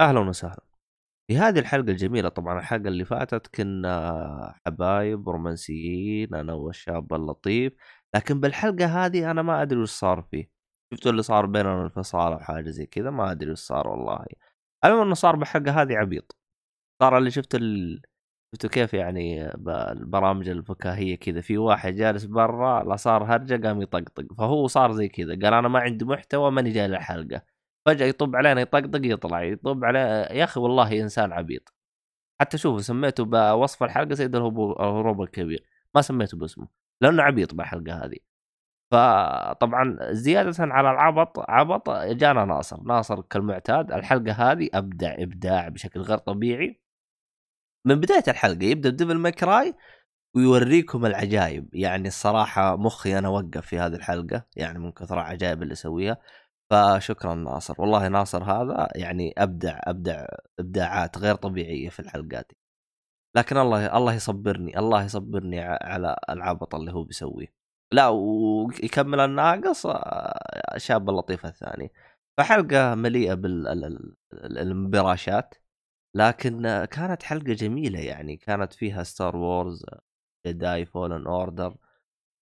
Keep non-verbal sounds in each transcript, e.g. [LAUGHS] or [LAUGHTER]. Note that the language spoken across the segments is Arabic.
أهلا وسهلا. في هذه الحلقة الجميلة طبعا الحلقة اللي فاتت كنا حبايب رومانسيين أنا والشاب اللطيف لكن بالحلقة هذه أنا ما أدري وش صار فيه. شفتوا اللي صار بيننا انفصال أو حاجة زي كذا؟ ما أدري وش صار والله. المهم إنه صار بالحلقة هذه عبيط. صار اللي شفت ال... شفتوا كيف يعني البرامج الفكاهية كذا؟ في واحد جالس برا لا صار هرجة قام يطقطق. فهو صار زي كذا. قال أنا ما عندي محتوى ماني جاي للحلقة. فجأة يطب علينا يطقطق يطلع يطب عليه يا أخي والله إنسان عبيط. حتى شوفوا سميته بوصف الحلقة سيد الهروب الكبير. ما سميته باسمه لأنه عبيط بالحلقة هذه. فطبعا زيادة على العبط عبط جانا ناصر. ناصر كالمعتاد الحلقة هذه أبدع إبداع بشكل غير طبيعي. من بداية الحلقة يبدأ بديفل ماكراي ويوريكم العجائب يعني الصراحة مخي أنا وقف في هذه الحلقة يعني من كثر العجائب اللي يسويها فشكرا ناصر. والله ناصر هذا يعني أبدع أبدع إبداعات غير طبيعية في الحلقات. لكن الله الله يصبرني الله يصبرني على العبط اللي هو بيسويه. لا ويكمل الناقص آه، شاب اللطيف الثاني. فحلقة مليئة بالمبراشات لكن كانت حلقة جميلة يعني. كانت فيها Star Wars Jedi Fallen Order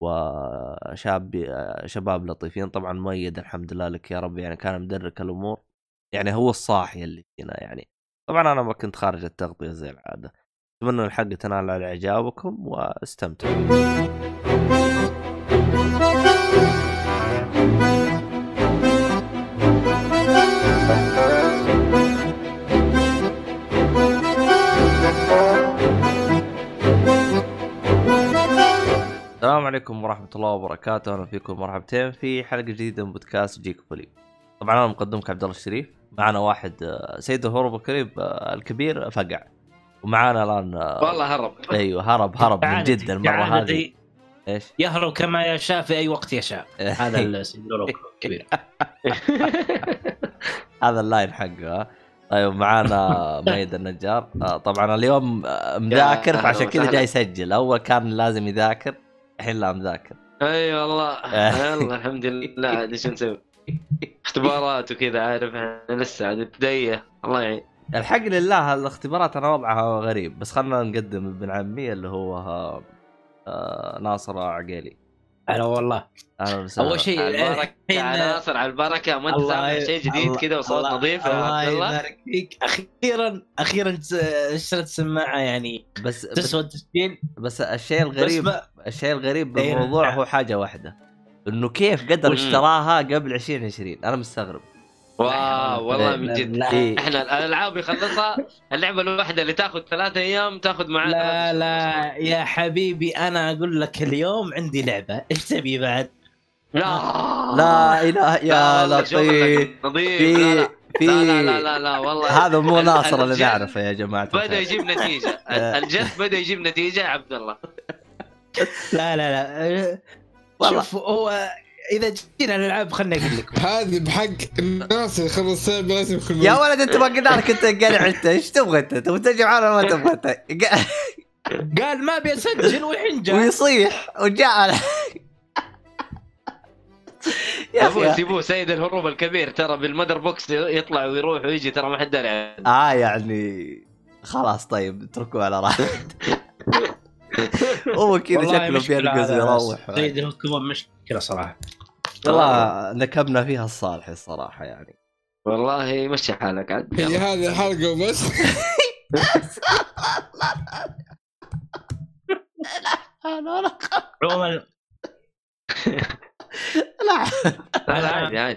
وشاب شباب لطيفين. طبعا مؤيد الحمد لله لك يا رب يعني كان مدرك الأمور. يعني هو الصاحي اللي فينا يعني. طبعا أنا ما كنت خارج التغطية زي العادة. أتمنى الحلقة تنال على إعجابكم واستمتعوا السلام عليكم ورحمة الله وبركاته، أهلا فيكم مرحبتين في حلقة جديدة من بودكاست Geek Fully. طبعا أنا مقدمك عبد الله الشريف، معنا واحد آه، سيد الهروب الكريم آه، الكبير فقع. ومعانا الآن آه، والله هرب أيوه هرب هرب من جد المرة هذه. إيش؟ يهرب كما يشاء في أي وقت يشاء. [LAUGHS] هذا السيد الهروب الكبير. [LAUGHS] هذا ال line حقه طيب معانا [LAUGHS] ميد النجار طبعا اليوم مذاكر فعشان كذا جاي يسجل أول كان لازم يذاكر الحين لا مذاكر. أي والله. [LAUGHS] يلا الحمد لله. عاد إيش نسوي؟ اختبارات وكذا عارف لسه عاد ابتدائيه الله يعين. الحق لله الاختبارات أنا وضعها غريب بس خلنا نقدم ابن عمي اللي هو آه ناصر عقيلي. هلا والله. أهلا وسهلا. أول شيء البركة على ناصر على البركة ما انت شيء جديد كذا وصوت نظيف الله يبارك فيك. أخيرا أخيرا اشتريت سماعة يعني بس تسوى التسجيل بس الشيء الغريب بس الشيء الغريب إيه. بالموضوع هو حاجة واحدة. إنه كيف قدر اشتراها قبل 2020 أنا مستغرب. واو والله من جد. إيه. إحنا الألعاب يخلصها اللعبة الواحدة اللي تاخذ ثلاثة أيام تاخذ معنا لا لا. يا حبيبي أنا أقول لك اليوم عندي لعبة. إيش تبي بعد؟ لا. لا إله يا لطيف. نظيف في في لا لا لا لا والله. هذا مو ناصر اللي نعرفه يا جماعة بدا يجيب نتيجة. [LAUGHS] الجد بدا يجيب نتيجة يا عبد الله. لا لا لا. شوف هو إذا جينا الالعاب خلنا أقول لك هذه بحق الناس اللي خلص لازم يكون يا ولد أنت ما قلنا لك انت قلع انت إيش تبغى أنت؟ تبغى تجي معنا ما تبغى أنت؟ قال ما أبي أسجل والحين جاء. ويصيح وجاء. يا أخي سيبوه سيد الهروب الكبير ترى بالمدر بوكس يطلع ويروح ويجي ترى ما حد داري آه يعني خلاص طيب اتركوه على راحته. [LAUGHS] هو كذا شكله بيرقص ويروح سيد الهروب مشكلة صراحة. والله نكبنا فيها الصالح الصراحة يعني. والله مشي حالك عاد. هي هذه الحلقة وبس عموما [LAUGHS] لا.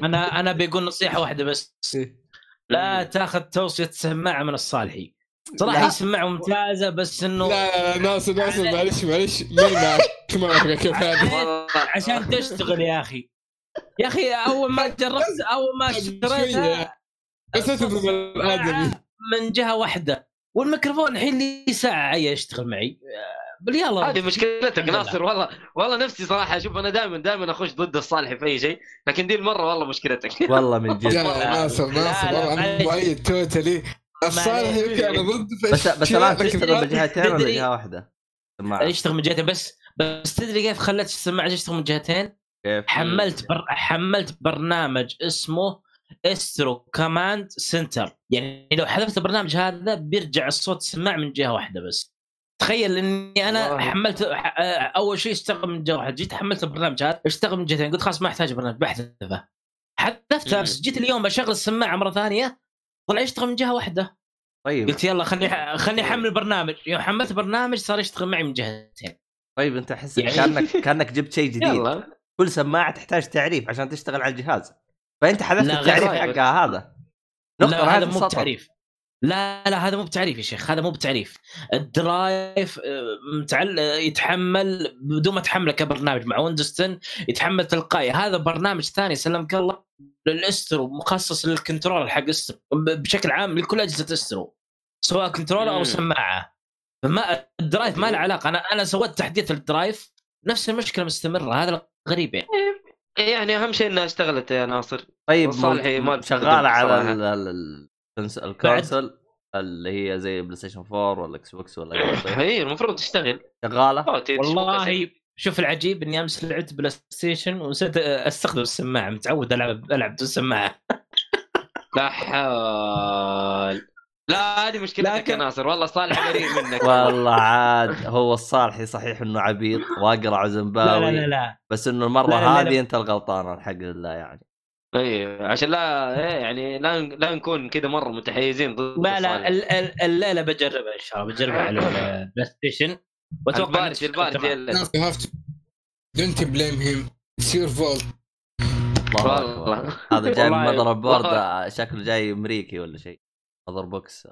أنا أنا بقول نصيحة واحدة بس. لا تاخذ توصية سماعة من الصالحي. صراحة هي سماعه ممتازة بس إنه لا لا ناصر ناصر معلش معلش. معك كيف هذا عشان تشتغل يا أخي. يا أخي أول ما [LAUGHS] جربت أول ما الآدمي. من جهة واحدة. والميكروفون الحين لي ساعة يشتغل معي. باليلا هذه مشكلتك ناصر. والله والله نفسي صراحة أشوف أنا دائما دائما أخش ضد الصالح في أي شيء لكن دي المرة والله مشكلتك. [LAUGHS] والله من جد. ناصر ناصر والله أنا مؤيد توتالي الصالح يمكن أنا ضد بس بس الآن تشتغل بجهتين ولا جهة واحدة؟ يشتغل من جهتين بس بس تدري كيف خليت السماعة تشتغل من جهتين؟ حملت بر... حملت برنامج اسمه Astro Command Center يعني لو حذفت البرنامج هذا بيرجع الصوت السماع من جهة واحدة بس. تخيل إني أنا والله. حملت أول شيء اشتغل من جهة واحدة. جيت حملت البرنامج هذا اشتغل من جهتين. قلت خلاص ما أحتاج برنامج بحذفه. حذفته جيت اليوم بشغل السماعة مرة ثانية طلع يشتغل من جهة واحدة. طيب. قلت يلا خلني خلني أحمل برنامج. يوم حملت برنامج صار يشتغل معي من جهتين. طيب أنت أحس يعني- كانك كأنك جبت شيء جديد. يلا. كل سماعة تحتاج تعريف عشان تشتغل على الجهاز. فأنت حذفت التعريف حقها هذا. نقطة لا هذا مو. بتعريف. لا لا هذا مو بتعريف يا شيخ هذا مو بتعريف. ال drive آه، متعل يتحمل بدون ما تحمله كبرنامج مع ويندوز 10 يتحمل تلقائي. هذا برنامج ثاني سلمك الله لل Astro مخصص لل control حق Astro. بشكل عام لكل أجهزة Astro سواء control أو. سماعة. فما ال drive ما له علاقة. أنا أنا سويت تحديث ال drive نفس المشكلة مستمرة. هذا الغريب يعني يعني أهم شيء انها أشتغلت يا ناصر. طيب وصالحي مو- ما شغاله على صراحة. ال- ال- ال- ال cons- ال console اللي هي زي بلاي ستيشن 4 ولا إكس بوكس ولا غيره طيب هي المفروض تشتغل. شغالة؟ والله شوف العجيب إني أمس لعبت بلاي ستيشن ونسيت أستخدم السماعة متعود العب ألعب بدون سماعه لا حول. لا هذه مشكلتك لكن- يا ناصر. والله صالح بريء منك. [LAUGHS] والله عاد هو الصالحي صحيح إنه عبيط واقرع وزنباوي لا لا لا بس إنه المرة لا، لا، لا. هذه أنت الغلطان الحق لله يعني. اي عشان لا إيه، يعني لا لا نكون كذا مرة متحيزين ضد لا لا صالح. ال- ال- الليلة بجربها إن شاء الله بجربها على البلاي [LAUGHS] ستيشن. وأتوقع البارد البارد him? It's your fault. الله والله. هذا جاي من والله- motherboard. شكله جاي أمريكي ولا شيء. مضر بوكس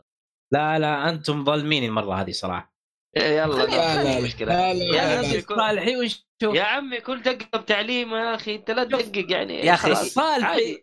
لا لا أنتم ظالمين المرة هذه صراحة. إيه، يلا لا لا لا لا مشكله لا يا صالحي ونشوف. يا عمي كل دقة بتعليم يا أخي أنت لا تدقق يعني. يا خلاص. صالحي.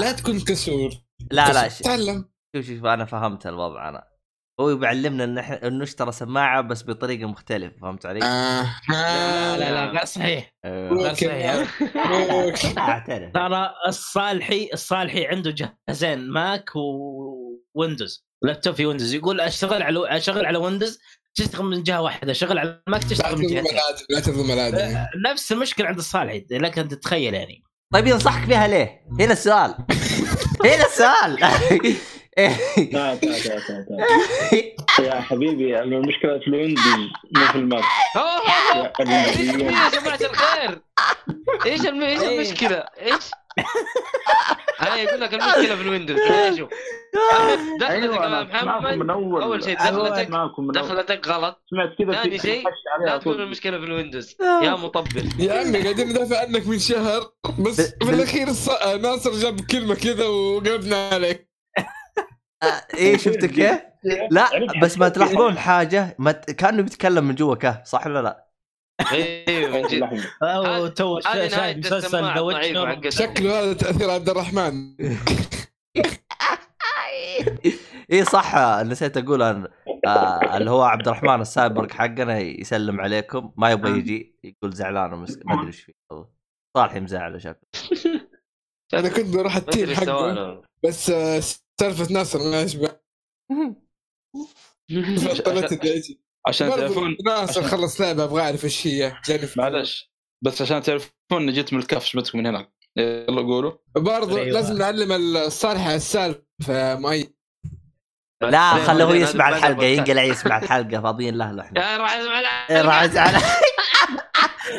لا تكون كسور لا لا تعلم شوف شوف أنا فهمت الوضع أنا. هو بيعلمنا إن إحنا إنه اشترى سماعة بس بطريقة مختلفة فهمت علي؟ آه لا لا لا صحيح. أيوه. لا صحيح. اعترف. ترى الصالحي الصالحي عنده جهازين Mac و Windows laptop في Windows. يقول أشتغل على أشغل على Windows تشتغل من جهة واحدة. أشغل على ال Mac لا تشتغل من الآدمي لا تظلم الآدمي. نفس المشكلة عند الصالحي لك ان تتخيل يعني. طيب ينصحك فيها ليه؟ هنا السؤال. [LAUGHS] هنا السؤال. [LAUGHS] لا لا لا لا لا يا حبيبي المشكلة في ال Windows مو في ال Mac يا جماعة الخير؟ إيش. إيش إيه. المشكلة؟ إيش؟ هاي يقول لك المشكلة في ال Windows شوف [LAUGHS] دخلتك يا أنا معكم محمد من أول أول شيء أنا دخلتك. دخلتك غلط سمعت كذا ثاني شيء، لا تقول. المشكلة في ال Windows يا مطبل يا عمي قاعدين ندافع عنك من شهر بس في الأخير ناصر جاب كلمة كذا وقلبنا عليك إيه شفت كيف؟ لا بس ما تلاحظون حاجة؟ ما ت... كأنه بيتكلم من جوا كهف صح ولا لا؟ أيوه من جد. أو تو نهاية شايف مسلسل ذا شكله هذا تأثير عبد الرحمن. [LAUGHS] إيه صح نسيت أقول أن... آه اللي هو عبد الرحمن السايبرغ حقنا يسلم عليكم. ما يبغى يجي يقول زعلان ومسك... ما أدري إيش فيه. والله صالح مزعله شكله. أنا كنت بروح ال team حقه بس آه، سالفه ناصر ما تجي عشان برضو تعرفون ناصر خلص لعبة أبغى أعرف إيش هي. معلش بس عشان تعرفون إني جيت من الكهف شبتكم من هناك؟ يلا قولوا. برضو أيوة. لازم نعلم الصالح على السالفة مؤيد لا زي خليه هو يسمع الحلقة ينقلع يسمع الحلقة فاضيين له إحنا. [LAUGHS] يا راح ازعل [LAUGHS]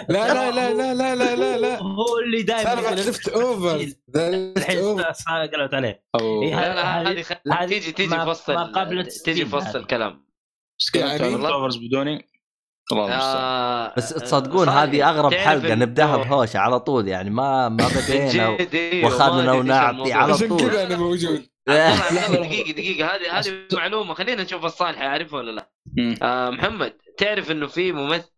لا لا لا لا لا لا لا لا. هو اللي دائما Leftover. Left الحين over قلبت عليه. أو لا لا هذه- تيجي تيجي في وسط ما ال- قبل تيجي في وسط. الكلام. overs بدوني؟ آه، بس تصدقون هذه أغرب حلقة نبدأها بهوشة على طول يعني ما ما بدينا وأخذنا ونعطي. على عشان طول. كذا أنا موجود. طبعاً، [LAUGHS] دقيقة دقيقة. هذه هذه معلومة. خلينا نشوف الصالح يعرفها ولا لا. آه محمد تعرف إنه في ممثل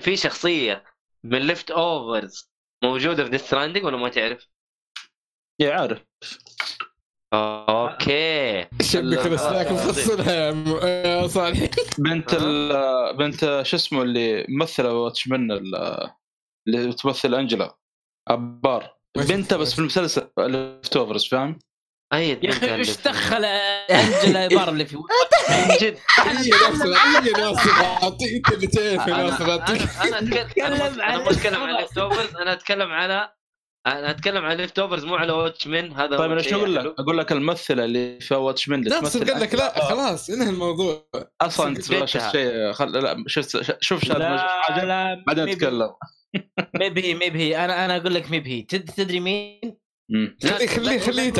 في شخصية من Leftovers موجودة في Death Stranding ولا ما تعرف؟ يا عارف. أوكي. شبك الاسلاك مفصلها يا صالح. بنت ال بنت شو اسمه اللي ممثلة Watchmen ال- اللي تمثل أنجلا إيبار ما بنتها بس في المسلسل Leftovers فاهم؟ أي يا أخي إيش دخل أنجلا إيبار اللي في من جد هي ناصر ناصر أعطيك أنت اللي تعرف يا أنا ناصر اتكلم أنا اتكلم عن. Leftovers أنا أتكلم على أنا أتكلم عن Leftovers مو على Watchmen هذا طيب أنا شو أقول. لك؟ أقول لك الممثلة اللي في Watchmen اللي لا تمثل قال لك لا خلاص انهى الموضوع. أصلا انت شيء خل... لا شفت شوف شاد لا حاجة. بعدين نتكلم maybe أنا أنا أقول لك تد- تدري مين؟ خليه خليه خليه.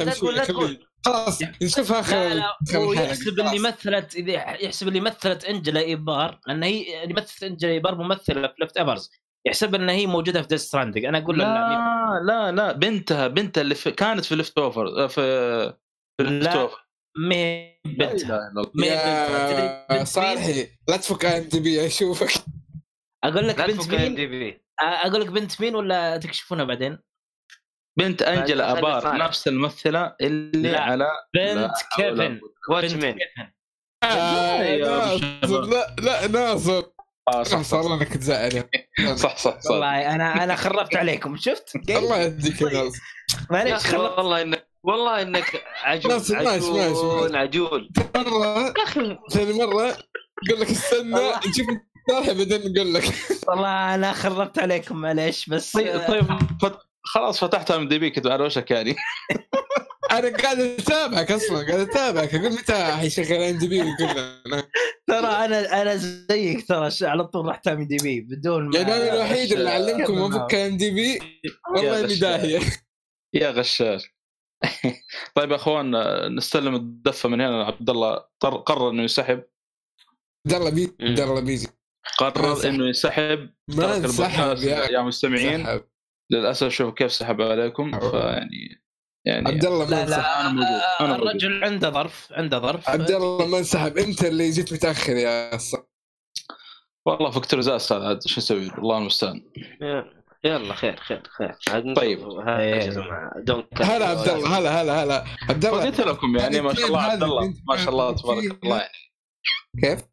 خليه خلاص نشوفها آخر لا لا هو. يحسب اللي. مثلت يحسب اللي مثلت إنجلا إيبار لأن هي اللي مثلت إنجلا إيبار ممثله في Leftovers يحسب إن هي موجودة في Death Stranding أنا أقول له لا لا لا لا بنتها بنتها اللي في كانت في Leftover في في Left لا. over هي بنتها هي مين؟ صالحي لا تفك IMDb اشوفك أقول لك بنت مين؟ أقول لك بنت مين ولا تكشفونها بعدين؟ بنت أنجلا خلي أبار صالح. نفس الممثلة اللي لا. على بنت كيفن. واتش بنت من كيفن آه، لا لا ناصر. آه صح صح صار انك تزعل صح صح صح. والله أنا أنا خربت عليكم شفت؟ الله يهديك يا معليش خربت والله إنك والله إنك عجول ناصر، ماشي، ماشي، عجول ماشي. عجول. مرة ثاني مرة يقول لك استنى. نشوف صالحي بعدين نقول لك. والله أنا خربت عليكم معليش بس طيب طيب. خلاص فتحت IMDb كنت على وشك يعني أنا قاعد أتابعك أصلا قاعد أتابعك. أقول متى حيشغل IMDb ترى أنا أنا زيك ترى على طول رحت ام دي بي بدون ما يعني أنا الوحيد اللي علمكم افك IMDb والله اني. داهيه يا غشاش. [LAUGHS] طيب يا أخوان نستلم الدفة من هنا. عبد الله قر- قرر إنه ينسحب. عبد الله بيجي عبد الله بيجي. قرر. إنه ينسحب. ما انسحب يا يا مستمعين سحب. للأسف شوف كيف سحب عليكم. فيعني يعني عبد الله ما لا انسحب لا أنا موجود، أنا موجود. الرجل عنده ظرف عنده ظرف عبد الله ما انسحب انت اللي جيت متأخر يا ص- والله فكتور زاس هذا عاد شو نسوي له؟ الله المستعان يلا خير خير خير طيب. إيه. هلا عبد الله هلا هلا هلا عبد الله قلت لكم يعني ما شاء الله عبد الله ما شاء الله تبارك الله يعني كيف؟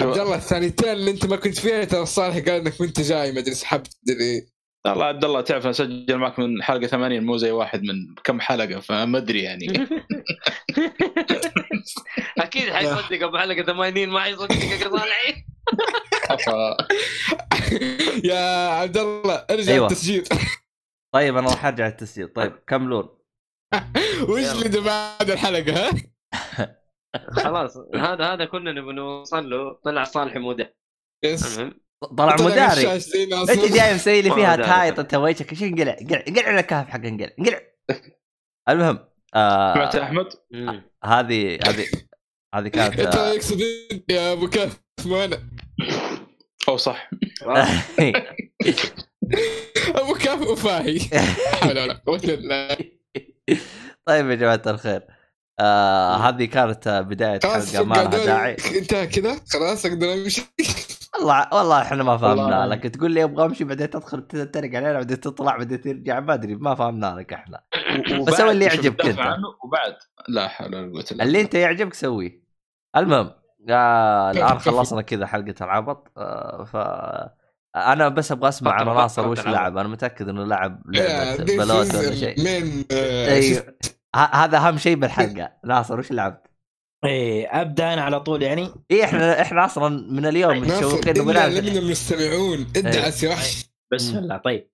عبد؟ الله الثانيتين اللي أنت ما كنت فيها ترى صالح قال إنك وأنت جاي ما أدري سحبت مدري والله عبد الله تعرف أنا أسجل معك من حلقة 80 مو زي واحد من كم حلقة فما أدري يعني. [LAUGHS] أكيد حيصدق أبو حلقة 80 ما حيصدقك يا صالحي يا عبد الله ارجع أيوة. التسجيل. طيب أنا راح أرجع التسجيل. طيب كملون [LAUGHS] وش. اللي بعد الحلقة ها؟ خلاص هذا هذا كنا نبي نوصل له طلع صالح مودع. يس. المهم. طلع مداري. أنت جاي مسوي لي فيها. [LAUGHS] تهايط أنت وجهك. إيش انقلع؟ انقلع انقلع على الكهف حق انقلع. انقلع. المهم سمعت يا آه احمد؟ مم. هذه هذه هذه [LAUGHS] كانت أنت آه، يقصد انت يا أبو كهف مو أنا أو صح. [LAUGHS] أبو كهف وفاهي لا حول ولا قوه الا بالله طيب يا جماعة الخير. آه هذه كانت آه، بدايه حلقة. ما لها داعي. انتهى كذا. خلاص أقدر أمشي. والله والله إحنا ما فهمنا والله. لك. تقول لي أبغى امشي بعدين تدخل تتريق علينا بعدين تطلع بعدين ترجع ما أدري ما فهمنا لك إحنا. وبعد سوي اللي يعجبك. عنه وبعد. لا حول ولا قوة إلا اللي أنت يعجبك سويه. المهم آه الآن. خلصنا كذا حلقة العبط. آه ف أنا بس أبغى أسمع عن ناصر وش. لعب. أنا متأكد إنه لعب لعبة بلوت ولا شيء. من أيوه هذا أهم شيء بالحلقة. [LAUGHS] ناصر وش لعبت؟ إيه أبدأ أنا على طول يعني. إيه إحنا إحنا أصلا من اليوم متشوقين نلعب لمن المستمعون. ادعس يا وحش. بسم الله طيب.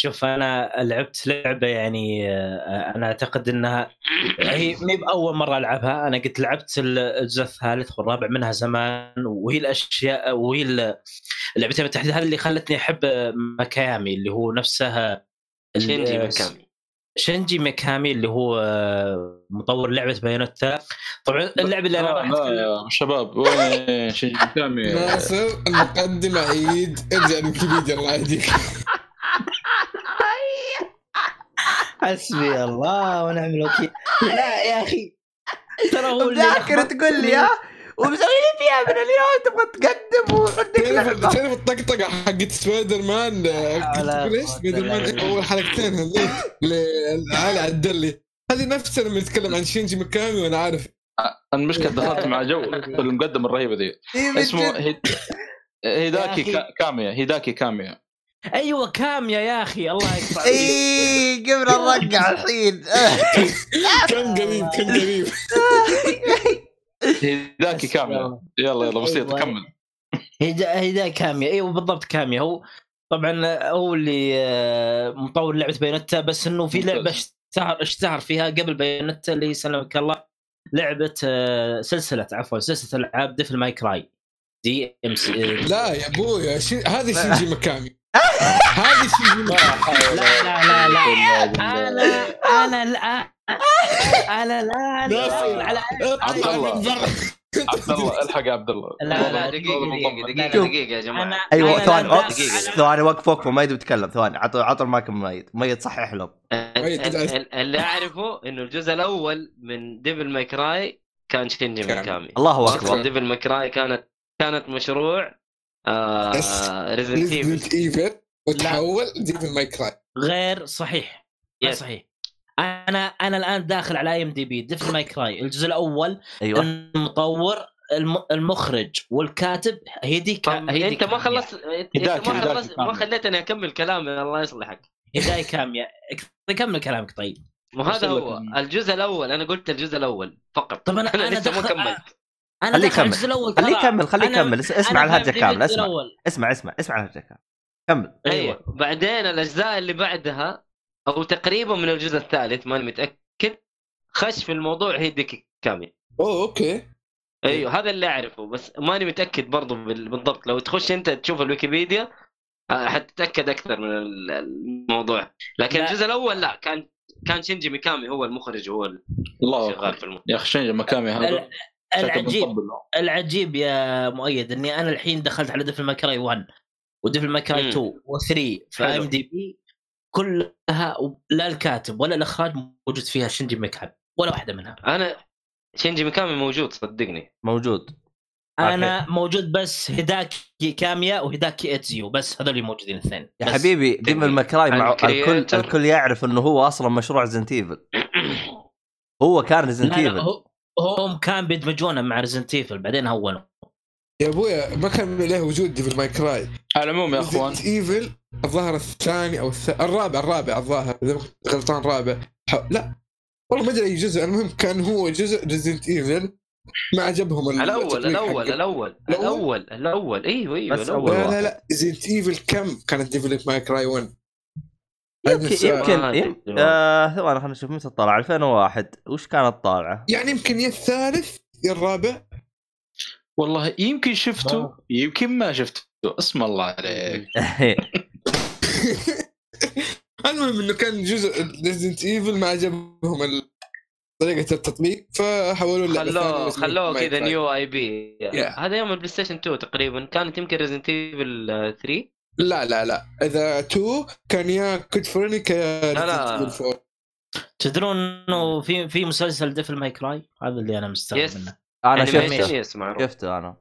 شوف أنا لعبت لعبة يعني آه، أنا أعتقد إنها هي مي بأول مرة ألعبها. أنا قد لعبت الجزء الثالث والرابع منها زمان وهي الأشياء وهي اللعبتين بالتحديد. هذه اللي خلتني أحب ميكامي اللي هو نفسها ال- شينجي ميكامي شنجي ميكامي اللي هو آه، مطور لعبة Bayonetta. طبعا اللعبة اللي أنا لا, راح أتكلم- يا شباب وين شينجي ميكامي [LAUGHS] ناصر المقدمة عيد. ارجع لويكيبيديا الله يهديك. حسبي الله ونعم الوكيل. لا يا أخي. ترى هو اللي تقول لي. ها؟ ومسوي لي فيها من اليوم تبغى تقدم وعندك تعرف لعبه تعرف الطقطقة حقت سبايدر مان قوة سبايدر مان. اول حلقتين هذيك. [LAUGHS] لعلي عدلي هذه نفسها لما نتكلم عن شينجي ميكامي وأنا عارف. المشكلة دخلت مع جو المقدمة الرهيبة ذي اسمه هيد... هيداكي كاميا هيداكي كاميا. أيوه كاميا يا أخي الله يقطع اي قبل الرقع الحين. [LAUGHS] كان قريب كان قريب. [LAUGHS] [LAUGHS] هيداكي كاميا يلا يلا بسيط أيوة. كمل. هيدا كاميا أيوه بالضبط كاميا هو طبعا هو اللي آه، مطور لعبة Bayonetta بس إنه في. لعبة اشتهر اشتهر فيها قبل Bayonetta اللي سلمك الله لعبة آه، سلسلة عفوا سلسلة ألعاب Devil May Cry DMC لا يا أبوي شي... هذه شينجي ميكامي [LAUGHS] هذه شينجي ميكامي لا لا لا لا. أنا أنا لا. أنا لا ناصر. على عبد الله. عبد الله الحق يا عبد الله. لا، لا دقيقة دقيقة شوف. دقيقة يا جماعة. أنا أيوه ثواني. ثواني وقف وقف ميت بيتكلم ثواني عطوا عطوا المايك. ميت ميت. صحح له اللي أعرفه إنه الجزء الأول من Devil May Cry كان شينجي. ميكامي الله أكبر. Devil May Cry كانت كانت مشروع آه Resident Evil وتحول Devil May Cry غير صحيح. غير. صحيح. أنا أنا الآن داخل على IMDb Devil May Cry الجزء الأول أيوه. المطور الم- المخرج والكاتب هيدي كا... طب هيدي أنت ما. خلصت أنت ما خلصت ما. خليتني أكمل كلامي الله يصلحك. هيديكي كاميا كمل كلامك طيب. ما هذا هو. ال- الجزء الأول أنا قلت الجزء الأول فقط. طب أنا أنا لسه ما. كملت. أنا خليه يكمل. الجزء الأول خليه. يكمل خليه أنا- يكمل. اس- اسمع الهرجه كامله اسمع. اسمع اسمع اسمع الهرجه كامله كمل أيوه. بعدين الأجزاء اللي بعدها أو تقريبا من الجزء الثالث ماني متأكد خش في الموضوع هيديكي كاميا أوه أوكي أيوه هذا اللي أعرفه بس ماني متأكد برضو بال- بالضبط لو تخش أنت تشوف الويكيبيديا آه، حتتأكد أكثر من ال- الموضوع لكن لا. الجزء الأول لا كان كان شينجي ميكامي هو المخرج هو اللي الله شغال. في الموضوع يا أخي شنجي مكامي هذا العجيب. العجيب يا مؤيد إني أنا الحين دخلت على Devil May Cry 1 و Devil May Cry مم. 2 و3 في. IMDb كلها لا الكاتب ولا الأخراج موجود فيها شنجي ميكامي ولا واحدة منها. أنا شينجي ميكامي موجود صدقني. موجود. أنا موجود بس هيداكي كاميا وهيداكي إتسونو بس هذول موجودين الاثنين. يا. حبيبي Devil May Cry مع الكل. الكل يعرف إنه هو أصلا مشروع Resident Evil. هو كان Resident Evil. هو هم كان بيدمجونه مع Resident Evil بعدين هونوا. يا أبويا ما كان له وجود Devil May Cry على العموم يا أخوان Evil الظاهر الثاني أو الث... الرابع الرابع الظاهر إذا غلطان رابع ح... لا والله ما أدري أي جزء المهم كان هو جزء Resident Evil ما عجبهم ال- الأول الأول. الأول الأول؟ الأول الأول أيوه أيوه الأول لا. لا لا Resident Evil كم كانت Devil May Cry 1 يمكن. يمكن أدري. آه، ثواني خلينا نشوف متى طلع 2001 وش كانت طالعه؟ يعني يمكن يا الثالث يا الرابع والله يمكن شفته يمكن ما شفته. اسم الله عليك. [LAUGHS] المهم إنه كان جزء Resident Evil ما عجبهم طريقة التطبيق فحولوا اللعبة خلوه خلوه كذا. new IP Yeah. هذا يوم ال PlayStation 2 تقريبا. كانت يمكن Resident Evil 3 لا لا لا. إذا 2 كان يا Code Veronica لا، لا. Resident Evil 4 تدرون إنه في في مسلسل Devil May Cry هذا اللي أنا مستغرب منه. أنا شفته. شفته أنا.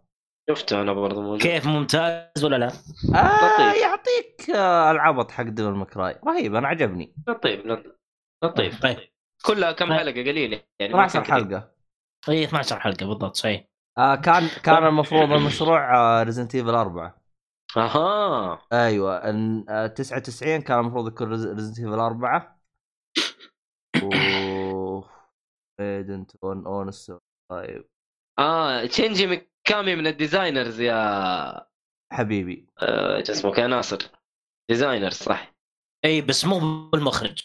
شفته أنا برضه موجود. كيف ممتاز ولا لا؟ آه لطيف. يعطيك آه العبط حق Devil May Cry رهيب أنا عجبني. لطيف لطيف لطيف. طيب. كلها كم طيب. حلقة؟ قليلة يعني ما 12 كان كثير. حلقة. هي 12 حلقة بالضبط صحيح. آه كان كان المفروض المشروع Resident Evil 4 أها. أيوه إن- آه، 99 كان المفروض يكون Resident Evil 4 and it announced طيب آه شينجي ميكامي من ال designers يا حبيبي آه، اسمه يا ناصر designer صح إي بس مو بالمخرج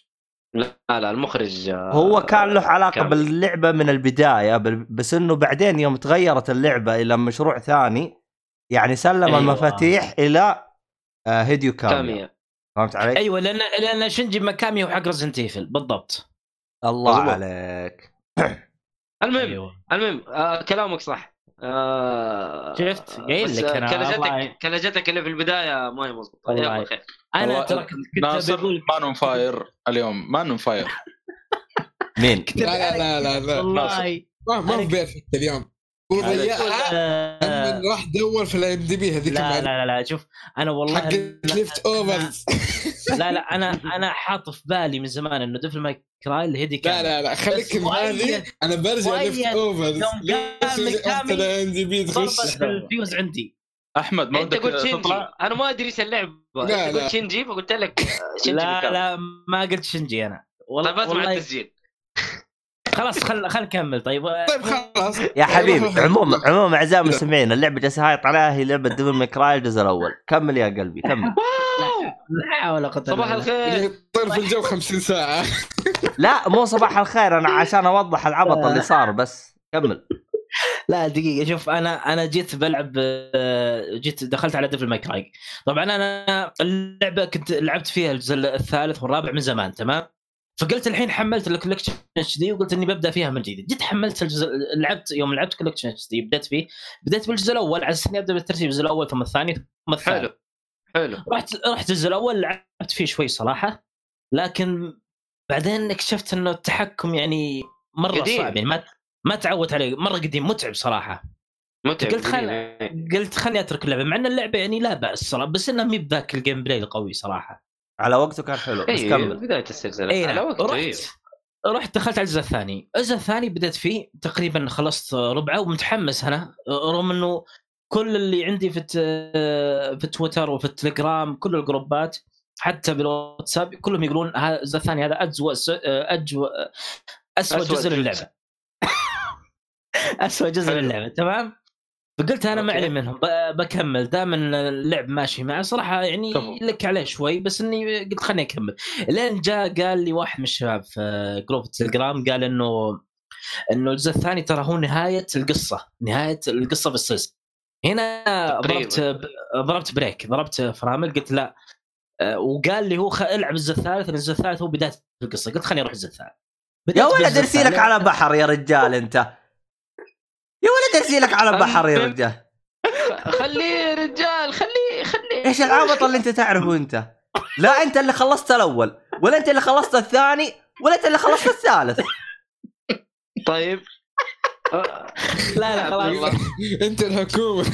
لا لا المخرج آه، هو كان له علاقة كامل. باللعبة من البداية بس إنه بعدين يوم تغيرت اللعبة إلى مشروع ثاني يعني سلم أيوة. المفاتيح إلى آه، هيديكي كاميا فهمت علي؟ أيوه لأن لأن شنجي مكامي هو حق Resident Evil بالضبط الله مظبوط. عليك [CLEARS THROAT] المهم أيوه المهم آه كلامك صح آه شفت؟ قايل لك أنا كلجتك. كلجتك اللي في البداية ما هي مضبوطه. يلا خير أنا ترى كنت ناصر بقول ما نون فاير اليوم ما نون فاير مين؟ لا لا لا لا, لا. والله ما ما هو بيرفكت اليوم لما راح دور في الاي ام دي بي هذيك لا. لا لا لا شوف أنا والله حق ليفت اوفرز لا لا أنا أنا حاط في بالي من زمان إنه ديفل ماي كراي الهيدي لا كان لا لا خليك هذه. أنا برجع ليفت اوفرز مكامي الاي ام دي بي تخش. ضربت الفيوز عندي. أحمد ما أنت ودك قلت شينجي تطلع؟ أنا ما أدري إيش اللعبة. لا، أنت لا. قلت شينجي فقلت لك شينجي لا. لا ما قلت شنجي أنا. والله طيب أسمع التسجيل. خلاص خل خل نكمل. طيب طيب خلاص. يا حبيبي عموما عموما أعزائي المستمعين اللعبة جالس هايط عليها هي لعبة Devil May Cry الجزء الأول. كمل يا قلبي كمل. [LAUGHS] لا ولا قدر صباح الخير. طير في الجو 50 ساعة. لا مو صباح الخير أنا عشان أوضح العبط اللي صار بس كمل. لا دقيقة شوف أنا أنا جيت بلعب آه، جيت دخلت على Devil May Cry طبعا أنا اللعبة كنت لعبت فيها الجزء الثالث والرابع من زمان تمام؟ فقلت الحين حملت ال collection HD وقلت إني ببدأ فيها من جديد. جيت حملت الجزء لعبت يوم لعبت collection HD بديت فيه. بديت بالجزء الأول على أساس إني أبدأ بالترتيب الجزء الأول ثم الثاني ثم الثالث. حلو. حلو. رحت رحت الجزء الأول لعبت فيه شوي صراحة لكن بعدين اكتشفت إنه التحكم يعني مرة قديم. صعب يعني ما ما تعودت عليه. مرة قديم متعب صراحة. متعب قلت خل... قلت خلني أترك اللعبة مع إن اللعبة يعني لا بأس صراحة بس إنها مي بذاك ال gameplay القوي صراحة. على وقته كان حلو بس اي كمل بداية السلسلة اي على نعم وقته إيه. رحت رحت دخلت على الجزء الثاني، الجزء الثاني بدأت فيه تقريبا خلصت ربعة ومتحمس أنا رغم إنه كل اللي عندي في الت- في تويتر وفي التليجرام كل ال groups ات حتى بالواتساب كلهم يقولون هذا الجزء الثاني هذا اجوء اجوء اسوء أسوأ جزء جزء. للعبة [LAUGHS] اسوء جزء. للعبة تمام فقلت أنا ما okay. علي منهم ب- بكمل دام اللعب ماشي معه صراحة يعني كفو. لك عليه شوي بس إني قلت خليني أكمل لين جاء قال لي واحد من الشباب في group التليجرام قال إنه إنه الجزء الثاني ترى هو نهاية القصة نهاية القصة في السلسله هنا تقريباً. ضربت ضربت brake ضربت فرامل قلت لا أه، وقال لي هو خ... العب الجزء الثالث الجزء الثالث هو بداية القصة قلت خليني أروح الجزء الثالث يا ولد بالجزء ارسي لك الثالث. على بحر يا رجال أنت ارسي لك على بحر يا رجال. خليه يا رجال خليه خليه إيش العبط اللي أنت تعرفه [LAUGHS] أنت؟ لا أنت اللي خلصت الأول ولا أنت اللي خلصت الثاني ولا أنت اللي خلصت الثالث. طيب. لا لا خلاص. [LAUGHS] أنت الحكومة. [LAUGHS]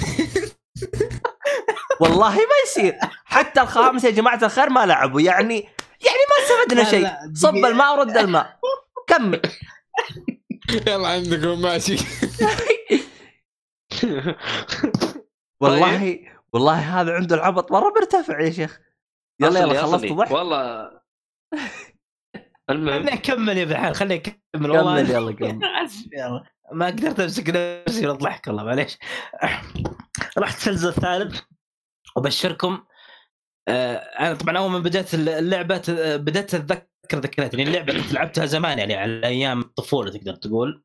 والله ما يصير. حتى الخامس يا جماعة الخير ما لعبوا يعني يعني ما استفدنا شيء. صب. الماء ورد الماء. كمل. يلا عندكم ماشي. [LAUGHS] والله والله هذا عنده العبط مرة مرتفع يا شيخ. يلا يلا خلصت. ضحك والله. [LAUGHS] المهم. خليني اكمل يا ابن الحلال خليني اكمل كمل والله يلا كمل. [LAUGHS] اسف يلا ما قدرت أمسك نفسي من الضحك والله معليش. [CLEARS THROAT] رحت الجزء الثالث. وبشركم آه، أنا طبعا أول ما بدأت اللعبة ت- بدأت أتذكر ذكريات. يعني اللعبة كنت لعبتها زمان يعني على أيام الطفولة تقدر تقول.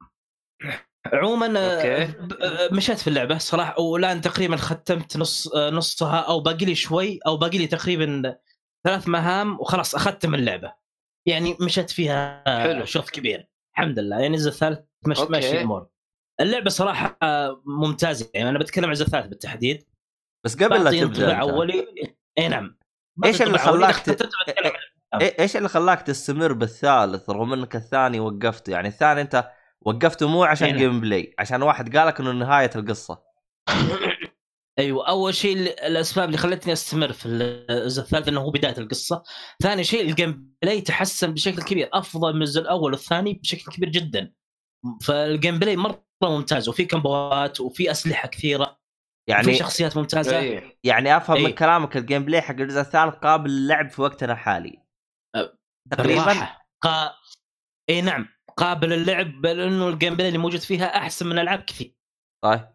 عموما آه،. ب- آه، مشيت في اللعبة صراحة والآن تقريبا ختمت نص آه، نصها أو باقي لي شوي أو باقي لي تقريبا ثلاث مهام وخلاص اختم اللعبة يعني مشيت فيها حلو. شوط كبير الحمد لله يعني الجزء الثالث مش okay. ماشي الأمور اللعبة صراحة آه، ممتازة يعني أنا بتكلم عن الجزء الثالث بالتحديد بس قبل لا تبدأ. اولي إي نعم بعطي اللي. خلاك [LAUGHS] ت- إيش اللي خلاك تستمر بالثالث رغم إنك الثاني وقفته يعني الثاني أنت وقفته مو عشان. gameplay عشان واحد قالك إنه نهاية القصة [COUGHS] أيوه أول شيء ال- الأسباب اللي خلتني أستمر في الجزء الثالث إنه هو بداية القصة، ثاني شيء ال gameplay تحسن بشكل كبير أفضل من الجزء الأول والثاني بشكل كبير جدا. فال gameplay مرة ممتاز وفي combo ات وفي أسلحة كثيرة يعني شخصيات ممتازة إيه. يعني أفهم من إيه. كلامك ال gameplay حق الجزء الثالث قابل للعب في وقتنا الحالي أه، تقريبا قا... اي نعم قابل للعب بل انه ال gameplay اللي موجود فيها أحسن من ألعاب كثير. طيب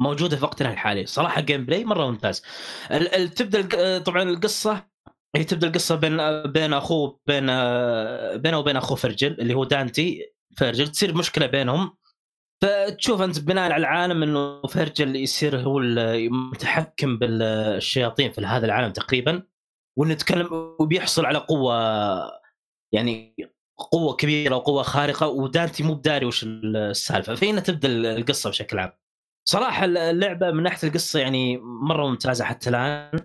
موجودة في وقتنا الحالي. صراحة gameplay مرة ممتاز. ال- ال- تبدأ الق- طبعا القصة هي تبدأ القصة بين بين أخوه بين بينه وبين أخوه فرجل اللي هو دانتي فرجل تصير مشكلة بينهم. فتشوف أنت بناء على العالم إنه فرجل يصير هو المتحكم بالشياطين في هذا العالم تقريبا. وانه يتكلم وبيحصل على قوة يعني قوة كبيرة وقوة خارقة ودانتي مو بداري وش السالفة. فهنا تبدأ القصة بشكل عام. صراحة اللعبة من ناحية القصة يعني مرة ممتازة حتى الآن.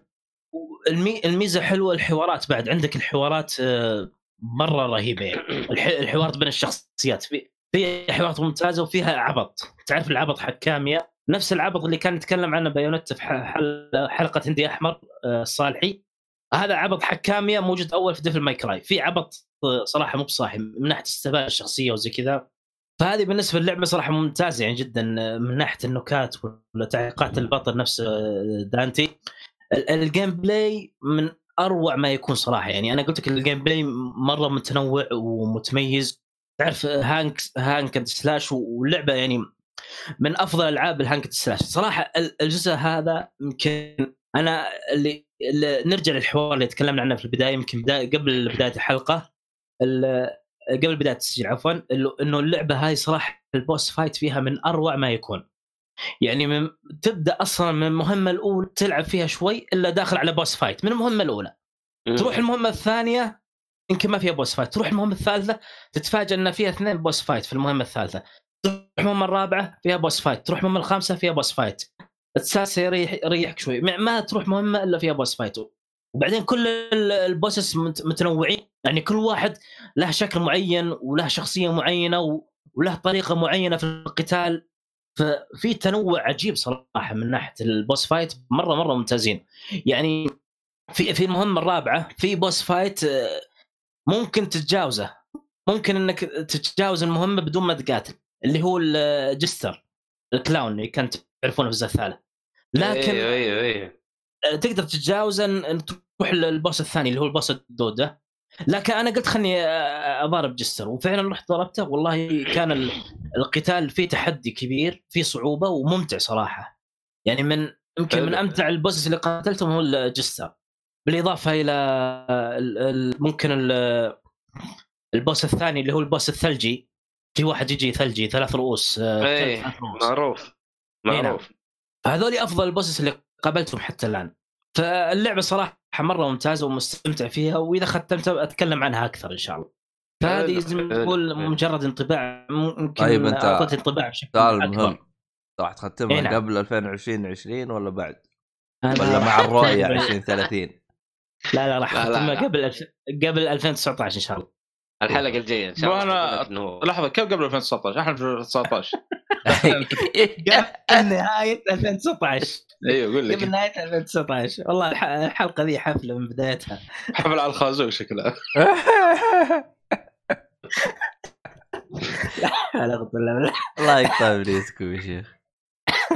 المي... الميزة حلوة الحوارات بعد. عندك الحوارات آه، مرة رهيبة يعني. الح... الحوارات بين الشخصيات. في في حوارات ممتازة وفيها عبط. تعرف العبط حق كاميا؟ نفس العبط اللي كان يتكلم عنه بايونيتا في. حلقة هندي أحمر آه، الصالحي هذا عبط حق كاميا موجود أول في Devil May Cry في عبط آه، صراحة مو بصاحي من ناحية استهبال الشخصية وزي كذا. فهذه بالنسبة للعبة صراحة ممتازة يعني جدا من ناحية النكات ولا تعليقات البطل نفسه دانتي. ال- ال gameplay من أروع ما يكون صراحة يعني. أنا قلت لك ال gameplay مرة متنوع ومتميز. تعرف hack hack slash واللعبة يعني من أفضل ألعاب ال hack slash. صراحة ال- الجزء هذا يمكن أنا اللي, اللي نرجع للحوار اللي تكلمنا عنه في البداية يمكن بداية قبل بداية الحلقة ال- قبل بداية التسجيل عفوا إنه اللعبة هاي صراحة ال boss fight فيها من أروع ما يكون. يعني من تبدأ أصلا من المهمة الأولى تلعب فيها شوي إلا داخل على boss fight من المهمة الأولى. تروح المهمة الثانية يمكن ما فيها boss fight تروح المهمة الثالثة تتفاجئ إن فيها اثنين boss fight في المهمة الثالثة. تروح المهمة الرابعة فيها boss fight تروح المهمة الخامسة فيها boss fight. السادسه يريح يريحك شوي. ما- تروح مهمة إلا فيها boss fight وبعدين كل ال- bosses مت- متنوعين. يعني كل واحد له شكل معين وله شخصية معينة وله طريقة معينة في القتال. ففي تنوع عجيب صراحة من ناحية ال boss fight مره مرة ممتازين. يعني في في المهمة الرابعة في boss fight آه، ممكن تتجاوزه. ممكن إنك تتجاوز المهمة بدون ما تقاتل. اللي هو ال Jester ال clown اللي كنت تعرفونه في الجزء الثالث. لكن أيوه أيوه أيوه آه، تقدر تتجاوزه ان تروح لل boss الثاني اللي هو ال boss الدوده لكن أنا قلت خلني آه، أضارب Jester. وفعلا رحت ضربته. والله كان ال- القتال فيه تحدي كبير فيه صعوبة وممتع صراحة. يعني من يمكن من. أمتع ال bosses اللي قاتلتهم هو ال Jester بالإضافة إلى ال- ال- ممكن ال- ال boss الثاني اللي هو ال boss الثلجي. في واحد يجي ثلجي ثلاث رؤوس آه، إيه ثلاث رؤوس. معروف. معروف هذول أفضل البوسس اللي قابلتهم حتى الآن فاللعبة صراحة مرة ممتازة ومستمتع فيها وإذا ختمتها أتكلم عنها أكثر إن شاء الله فهذه زي ما تقول. مجرد انطباع ممكن طيب أنت اعطيت انطباع بشكل سؤال. مهم راح تختمها إيه نعم. قبل 2020 20 ولا بعد؟ ولا مع الرؤية أختم- 2030 لا لا راح أختمها. قبل. قبل 2019 إن شاء الله الحلقة الجاية إن شاء الله لحظة كيف قبل 2019 أحنا في 2019 قبل نهايه 2019 أيوه قول قبل لك نهايه 2019 والله الح- الحلقة ذي حفلة من بدايتها. حفل على الخازوق شكلها. لا أقسم بالله. الله يقطع إبليسكم يا شيخ.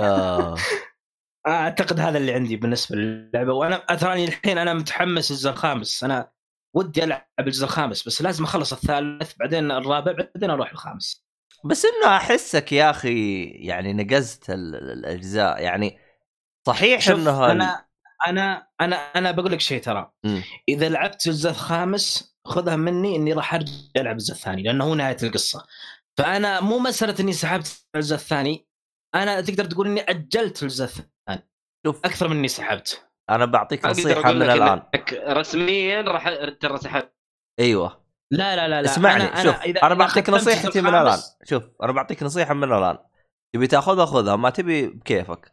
آه. أعتقد هذا اللي عندي بالنسبة للعبة. وأنا تراني الحين أنا متحمس الجزء الخامس أنا ودي ألعب الجزء الخامس بس لازم أخلص الثالث بعدين الرابع بعدين أروح الخامس. بس إنه أحسك يا أخي يعني نقزت ال- ال- الأجزاء يعني صحيح إنه أنا أنا أنا أنا بقول لك شيء ترى. مم. إذا لعبت الجزء الخامس خذها مني إني راح أرجع ألعب الجزء الثاني لأنه هو نهاية القصة. فأنا مو مسألة إني سحبت الجزء الثاني أنا تقدر تقول إني أجلت الجزء الثاني. شوف. أكثر من إني سحبت. أنا بعطيك نصيحة من الآن. رسميا راح ترى سحبت أيوه. لا لا لا لا. اسمعني أنا شوف أنا إذا بعطيك نصيحتي من الآن. شوف أنا بعطيك نصيحة من الآن. تبي تأخذها خذها. ما تبي بكيفك.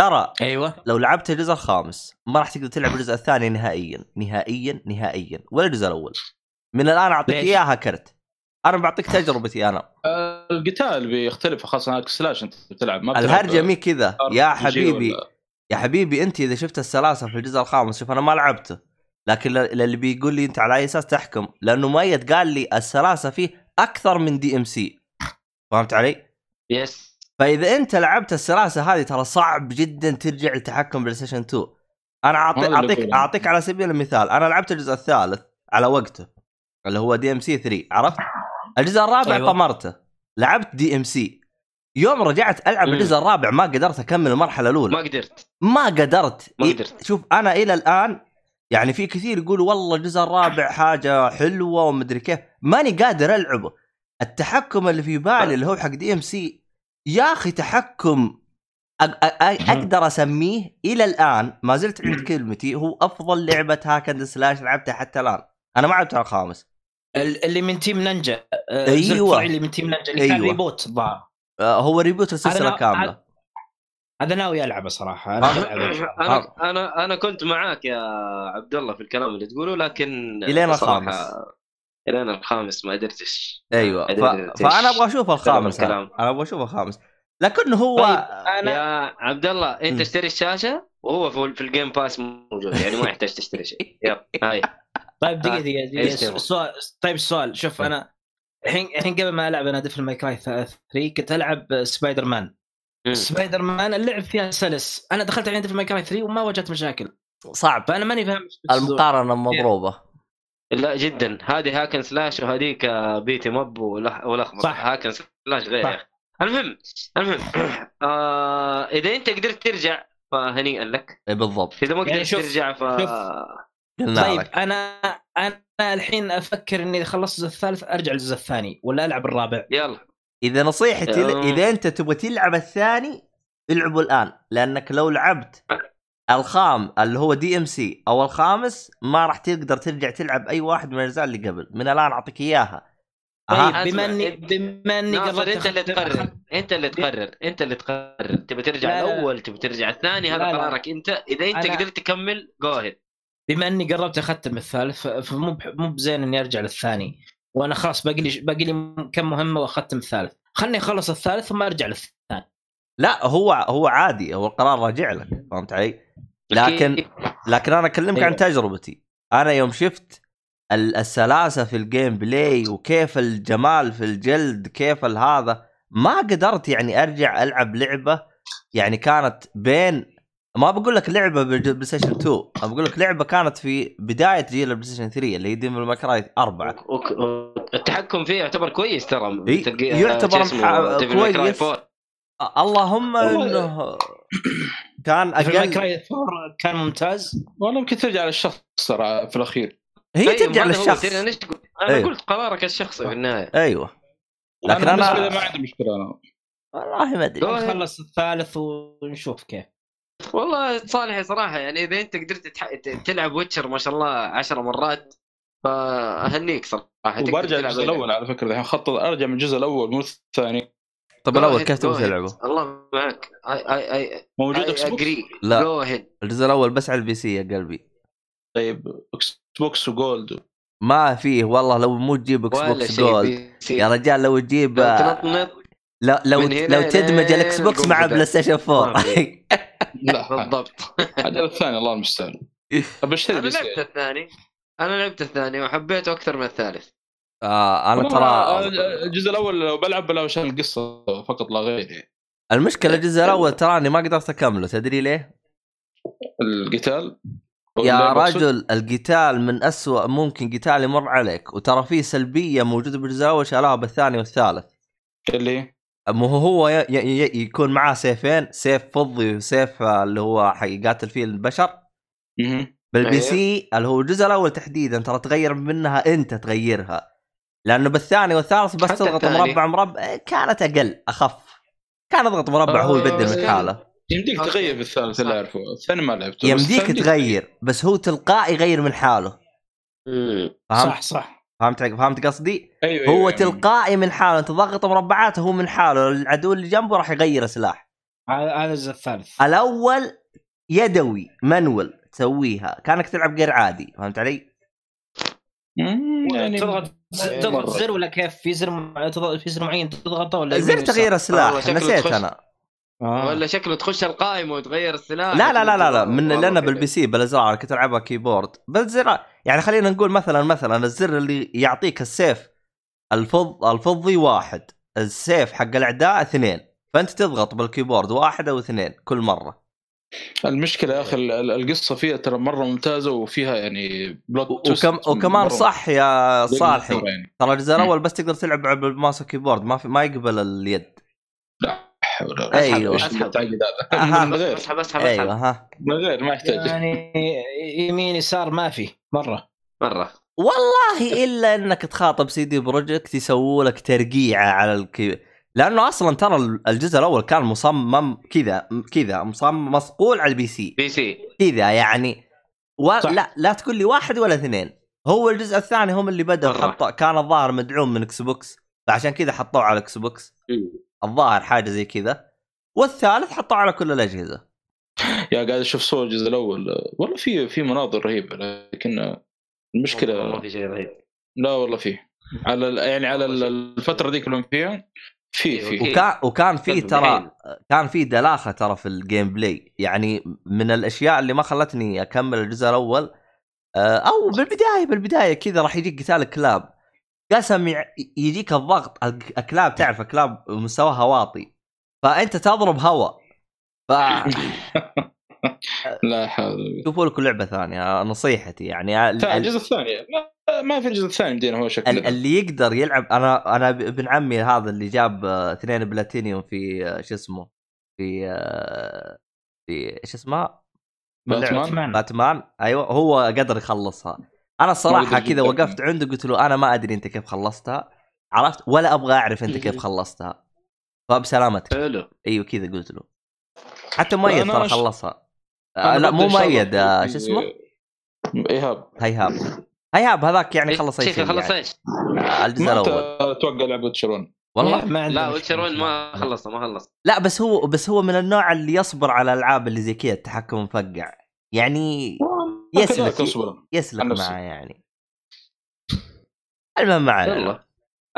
ترى أيوه. لو لعبت الجزء الخامس ما راح تقدر تلعب الجزء الثاني نهائيا. نهائيا نهائيا. ولا الجزء الأول. من الآن أعطيك؟ إياها كرت. أنا بعطيك تجربتي أنا. القتال بيختلف خاصة هاك سلاش أنت بتلعب. ما بتلعب الهرجة مي كذا. يا حبيبي. ولا- يا حبيبي أنت إذا شفت السلاسة في الجزء الخامس شوف أنا ما لعبته لكن اللي بيقول لي أنت على أي أساس تحكم لأنه مؤيد قال لي السلاسة فيه أكثر من DMC فهمت علي؟ yes فإذا أنت لعبت السلاسة هذه ترى صعب جدا ترجع لتحكم PlayStation 2 أنا اعطيك أقوله. أعطيك على سبيل المثال أنا لعبت الجزء الثالث على وقته اللي هو DMC 3 عرفت؟ الجزء الرابع. أيوة. طمرته لعبت DMC يوم رجعت ألعب. الجزء الرابع ما قدرت أكمل المرحلة الأولى. ما قدرت. ما قدرت. ما قدرت. شوف أنا إلى الآن يعني في كثير يقولوا والله الجزء الرابع حاجة حلوة ومدري كيف. ماني قادر ألعبه. التحكم اللي في بالي اللي هو حق DMC يا أخي تحكم أ- أ- أ- أقدر أسميه؟ إلى الآن ما زلت عند كلمتي هو أفضل لعبة hack and slash لعبتها حتى الآن. أنا ما لعبتها الخامس. ال- اللي من Team Ninja آه، الفرعي اللي من Team Ninja اللي كان أيوة. reboot الظاهر هو reboot السلسلة كاملة هذا ناوي العبه صراحة أنا. أنا أنا أنا كنت معاك يا عبد الله في الكلام اللي تقوله لكن بصراحة الخامس. الين الخامس ما قدرتش أيوه ما ف... فأنا أبغى أشوف الخامس. أنا أبغى أشوف الخامس لكن هو طيب أنا يا عبد الله انت. اشتري الشاشة وهو في في ال Game Pass موجود يعني ما يحتاج تشتري شيء يلا هاي طيب دقيقة. دقيقة؟ السؤال طيب السؤال شوف أنا الحين الحين قبل ما ألعب أنا Devil May Cry 3 كنت ألعب سبايدر مان مم. سبايدر مان اللعب فيها سلس. أنا دخلت على Devil May Cry 3 وما واجهت مشاكل. صعب. فأنا ماني فاهم المقارنة مضروبه لا جدا. هذه hack and slash وهذيك beat 'em up والأح- والاخضر صح. hack and slash غير. صح. المهم المهم. [CLEARS THROAT] آه إذا أنت قدرت ترجع فهنيئا لك. اي بالضبط. إذا ما يعني قدرت شوف- ترجع ف شوف. قلنا طيب لك أنا أنا الحين أفكر إني إذا خلصت الجزء الثالث أرجع للجزء الثاني ولا ألعب الرابع يلا إذا نصيحتي أم. إذا أنت تبغى تلعب الثاني العبه الآن لأنك لو لعبت الخام اللي هو DMC أو الخامس ما راح تقدر ترجع تلعب أي واحد من الأجزاء اللي قبل من الآن أعطيك إياها طيب. بما إني أنت- بما إني قربت أنت اللي تقرر أنت اللي تقرر أنت اللي تقرر تبي ترجع لا، لا. الأول تبي ترجع الثاني هذا. قرارك أنت إذا أنت أنا- قدرت تكمل جو بما إني قربت أختم الثالث فمو مو بزين إني أرجع للثاني. وأنا خلاص باقي لي باقي لي كم مهمة وأختم الثالث. خلني أخلص الثالث ثم أرجع للثاني. لا هو هو عادي هو القرار راجع لك فهمت علي؟ لكن لكن أنا أكلمك. عن تجربتي. أنا يوم شفت ال- السلاسة في ال gameplay وكيف الجمال في الجلد كيف هذا ما قدرت يعني أرجع ألعب لعبة يعني كانت بين ما بقول لك لعبة بال PlayStation 2 أنا بقول لك لعبة كانت في بداية جيل ال PlayStation 3 اللي هي Devil May Cry 4 وك- وك- التحكم فيه يعتبر كويس ترى تلقى- يعتبر كويس. 4. اللهم. إنه كان أقل كان ممتاز والله يمكن ترجع للشخص ترى في الأخير هي طيب، ترجع للشخص أنا أيوه. قلت قرارك الشخصي في النهاية أيوه لكن أنا لي ما عندي مشكلة أنا والله ما أدري. نخلص الثالث ونشوف كيف والله صالح صراحة يعني إذا أنت قدرت تح... تلعب Witcher ما شاء الله عشر مرات فأهنيك صراحة وبرجع الجزء. الأول على فكرة الحين خطط أرجع من الجزء الأول مو الثاني طب الأول كيف تبغى. تلعبه؟ الله معك اي اي اي موجود Xbox اجري لا. الجزء الأول بس على ال PC يا قلبي طيب Xbox و Gold ما فيه والله لو مو تجيب Xbox Gold. يا رجال لو تجيب لو لو لو, تدمج ال Xbox مع. PlayStation 4 ما في. [LAUGHS] لا [LAUGHS] بالضبط. أجل الثاني [LAUGHS] الله المستعان. ابى اشتري أنا لعبت الثاني. أنا لعبت الثاني وحبيته أكثر من الثالث. آه أنا ترى الجزء الأول لو بلعب بلعب عشان القصة فقط لا غير. يعني. المشكلة الجزء الأول تراني ما قدرت أكمله تدري ليه؟ القتال؟ يا. رجل القتال من أسوأ ممكن قتال يمر عليك وترى في سلبية موجودة بالجزء الأول شالوها بالثاني والثالث. اللي؟ مو هو هو ي- ي- ي- يكون معاه سيفين سيف فضي وسيف آه، اللي هو حيقاتل فيه البشر. بال P أيوه. C اللي هو الجزء الأول تحديدا ترى تغير منها أنت تغيرها لأنه بالثاني والثالث بس تضغط. مربع مربع كانت أقل أخف كان اضغط مربع هو آه، يبدل من حاله يمديك. تغير في الثالث اللي. اعرفه الثاني ما لعبته يمديك تغير بس هو تلقائي يغير من حاله. فهمت صح صح فهمت فهمت قصدي؟ أيوه هو أيوة. تلقائي من حاله انت ضغط مربعات هو من حاله العدو اللي جنبه راح يغير سلاح هذا هذا الجزء الثالث الأول يدوي منول تسويها كانك تلعب غير عادي فهمت علي؟ يعني تضغط تضغط. زر ولا كيف في زر في زر معين تضغطه ولا زر تغيير شكله نسيت أنا آه. ولا شكله تخش القائمة وتغير السلاح؟ لا لا لا لا, لا. من لنا. بالبي C بالازرار كنت ألعبها keyboard بالزر يعني خلينا نقول مثلا مثلا الزر اللي يعطيك السيف الفض الفضي واحد السيف حق الأعداء اثنين. فأنت تضغط بال keyboard واحد أو اثنين كل مرة. المشكلة يا أخي ال- ال- القصة فيها ترى مرة ممتازة وفيها يعني plot وكم وكمان صح يا صالحي. يعني. ترى الجزء الأول بس تقدر تلعب بالماوس والكيبورد ما في ما يقبل اليد. حول ولا أها. هذا؟ من غير أسحب أسحب أيوه اسحب ها من غير ما يحتاج. يعني يمين يسار ما في مرة. مرة. والله إلا إنك تخاطب سي دي بروجكت يسووا لك ترقيعة على الكي لأنه أصلا ترى الجزء الأول كان مصمم كذا كذا مصمم مصقول على البي سي. بي سي. كذا يعني. و... صح. لا لا تقول لي واحد ولا اثنين. هو الجزء الثاني هم اللي بدأوا مرة. حط كان الظاهر مدعوم من Xbox فعشان كذا حطوه على Xbox الظاهر حاجة زي كذا والثالث حطوه على كل الأجهزة. يا قاعد أشوف صور الجزء الأول والله في في مناظر رهيبة لكن ما المشكلة في شيء رهيب. لا والله في. على ال- يعني على ال- الفترة ذيك اللي فيها في أيوة. في. وكان وكان في ترى. كان في دلاخة ترى في ال gameplay يعني من الأشياء اللي ما خلتني أكمل الجزء الأول آه، أو بالبداية بالبداية كذا راح يجيك قتال كلاب قسم يجيك الضغط. الكلاب تعرف الكلاب مستواها واطي فأنت تضرب هواء ف [LAUGHS] لا حول شوفوا لكم لعبة ثانية نصيحتي يعني. الجزء الثاني. ما في الجزء الثاني مدينا هو شكله. اللي يقدر يلعب أنا أنا ابن عمي هذا اللي جاب آه، اثنين بلاتينيوم في آه، شو اسمه في آه، في اسمها؟ باتمان باتمان. باتمان. أيوه هو قدر يخلصها. أنا الصراحه كذا. وقفت عنده قلت له أنا ما أدري أنت كيف خلصتها عرفت؟ ولا أبغى أعرف أنت كيف خلصتها. فبسلامتك. حلو. أيوه كذا قلت له. حتى مؤيد ترى خلصها. آه أنا لا مو مؤيد آه، شو اسمه؟ ايهاب هيهاب. هيهاب هذاك يعني إيه، خلص أي شيخ شيء خلص يعني. إيش؟ آه، الجزء الأول. ت- توقع لعبة شرون والله؟ ما عندي لا. ويتشرون ما خلص ما خلص لا بس هو بس هو من النوع اللي يصبر على الالعاب اللي زي كذا التحكم مفقع. يعني يسلك اصبر يسلك نفسي. معاه يعني. المهم معنا يلا.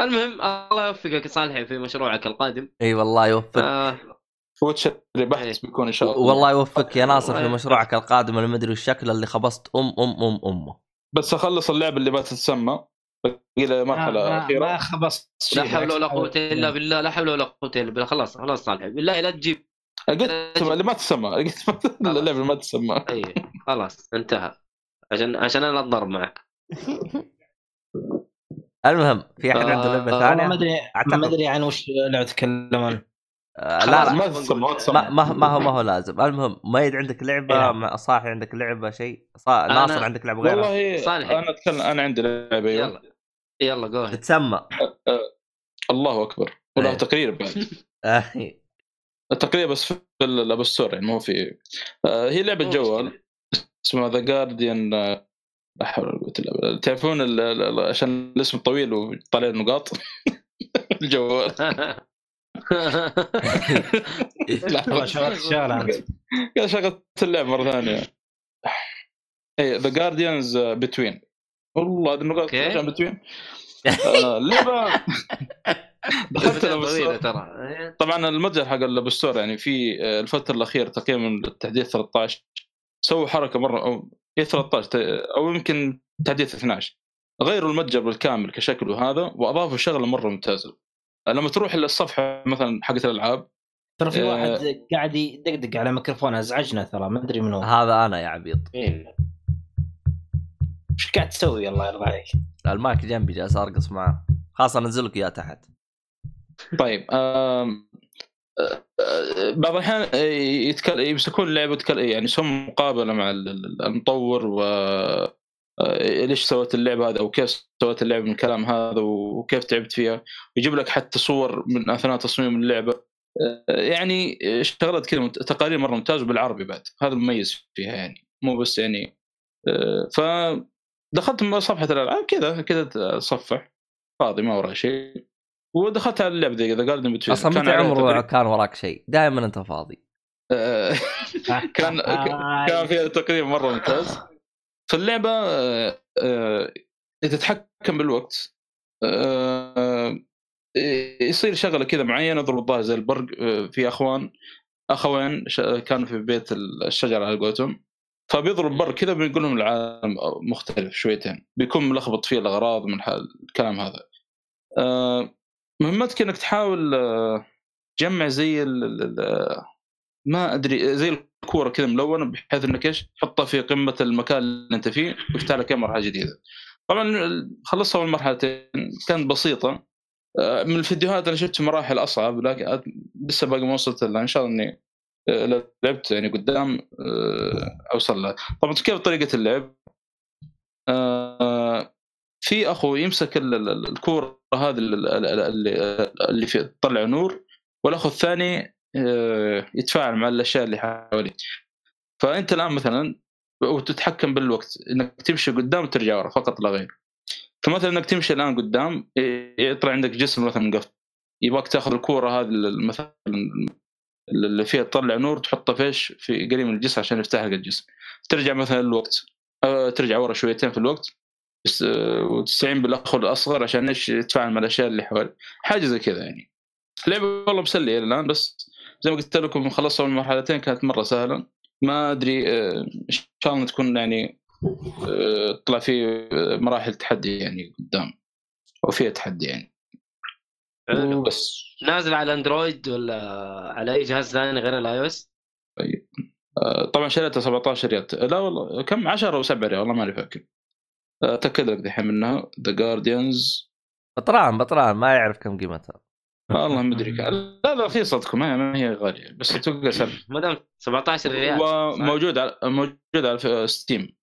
المهم الله يوفقك يا صالحي في مشروعك القادم. إي والله يوفقك آه. ويتشر بحث بيكون إن شاء الله. والله يوفقك يا ناصر في مشروعك القادم اللي مدري الشكل اللي خبصت. أم أم أم امه بس أخلص اللعبه اللي بتتسمى باقي لها مرحلة ما- أخيرة. ما خبصت لا حول ولا. قوة إلا بالله. لا حول ولا قوة إلا بالله. خلاص خلاص صالحي بالله لا تجيب قلت اللي ما تسمى [LAUGHS] قلت اللعبة ما تسمى إي خلاص انتهى. عشان عشان أنا أتضرب معك. [LAUGHS] المهم في أحد عنده آه، لعبه ما ثانية؟ ادري أعتقد. ما أدري عن وش لو تكلمون آه، لا لا. ما تسمى ما تسمى ما, ما, ما هو ما هو لازم. المهم ميد عندك لعبة إيه. صاحي عندك لعبة شيء؟ صا... ناصر عندك لعبة غيرها والله صالح. أنا اتكلم أنا عندي لعبة. يلا. يلا. جو ahead. تتسمى. الله أكبر. ولا إيه. تقرير بعد [LAUGHS] آه، التقرير بس في الأب ستور يعني مو في. آه، هي لعبة جوال. اسمها ذا جارديان لا حول ولا قوة إلا بالله. تعرفون ال- ال- ال- عشان الاسم طويل وطالع نقاط؟ [LAUGHS] الجوال. شغلت انت شغلت اللعبه مرة ثانية. اي The Gardens Between والله هذه النقاط Between [LAUGHS] اللعبه دخلت Store ترى. طبعا المتجر حق ال App Store يعني في آه، الفترة الأخيرة تقريبا من التحديث 13 سووا حركة مرة أو هي 13 ت- أو يمكن تحديث 12 غيروا المتجر بالكامل كشكل وهذا وأضافوا شغلة مرة ممتازة. لما تروح للصفحه مثلا حقت الألعاب ترى في آه. واحد قاعد يدقدق على ميكروفون أزعجنا ترى ما أدري من هو هذا أنا يا عبيط. إيش قاعد تسوي؟ الله يرضى عليك. المايك جنبي جالس أرقص معاه خلاص انزل لك إياه تحت. طيب آه، آه، بعض الأحيان آه، يتكل... يمسكون اللعبة يتكل... يعني يسوون مقابلة مع ال- ال- المطور و ليش سويت اللعبة هذه أو كيف سويت اللعبة من الكلام هذا وكيف تعبت فيها. يجيب لك حتى صور من أثناء تصميم اللعبة. يعني شغلات كذا تقارير مرة ممتازة بالعربي بعد. هذا المميز فيها يعني. مو بس يعني ف دخلت من صفحه الألعاب كذا كذا اتصفح فاضي ما وراي شيء. ودخلت على اللعبة ذا جاردن بتوين أصلا متى عمره كان وراك شيء؟ دائما أنت فاضي. [LAUGHS] كان كان فيها تقرير مرة ممتاز. في اللعبة آه، آه، تتحكم بالوقت. آه، يصير شغلة كذا معينة يضرب الظاهر زي البرق آه، في أخوان. أخوين ش- كانوا في بيت الشجرة على قولتهم. فبيضرب برق كذا بنقول لهم العالم مختلف شويتين. بيكون ملخبط فيه الأغراض من الكلام هذا. آه، مهمتك أنك تحاول آه، تجمع زي ال- ما أدري زي الكورة كذا ملونة بحيث إنك إيش تحطها في قمة المكان اللي أنت فيه ويفتح لك مرحلة جديدة. طبعا خلصت اول مرحلتين كانت بسيطة آه، من الفيديوهات أنا شفت مراحل أصعب لكن لسه باقي ما وصلت لها إن شاء الله إني آه، لعبت يعني قدام آه، أوصل لها. طبعا كيف طريقة اللعب؟ في أخو يمسك ال- ال- ال- الكورة هذه ال- ال- ال- اللي اللي في تطلع نور والأخو الثاني آه، يتفاعل مع الأشياء اللي حواليه. فأنت الآن مثلا وتتحكم بالوقت إنك تمشي قدام وترجع ورا فقط لا غير. فمثلا إنك تمشي الآن قدام يطلع عندك جسم مثلا مقفل يبغاك تاخذ الكورة هذه مثلا اللي فيها تطلع نور تحطها فيش في قريب من الجسم عشان يفتح لك الجسم. ترجع مثلا الوقت آه، ترجع ورا شويتين في الوقت وتستعين بالاخ الأصغر عشان إيش يتفاعل مع الأشياء اللي حوالي. حاجة زي كذا يعني. لعبه والله مسليه الآن بس زي ما قلت لكم خلصت اول مرحلتين كانت مرة سهلة. ما أدري آه، إن شاء الله تكون يعني آه، طلع في آه، مراحل تحدي يعني قدام. أو فيها تحدي يعني. بس. نازل على أندرويد ولا على أي جهاز ثاني غير ال iOS؟ آه، طبعا شريتها 17 ريال. لا والله كم؟ 10 أو 7 ريال والله ماني فاكر. أتأكد لك دحين منها. The Guardians بطران بطران ما يعرف كم قيمتها. والله ما أدري. [LAUGHS] لا لا رخيصتكم ما ما هي غالية. بس توقع ما دام 17 ريال؟ وموجود على موجود على ستيم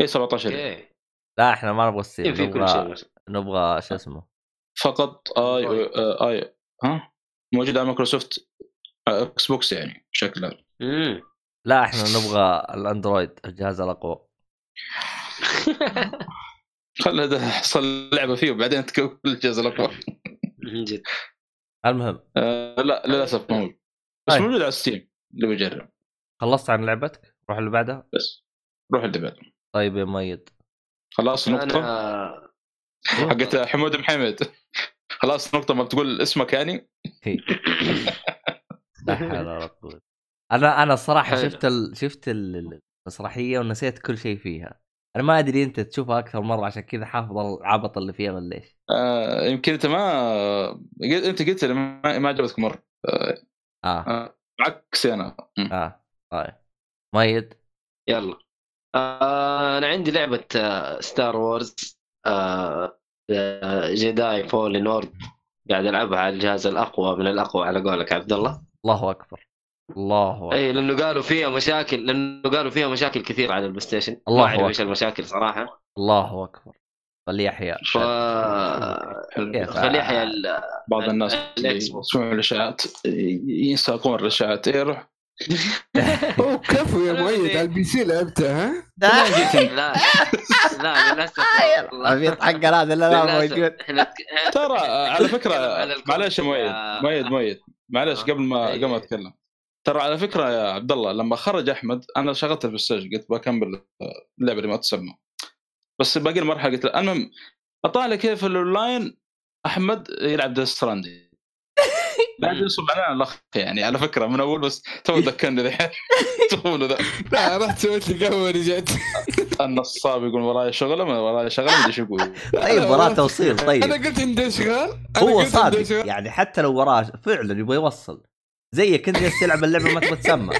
إي 17 ريال. لا إحنا ما نبغى ستيم في كل شيء نبغى شو اسمه؟ فقط إي آه، إي ها؟ موجود على مايكروسوفت آه، إكس بوكس يعني بشكل عام. لا إحنا نبغى الأندرويد الجهاز الأقوى. خلنا ده حصل لعبة فيه وبعدين تكون الجهاز الاقوى من جد المهم. آه، لا للأسف ما موجود بس طيب. موجود على ستيم اللي بيجرب خلصت عن لعبتك؟ روح اللي بعدها. بس. روح اللي بعده. طيب يا ميد خلاص نقطة. أنا حقت حمود محمد. خلاص نقطة ما تقول اسمك يعني. لا حول ولا قوة. أنا أنا الصراحه حلو. شفت ال... شفت ال- المسرحية ونسيت كل شيء فيها. أنا ما أدري أنت تشوفها أكثر مرة عشان كذا حافظ العبط اللي فيها ولا إيش آه يمكن أنت ما قلت- أنت قلت لي ما ما عجبتك مرة. آه. آه آه، عكسي أنا. م. آه طيب. ميد يلا. آه أنا عندي لعبة ستار وورز آه جداي فولن أوردر قاعد ألعبها على الجهاز الأقوى من الأقوى على قولك عبد الله. الله أكبر. الله أكبر اي لأنه قالوا فيها مشاكل لأنه قالوا فيها مشاكل كثير على البلاي ستيشن الله ما أعرف أكبر. إيش المشاكل صراحة الله أكبر خليه احياء ف؟ خليه يحيى ال- بعض الناس. يسمعون الاشاعات ينساقون الاشاعات إيه روح [LAUGHS] أوه كفو يا مؤيد على ال PC لعبتها ها؟ [LAUGHS] لا لا للأسف والله. بيضحك هذا لا لا. موجود ترى على فكرة. [LAUGHS] معلش يا مؤيد مؤيد مؤيد معلش آه. قبل ما إيه. قبل ما أتكلم ترى على فكرة يا عبد الله لما خرج أحمد أنا شغلت البلاي ستيشن قلت بكمل اللعبة اللي ما تسمى. بس باقي المرحلة قلت له المهم اطالع كيف الاونلاين أحمد يلعب ديث ستراندينج بعد يوصل علينا الاخ يعني على فكرة من أول بس تو [LAUGHS] ذكرني الحين [LAUGHS] تقول ذا. لا رحت سويت لي قهوة ورجعت [LAUGHS] النصاب يقول وراي شغلة ما وراي شغلة ما أدري إيش يقول. طيب وراه توصيل أنا طيب. قلت عنده اشغال هو صادق. يعني حتى لو وراه فعلا يبغى يوصل. زيك انت جالس تلعب اللعبة ما تبغى تسمى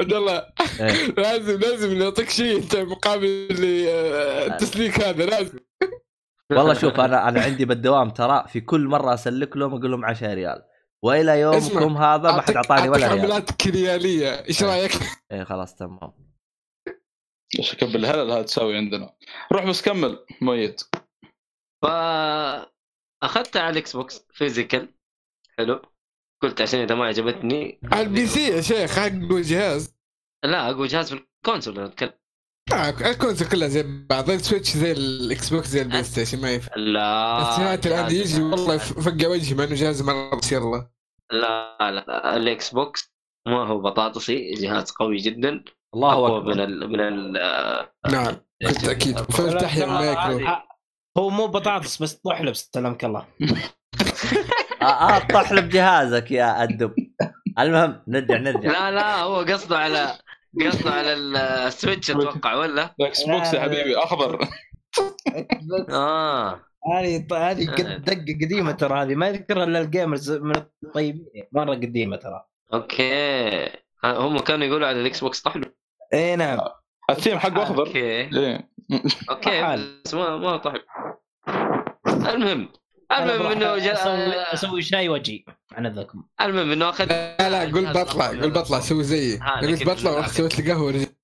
عبد الله إيه. لازم لازم نعطيك شيء أنت مقابل آه، التسليك هذا لازم. والله شوف أنا أنا عندي بالدوام ترى في كل مرة أسلك لهم أقول لهم 10 ريال. وإلى يومكم هذا ما حد أعطاني ولا ريال. عملاتك رياليه إيش إيه. رأيك؟ إيه خلاص تمام. إيش اكبر الهلل هذا تساوي عندنا؟ روح بس كمل ميت ف اخذتها على الإكس بوكس فيزيكال. حلو. قلت عشان إذا ما عجبتني على البي سي يا شيخ حق الجهاز لا اقوى جهاز في الكونسول أنا أتكلم. آه، الكونسول كلها زي بعض السويتش زي الاكس بوكس زي البلاي ستيشن ما يفرق. لا السمعت الآن جهاز- يجي والله فقع وجهي مع إنه جهاز مرة بس يلا. لا لا, لا. الاكس بوكس ما هو بطاطسي جهاز قوي جدا. الله أقوى أكبر. من ال من ال آه، نعم بالتاكيد فافتح يا هو مو بطاطس بس طحلب سلامك الله. آه, [LAUGHS] آه طحلب جهازك يا الدب المهم نرجع نرجع. لا لا هو قصده على قصده على ال- السويتش أتوقع ولا؟ الاكس بوكس يا حبيبي أخضر. آه. هذه هذه آه. قد- دقة قديمة ترى هذه. ما يذكرها إلا ال gamers من الطيبين. مرة قديمة ترى. أوكي. هم كانوا يقولوا على الإكس بوكس طحلب إي نعم. الثيم حقه أخضر. أوكي. أوكي. بس ما ما المهم المهم انه. أسوي شاي وجهي عن اذنكم المهم انه اخذ لا لا قول بطلع قول بطلع سوي زيي قلت بطلع ورحت سويت لي قهوة ورجعت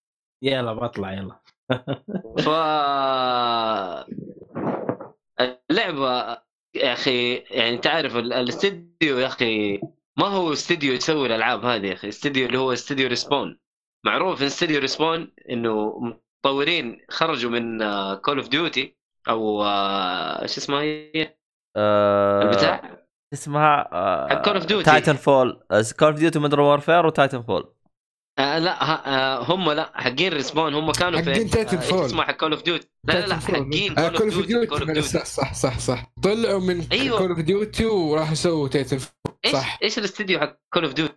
يلا بطلع يلا. ف اللعبه يا أخي يعني ال- الاستديو يا أخي ما هو استديو يسوي الألعاب هذه يا أخي استديو اللي هو استديو ريسبون. معروف إن استديو ريسبون إنه مطورين خرجوا من كول اوف ديوتي أو آه، إيش اسمها هي؟ آه البتاع؟ اسمها آه حق Call of Duty. تايتن فول كول اوف ديوتي مودرن وورفير وتايتن فول آه لا آه هم لا حقين ريسبون هم كانوا في حقين Titanfall. آه، اسمها حق كول اوف ديوتي لا لا لا حقين كول كول اوف اوف ديوتي كول اوف ديوتي ديوتي صح صح صح صح. طلعوا من أيوة. كول اوف ديوتي وراحوا سووا تايتن إيش صح. إيش الاستديو حق كول اوف ديوتي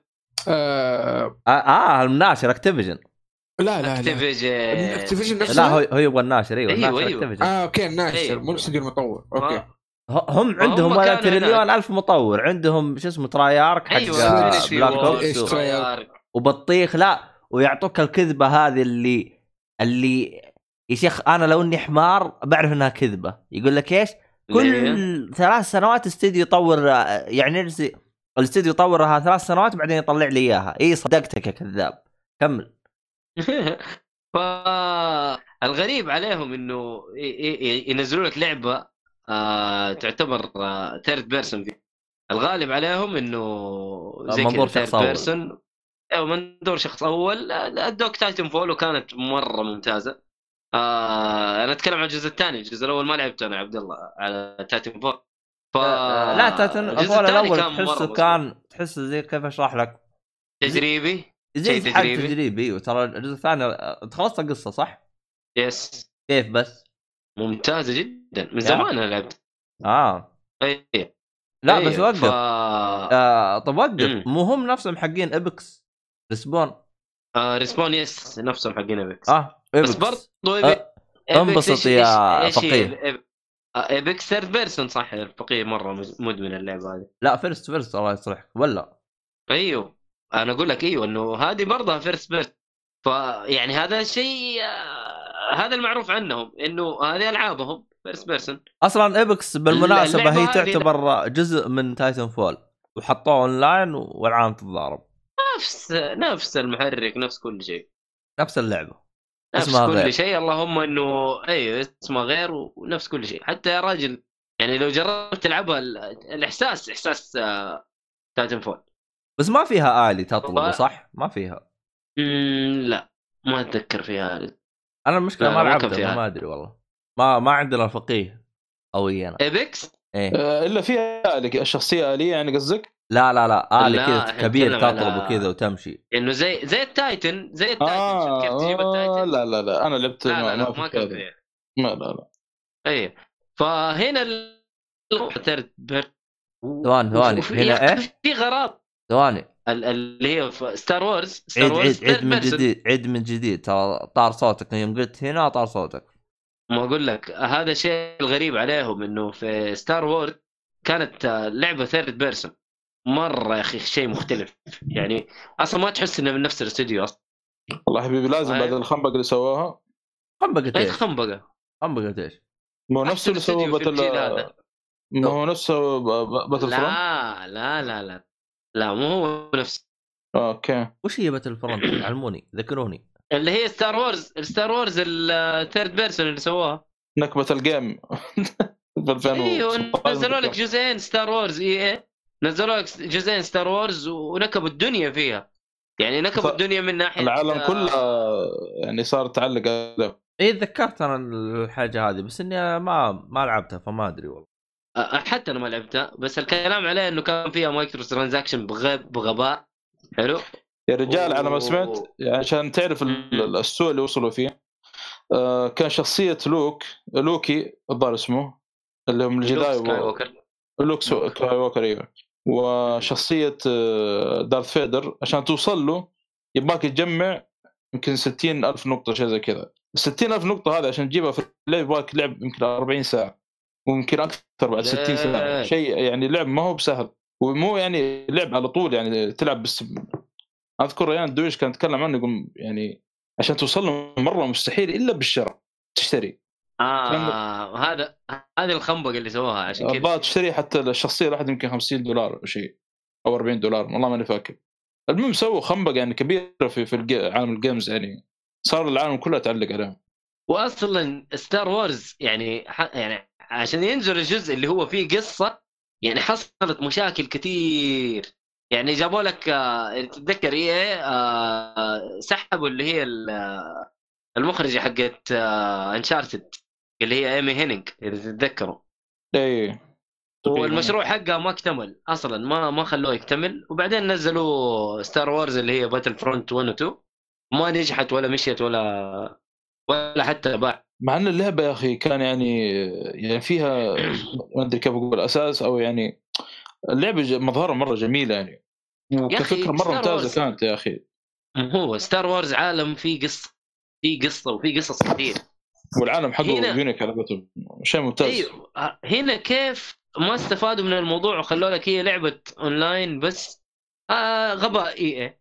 آه آه, آه الناشر اكتيفيجن لا لا لا. اكتيفيجن اكتيفيجن نفسه؟ لا هو هو يبغى الناشر أيوه أيوة، الناشر. اكتيفيجن آه أوكي الناشر أيوة. مو الاستوديو المطور. أوكي. آه. هم عندهم هم ولا كانوا تريليون. ألف مطور عندهم شو اسمه ترايارك حق Infinity بلاك. اوبس؟ وبطيخ لا ويعطوك الكذبة هذه اللي اللي يا شيخ أنا لو إني حمار بعرف إنها كذبة يقول لك إيش؟ كل ثلاث سنوات استديو يطور يعني الاستديو يطورها ثلاث سنوات بعدين يطلع لي إياها إي صدقتك يا كذاب كمل [LAUGHS] فالغريب عليهم إنه ينزلوا لك لعبة آه تعتبر third person الغالب عليهم إنه زي منظور شخص. person أو منظور شخص أول الدوك Titanfall وكانت مرة ممتازة آه أنا أتكلم عن الجزء الثاني الجزء الأول ما لعبته أنا عبد الله على Titanfall ف آه، لا الفول الثاني الأول تحسه. كان تحسه زي كيف أشرح لك تجريبي زي تجريبي. تجريبي أيوه ترى الجزء الثاني آه، خلصت القصة صح؟ yes كيف بس؟ ممتازة جدا. من. زمان أنا لعبت. آه. اي لا إيه، بس وقف. ف... آه طب وقف. مو هم نفسهم حقين Apex Respawn آه Respawn yes نفسهم حقين Apex آه بس Apex. برضو أه، انبسط يا فقيه. Apex third person صح الفقيه مرة مدمن اللعبة هذه. لا first first الله يصلحك. ولا؟ أيوه. أنا أقول لك أيوه إنه هذه برضه first person فيعني هذا الشيء آه، هذا المعروف عنهم إنه هذه ألعابهم first person أصلا Apex بالمناسبة هي تعتبر جزء من Titanfall وحطوه اونلاين والعالم تتضارب. نفس نفس المحرك نفس كل شيء. نفس اللعبة. نفس اسمها كل غير. شيء. اللهم إنه أيوه اسمها غير ونفس كل شيء. حتى يا راجل يعني لو جربت تلعبها ال- الإحساس إحساس آه، Titanfall بس ما فيها آلي تطلبه و- صح؟ ما فيها. لا. ما أتذكر فيها أنا المشكلة لا، ما لا، لعبتها. ما أدري والله. ما ما عندنا الفقيه قوي أنا Apex؟ إيه. آه، إلا فيها آلية الشخصية آلية يعني قصدك؟ لا لا لا آلي لا، كذا كبير تطلب وكذا وتمشي. إنه زي زي ال Titan زي ال Titan شوف كيف تجيب آه ال Titan. لا لا لا أنا لعبت لا لا, لا ما كان ما لا لا اي فهنا ال... ثواني ثواني هنا إيه؟ في غراب. ثواني. اللي هي في Star Wars Star عيد Wars عيد عيد من. جديد عيد من جديد ترى طار صوتك يوم قلت هنا طار صوتك ما أقول لك هذا الشيء الغريب عليهم إنه في Star Wars كانت لعبة third person مرة يا أخي شيء مختلف يعني أصلا ما تحس إنه من نفس الاستوديو أصلا والله حبيبي لازم طيب. بعد الخنبق اللي سواها خنبقت اي إيش؟ خنبقة خنبقت إيش؟ ما هو نفسه اللي هذا. Battle ما هو نفسه Battle لا لا لا لا لا مو هو نفس أوكي. وش هي Battlefront؟ [COUGHS] علموني ذكروني. اللي هي Star Wars Star Wars ال third person اللي سووها. نكبه ال game ب 2000 إيوه نزلوا لك جزئين Star Wars إي إي. نزلوا لك جزئين Star Wars ونكبوا الدنيا فيها. يعني نكبوا الدنيا من ناحية العالم آه، كله يعني صار تعلق عليه. اي تذكرت أنا الحاجة هذه بس إني ما ما لعبتها فما أدري والله. حتى أنا ما لعبتها بس الكلام عليه إنه كان فيها micro transaction بغ- بغباء. حلو؟ يا رجال على ما. سمعت عشان تعرف. السوء اللي وصلوا فيه. آه، كان شخصية لوك لوكي الظاهر اسمه اللي هم ال Jedi Luke Skywalker Luke Skywalker أيوه. وشخصية آه، Darth Vader. عشان توصل له يبغاك تجمع يمكن 60 ألف نقطة شيء زي كذا. 60 ألف نقطة هذه عشان تجيبها في اللعب يبغاك لعب يمكن 40 ساعة. ويمكن أكثر بعد 60 ساعة. ليه؟ شيء يعني لعب ما هو بسهل. ومو يعني لعب على طول يعني تلعب بس أذكر ريان دويش كان يتكلم عنه يقول يعني عشان توصل له مرة مستحيل إلا بالشراء تشتري. آه هذا هذه الخنبقة اللي سووها عشان كذا. تشتري حتى الشخصية الواحده يمكن 50 دولار أو شيء أو 40 دولار والله ماني فاكر. المهم سووا خنبقة يعني كبيرة في في عالم الجيمز يعني. صار العالم كله يتعلق عليهم واصلا Star Wars يعني. يعني عشان ينزل الجزء اللي هو فيه قصة يعني حصلت مشاكل كثير يعني جابوا لك آه، تتذكر إيه آه، سحبوا اللي هي آه، المخرجة حقت Uncharted اللي هي Amy Hennig إذا تتذكروا. اي والمشروع حقها ما اكتمل أصلا ما ما خلوه يكتمل. وبعدين نزلوا Star Wars اللي هي Battlefront 1 و 2 ما نجحت ولا مشيت ولا ولا حتى باع. مع إن اللعبة يا أخي كان يعني يعني فيها ما أدري كيف أقول أساس أو يعني اللعبة مظهرها مرة جميلة يعني. وكفكرة مرة ممتازة. كانت يا أخي. هو ستار وورز عالم فيه قصه فيه قصة وفيه قصص كثير. والعالم حقه هنا- unique على قولتهم. شيء ممتاز. أيوه. هنا كيف ما استفادوا من الموضوع وخلوا لك هي لعبة اونلاين بس آه غباء. اي اي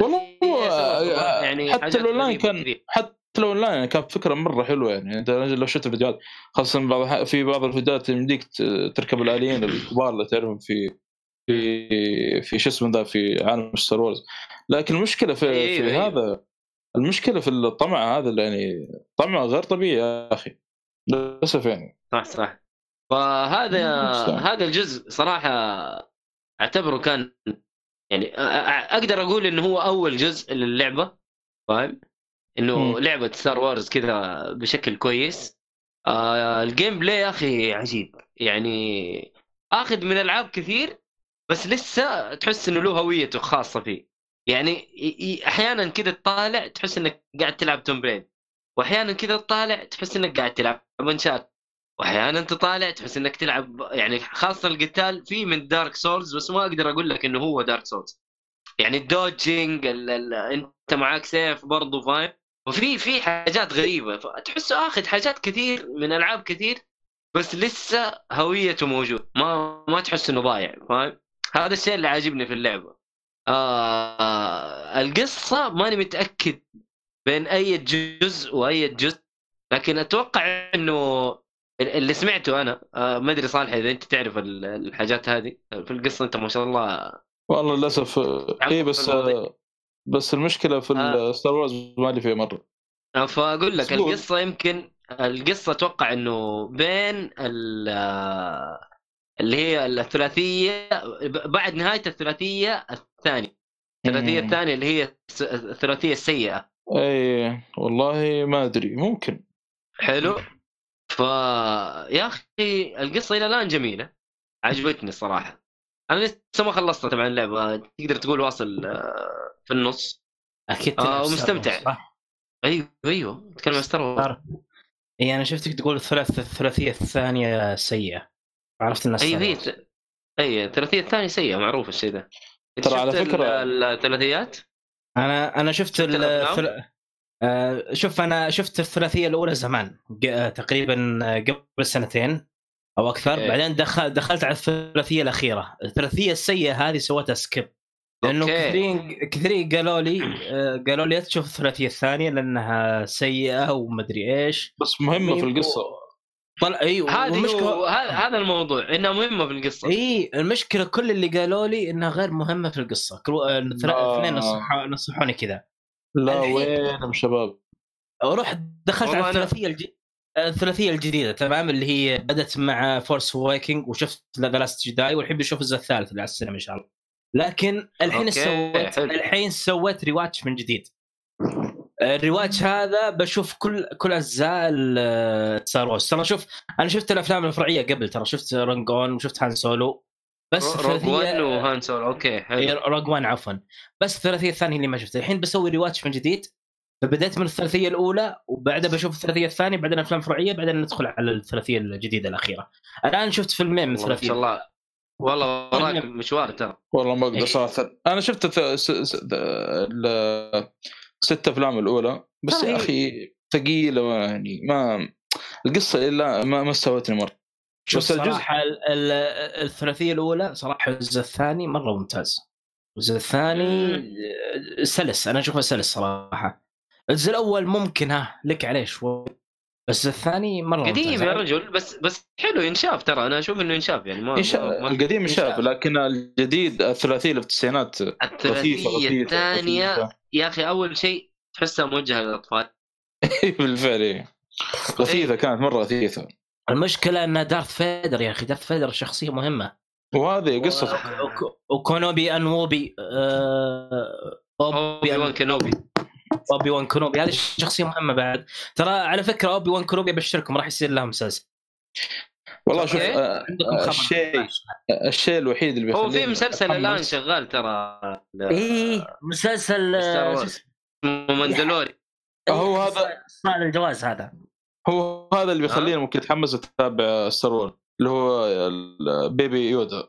والله يعني حتى غريبة كان- كثير. حتى الاونلاين يعني كانت فكرة مرة حلوة يعني أنت لو شفت الفيديوهات خاصة بعض في بعض الفيديوهات يمديك تركب الآليين الكبار اللي تعرفهم في في في شو اسمه ذا في عالم Star Wars لكن المشكلة في, أيوة في أيوة. هذا المشكلة في الطمع هذا اللي يعني طمع غير طبيعي يا أخي للأسف يعني صح صح فهذا. هذا الجزء صراحة أعتبره كان يعني أقدر أقول إنه هو أول جزء للعبة فاهم؟ إنه. لعبة Star Wars كذا بشكل كويس. آه ال gameplay يا أخي عجيب. يعني آخذ من ألعاب كثير بس لسه تحس إنه له هويته خاصة فيه. يعني أحيانا كذا تطالع تحس إنك قاعد تلعب Tomb Raider واحيانا كذا تطالع تحس إنك قاعد تلعب Uncharted واحيانا تطالع تحس إنك تلعب يعني خاصة القتال في من Dark Souls بس ما أقدر أقول لك إنه هو Dark Souls يعني ال dodging ال ال أنت معاك سيف برضو فاهم؟ وفي في حاجات غريبة. فتحسه آخذ حاجات كثير من ألعاب كثير بس لسه هويته موجود. ما ما تحس إنه ضايع. فاهم؟ هذا الشيء اللي عاجبني في اللعبة. آه القصة ماني متأكد بين أي جزء وأي جزء لكن أتوقع إنه اللي سمعته أنا آه ما أدري صالح إذا أنت تعرف ال- الحاجات هذه. في القصة أنت ما شاء الله والله للأسف اي بس الموضوع. بس المشكلة في آه. Star Wars مالي فيها مرة. آه، فأقول لك أسلوب. القصة يمكن القصة أتوقع إنه بين ال- اللي هي الثلاثية بعد نهاية الثلاثية الثانية. الثلاثية مم. الثانية اللي هي الثلاثية السيئة. اي والله ما أدري ممكن. حلو. ف يا أخي القصة إلى الآن جميلة. عجبتني الصراحه أنا لسه ما خلصت طبعا اللعبة. تقدر تقول واصل آه، في النص أكيد آه، ومستمتع. أيوه أيوه تتكلم عن Star Wars. إي أنا شفتك تقول الثلاث الثلاثية الثانية سيئة عرفت إنها اي. ت- اي الثلاثية الثانية سيئة معروف الشيء أنت ترى على شفت ال- الثلاثيات أنا أنا شفت الأفلام؟ الثل- آه، شوف أنا شفت الثلاثية الأولى زمان آه، تقريبا آه، قبل سنتين أو أكثر أوكي. بعدين دخل دخلت على الثلاثية الأخيرة الثلاثية السيئة هذه سويتها skip لأنه okay. كثيرين كثيرين قالوا لي آه، قالوا لي لا تشوف الثلاثية الثانية لأنها سيئة ومدري إيش. بس مهمة في القصة. طلع أيوه هذه هو هذا هذا الموضوع إنها مهمة في القصة. إي المشكلة كل اللي قالوا لي إنها غير مهمة في القصة. كل آه، نصحوا نصحوني كذا. لا الحين- وين شباب؟ ورحت دخلت على أنا- الثلاثية الج... الثلاثية الجديدة تمام؟ اللي هي بدأت مع Force Awakens وشفت The Last Jedi والحين بشوف الجزء الثالث اللي على السينما إن شاء الله. لكن الحين سويت. الحين سويت rewatch من جديد. ال rewatch هذا بشوف كل كل أجزاء Star Wars ترى شوف أنا شفت الأفلام الفرعية قبل ترى شفت Rogue One وشفت Han Solo بس Rogue 1 الثلاثيه و Han Solo okay حلو. Rogue One عفوا. بس الثلاثية الثانية اللي ما شفتها. الحين بسوي rewatch من جديد. فبديت من الثلاثية الأولى وبعدها بشوف الثلاثية الثانية بعدين أفلام فرعية بعدين ندخل على الثلاثية الجديدة الأخيرة. الآن شفت فيلمين من والله ما شاء الثلاثيه الله. والله وراك مشوار ترى. والله ما أقدر. إيه. صراحة. أنا شفت الث- س- س- ال- الست أفلام الأولى بس يا أخي ثقيلة ما- يعني ما القصة إلا ما ما استوتني مرة. شوف بس الجزء الثلاثية الأولى صراحة الجزء الثاني مرة ممتاز. الجزء الثاني سلس. أنا أشوفه سلس صراحة. الجزء الأول ممكن ها لك عليه شوي. بس الثاني مرة قديم. يا رجل بس بس حلو ينشاف ترى. أنا أشوف إنه ينشاف يعني ما إنشاء ما- القديم شاف لكن الجديد الثلاثية اللي في التسعينات الثلاثية الثانية يا أخي أول شيء تحسها موجهة للأطفال. [LAUGHS] بالفعل إيه. غثيثه كانت مرة غثيثه المشكلة أن Darth Vader يا أخي Darth Vader شخصية مهمة. وهذه وك- و Kenobi Kenobi آه، Obi-Wan Kenobi. Obi-Wan Kenobi هذه شخصية مهمة بعد. ترى على فكرة Obi-Wan Kenobi أبشركم راح يصير لها مسلسل. والله شوف. آه، الشيء الشيء الوحيد اللي هو في مسلسل الآن شغال ترى. إيه مسلسل Star آه،. اسمه؟ Mandalorian هو هذا صار الجواز هذا. هو هذا اللي بيخليني ممكن أتحمس أتابع Star Wars اللي هو ال Baby Yoda.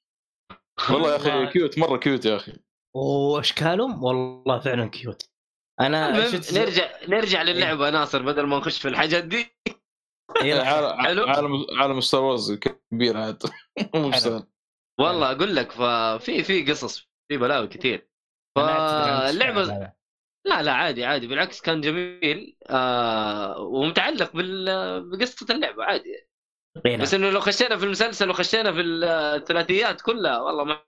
[LAUGHS] والله يا أخي cute مرة cute يا أخي. واشكالهم والله فعلا كيوت. أنا شفت نرجع نرجع للعبة ناصر بدل ما نخش في الحاجات دي. إيه، [LAUGHS] عالم حلو. عالم عالم Star Wars كبير [LAUGHS] مو بسهل والله أقول لك ففي في قصص في بلاوي كثير. فاللعبه هذا. لا. لا عادي عادي. بالعكس كان جميل. آه ومتعلق بال- بقصة اللعبة عادي. غينا. بس إنه لو خشينا في المسلسل وخشينا في الثلاثيات كلها والله ما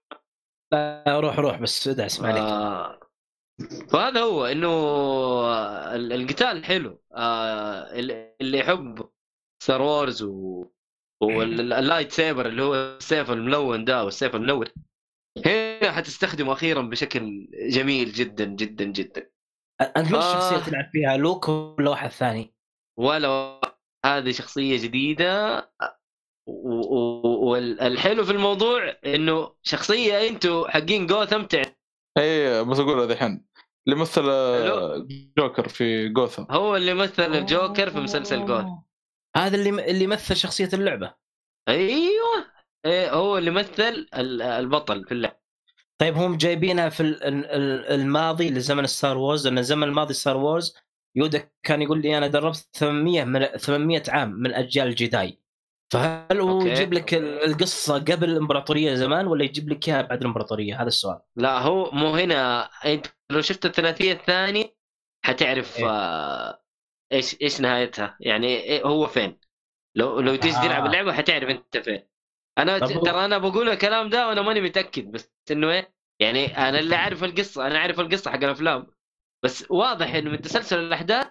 لا روح روح بس ادعس ما عليك. آه. فهذا هو إنه ال- القتال حلو آه اللي يحب Star Wars و وال lightsaber اللي هو السيف الملون ده والسيف المنور هنا حتستخدمه أخيرا بشكل جميل جدا جدا جدا أنت من آه. الشخصيه تلعب فيها لوك ولا واحد ثاني؟ ولا هذه شخصية جديدة والحلو في الموضوع إنه شخصية أنتوا حقين جوثم تع- اي بس اقولها الحين. اللي مثل آه،. جوكر في جوثم. هو اللي مثل الجوكر في مسلسل جوثم. هذا اللي اللي مثل شخصية اللعبة. أيوه. إيه هو اللي مثل ال- البطل في اللعبة. طيب هم جايبينها في ال- ال- ال- الماضي لزمن Star Wars. لأن الزمن الماضي Star Wars Yoda كان يقول لي أنا دربت 800 من 800 عام من أجيال ال Jedi فهل هو okay. يجيب لك ال- القصة قبل الإمبراطورية زمان ولا يجيب لك إياها بعد الإمبراطورية؟ هذا السؤال. لا هو مو هنا. أنت لو شفت الثلاثية الثانية حتعرف إيه. آه إيش إيش نهايتها. يعني إيه هو فين؟ لو لو تيجي آه. تلعب اللعبة حتعرف أنت فين. أنا ترى أنا بقول الكلام ده وأنا ماني متأكد بس إنه إيه يعني أنا اللي أعرف القصة أنا أعرف القصة حق الأفلام. بس واضح انه من تسلسل الأحداث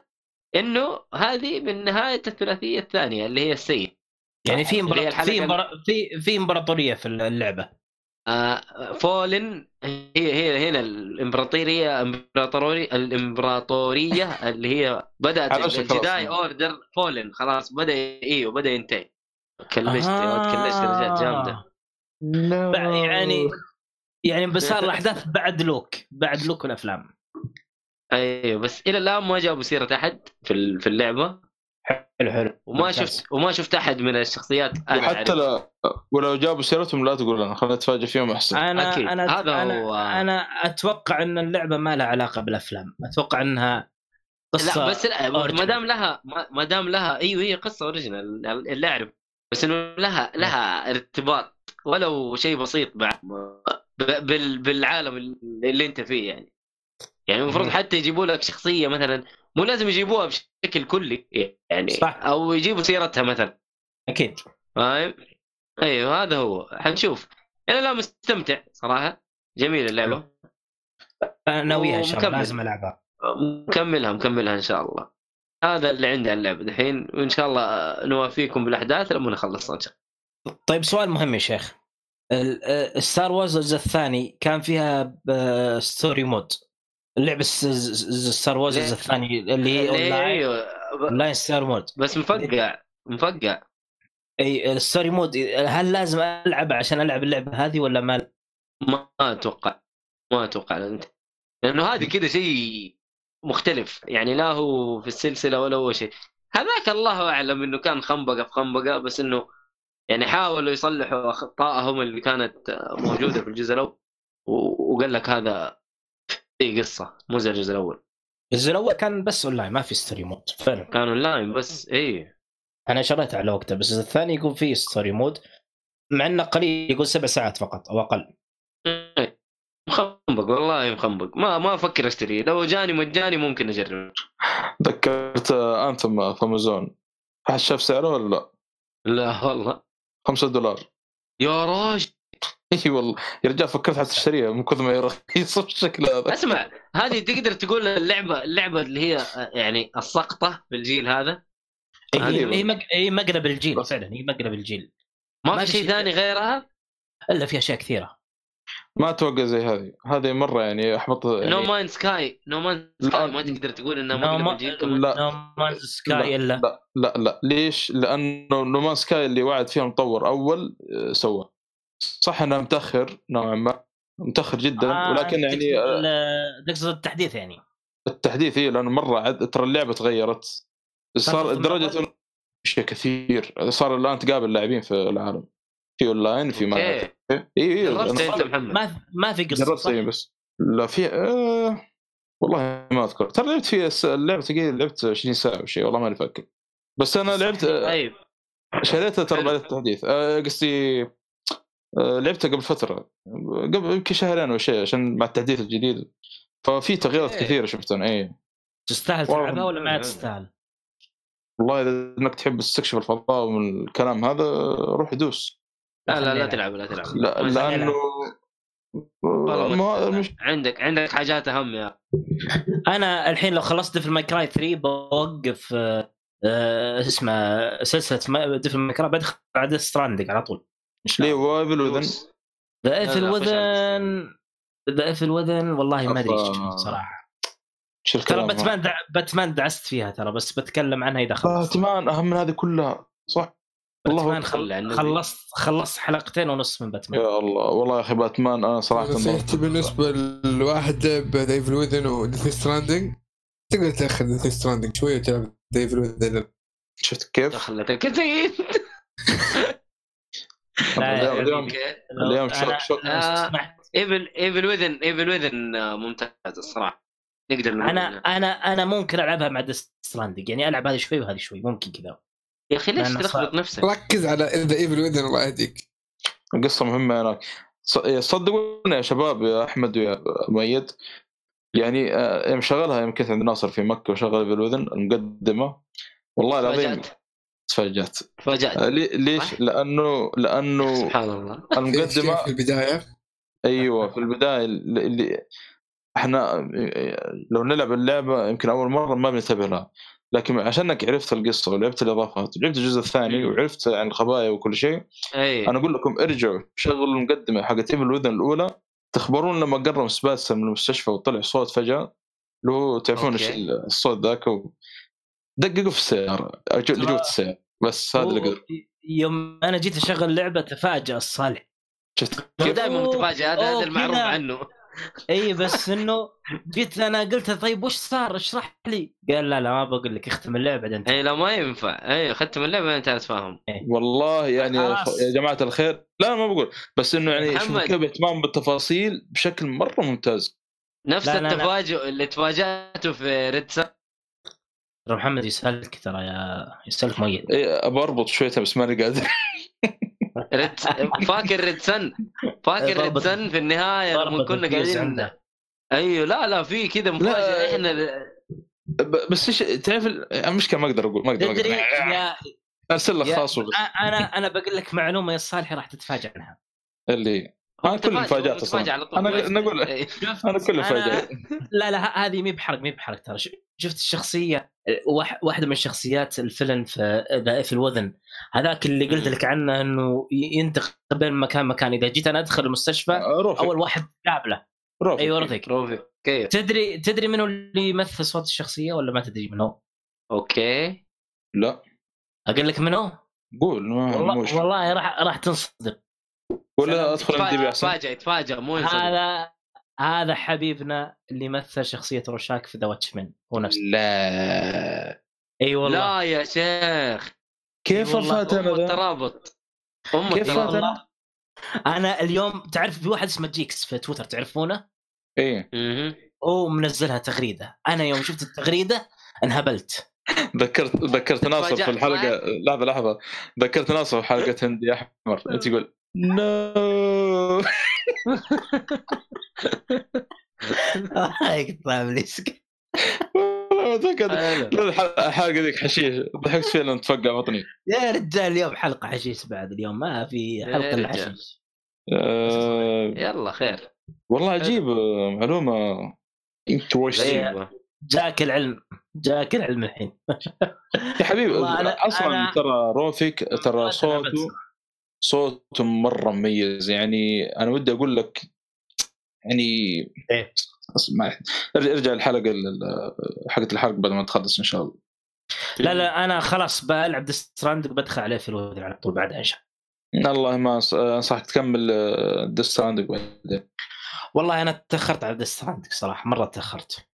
إنه هذه من نهاية الثلاثية الثانية اللي هي السيد يعني في في. في في إمبراطورية في اللعبة. آه فولن هي هي هنا الإمبراطورية امبراطوريه الإمبراطورية اللي هي بدأت الجداي. اوردر فولن. خلاص بدأ أيوه بدا ينتهي. كلشت آه. كلشت رجال جامدة. بع- يعني يعني بصار الأحداث بعد لوك. بعد لوك الافلام أيوه بس إلى الآن ما جابوا سيرة أحد في ال- في اللعبة. حلو حلو وما. شفت وما شفت أحد من الشخصيات أنا وحتى أعرف. لا ولو جابوا سيرتهم لا تقول لنا خلينا نتفاجئ فيهم أحسن أنا أكيد. أنا هذا أنا هو- أنا أتوقع إن اللعبة ما لها علاقة بالأفلام أتوقع إنها قصة لا بس لا ما. دام لها ما- ما دام لها أيوه هي قصة أوريجينال اللي اعرف بس إنه لها لها ارتباط ولو شيء بسيط بعد ب- بال بالعالم اللي أنت فيه يعني يعني المفروض مم. حتى يجيبوا لك شخصية مثلا مو لازم يجيبوها بشكل كلي يعني صح. أو يجيبوا سيرتها مثلا. أكيد. فاهم أيوه هذا هو. حنشوف. أنا لا مستمتع صراحة. جميله اللعبة. ناويها إن شاء الله. لازم ألعبها. مكملها مكملها إن شاء الله. هذا اللي عندي عن اللعبة دحين. وإن شاء الله نوافيكم بالأحداث لما نخلصها إن شاء الله. طيب سؤال مهم يا شيخ. ال- آه، Star Wars الجزء الثاني كان فيها story mode اللعبة Star Wars الثاني اللي هي أيوه. online story mode بس مفقع. مفقع. أي ال story mode هل لازم ألعب عشان ألعب اللعبة هذه ولا ما؟ ما أتوقع. ما أتوقع أنت لأنه هذه كذا شيء مختلف. يعني لا هو في السلسلة ولا هو شيء. هذاك الله أعلم إنه كان خنبقة في خنبقة بس إنه يعني حاولوا يصلحوا اخطائهم اللي كانت موجودة في الجزء الأول. وقال لك هذا في قصة. مو زي الجزء الأول. الجزء الأول كان بس اونلاين ما في story mode فعلا. كان اونلاين بس إيه. أنا شريت على وقته بس الثاني يقول فيه story mode مع إنه قليل يقول سبع ساعات فقط أو أقل. إيه. مخنبق والله مخنبق. ما ما أفكر اشتريه لو جاني مجاني ممكن أجرب. ذكرت انثم في أمازون. احد شاف سعره ولا لا؟ لا والله. 5 دولار. يا راجل. إي والله. يا رجال فكرت حتى اشتريها من كثر ما هي رخيصة بالشكل هذا. اسمع هذه تقدر تقول اللعبة اللعبة اللي هي يعني السقطة في الجيل هذا هي هي, مق... هي مقلب الجيل فعلا هي مقلب الجيل. ما, ما في شيء. ثاني غيرها؟ إلا في أشياء كثيرة. ما أتوقع زي هذه. هذه مرة يعني أحبط يعني نو Man's Sky No Man's لا. Sky ما تقدر تقول إنها نو مقلب ما- لا. No Man's Sky إلا. لا. لا. لا ليش؟ لأنه No Man's Sky اللي وعد فيها مطور أول آه، سوى صح إنه متأخر نوعا ما متأخر جدا آه، ولكن يعني آه، تقصد التحديث يعني. التحديث هي لأنه مرة عد... ترى اللعبة تغيرت. صار صار لدرجة اشياء كثير. صار الآن تقابل لاعبين في العالم في أونلاين في ما اي اي أنا أنت محمد؟ ما ما في قصة جربت؟ إيه بس لا في آه... والله ما أذكر. ترى لعبت في اللعبة تقريبا لعبت 20 ساعة وشيء والله ماني فاكر. بس أنا لعبت آه، طيب. شريتها ترى. بعد التحديث. آه، قصدي آه، لعبتها قبل فترة قبل يمكن شهرين أو شيء عشان مع التحديث الجديد ففي تغييرات إيه. كثيرة شفتها اي تستاهل تلعبها ولا ما. تستاهل؟ والله إذا إنك تحب تستكشف الفضاء والكلام هذا روح دوس لا لا لا. تلعب لا تلعب لا. لأنه ما مش تستاهل. عندك عندك حاجات أهم يا أنا الحين لو خلصت Devil May Cry 3 بوقف آه، آه، اسمه سلسلة Devil May Cry بدخل ب Death Stranding على طول ان شاء ليه الله و Evil Within فلوس. The لا، Evil لا، خش على Within ذا Evil Within والله ما أدري إيش. صراحة شوف ترى. باتمان دع... باتمان دعست فيها ترى بس بتكلم عنها إذا خلصت باتمان أهم من هذه كلها صح باتمان. خل... خلصت خلصت حلقتين ونص من باتمان يا الله والله يا أخي باتمان أنا صراحة نصيحتي بالنسبة لواحد لعب The Evil Within و Death Stranding تقدر تأخذ Death Stranding شوية وتلعب The Evil Within شفت كيف؟ دخلت الكثير [LAUGHS] اليوم- اليوم شوك شوك Evil Evil Within Evil Within ممتاز الصراحة. نقدر نقول أنا أنا أنا ممكن ألعبها مع Stranding يعني ألعب هذه شوي وهذه شوي ممكن كذا. يا أخي ليش تلخبط. نفسك؟ ركز على The Evil Within الله يهديك. قصة مهمة هناك. ص- صدقوني يا شباب يا أحمد ويا مؤيد. يعني آه، يوم شغلها يوم كنت عند ناصر في مكة وشغل Evil Within المقدمه والله العظيم تفاجأت. تفاجأت. تفاجأت آه، لي- ليش؟ لأنه لأنه سبحان الله. المقدمه في البداية؟ أيوه في البداية اللي إحنا لو نلعب اللعبة يمكن أول مرة ما بننتبه لها لكن عشانك عرفت القصة ولعبت الإضافات ولعبت الجزء الثاني مم. وعرفت عن الخبايا وكل شيء اي أنا أقول لكم ارجعوا شغلوا المقدمة حقت ايفل وذن الأولى تخبرون لما قرب سباسة من المستشفى وطلع صوت فجأة اللي هو تعرفون. الصوت ذاك و... دققوا في اللي جوة السياره بس هذا اللي هو- قدر يوم أنا جيت أشغل لعبة تفاجأ الصالح. شفت كيف؟ دائما متفاجئ هذا هذا المعروف. عنه. إي بس إنه جيت أنا قلت له طيب وش صار؟ اشرح لي. قال لا لا ما بقول لك اختم اللعبة بعدين. إي لا ما ينفع. إي اخذت من اللعبه انت تفهم والله يعني يا خلاص. خ- يا جماعة الخير. لا ما بقول. بس إنه يعني. شوفوا كيف اهتمام بالتفاصيل بشكل مرة ممتاز. نفس لا، لا، لا. التفاجؤ اللي تفاجأته في ريتسا ترى محمد يسالك ترى يا يسالك ميت إيه ابى أربط شوية بس ماني قادر. ريتس فاكر ريتسن فاكر ضربت- ريتسن في النهاية لما كنا قاعدين عنده. أيوه لا لا في كذا مفاجأة. إحنا ب- بس إيش تعرف ال- المشكلة ما أقدر أقول ما أقدر تدري أقول. يا أرسل لك خاص أنا أنا بقول لك معلومة يا صالحي راح تتفاجئ عنها. اللي [LAUGHS] أنا كل المفاجآت أصلا. على طول. أنا نقول إيه. أنا كل مفاجات لا لا هذه مي بحرق مي بحرق ترى. ش- شفت الشخصية واح- واحدة من شخصيات الفيلم في ذا في الوذن. هذاك اللي قلت لك عنه إنه ي- ينتقل بين مكان مكان. إذا جيت أنا أدخل المستشفى Ruvik أول واحد قابله Ruvik أيوه Ruvik Ruvik كيف؟ تدري تدري منو اللي يمثل صوت الشخصية ولا ما تدري منو؟ okay. لا. أقول لك منو؟ قول ما والله. والله راح راح تنصدم. ولا أدخل IMDb احسن يتفاجئ يتفاجئ مو. هذا هذا حبيبنا اللي مثل شخصية Rorschach في ذا Watchmen هو نفسه. لا. إي والله. لا يا شيخ. كيف فات ام أنا ذا؟ الترابط ام كيف الترابط فات؟ والله أنا اليوم تعرف في واحد اسمه جيكس في تويتر تعرفونه؟ إيه. هو منزلها تغريدة. أنا يوم شفت التغريدة انهبلت. ذكرت ذكرت ناصر في الحلقة. لحظة لحظة. ذكرت ناصر في حلقة هندي أحمر. انت تقول نو يقطع ابليسك. الحلقة ذيك حشيش ضحكت فيها لأن تفقع بطني يا رجال اليوم حلقة حشيش بعد اليوم ما في حلقة الا. حشيش آه، يلا خير والله عجيب آه، معلومة interesting غريبة. جاك العلم جاك العلم الحين يا حبيبي أصلا أنا- ترى Ruvik ترى صوته. صوته مرة مميز. يعني أنا ودي أقول لك يعني. أسمع. ارجع الحلقة حلقه الحلقة بعد ما تخلص إن شاء الله. لا لا أنا خلاص بلعب Death Strand بدخل عليه في Evil Within على طول بعدها ان شاء الله الله ما أنصحك تكمل ديست عندك بعدين. والله أنا تأخرت على Death Strand صراحة مرة تأخرت.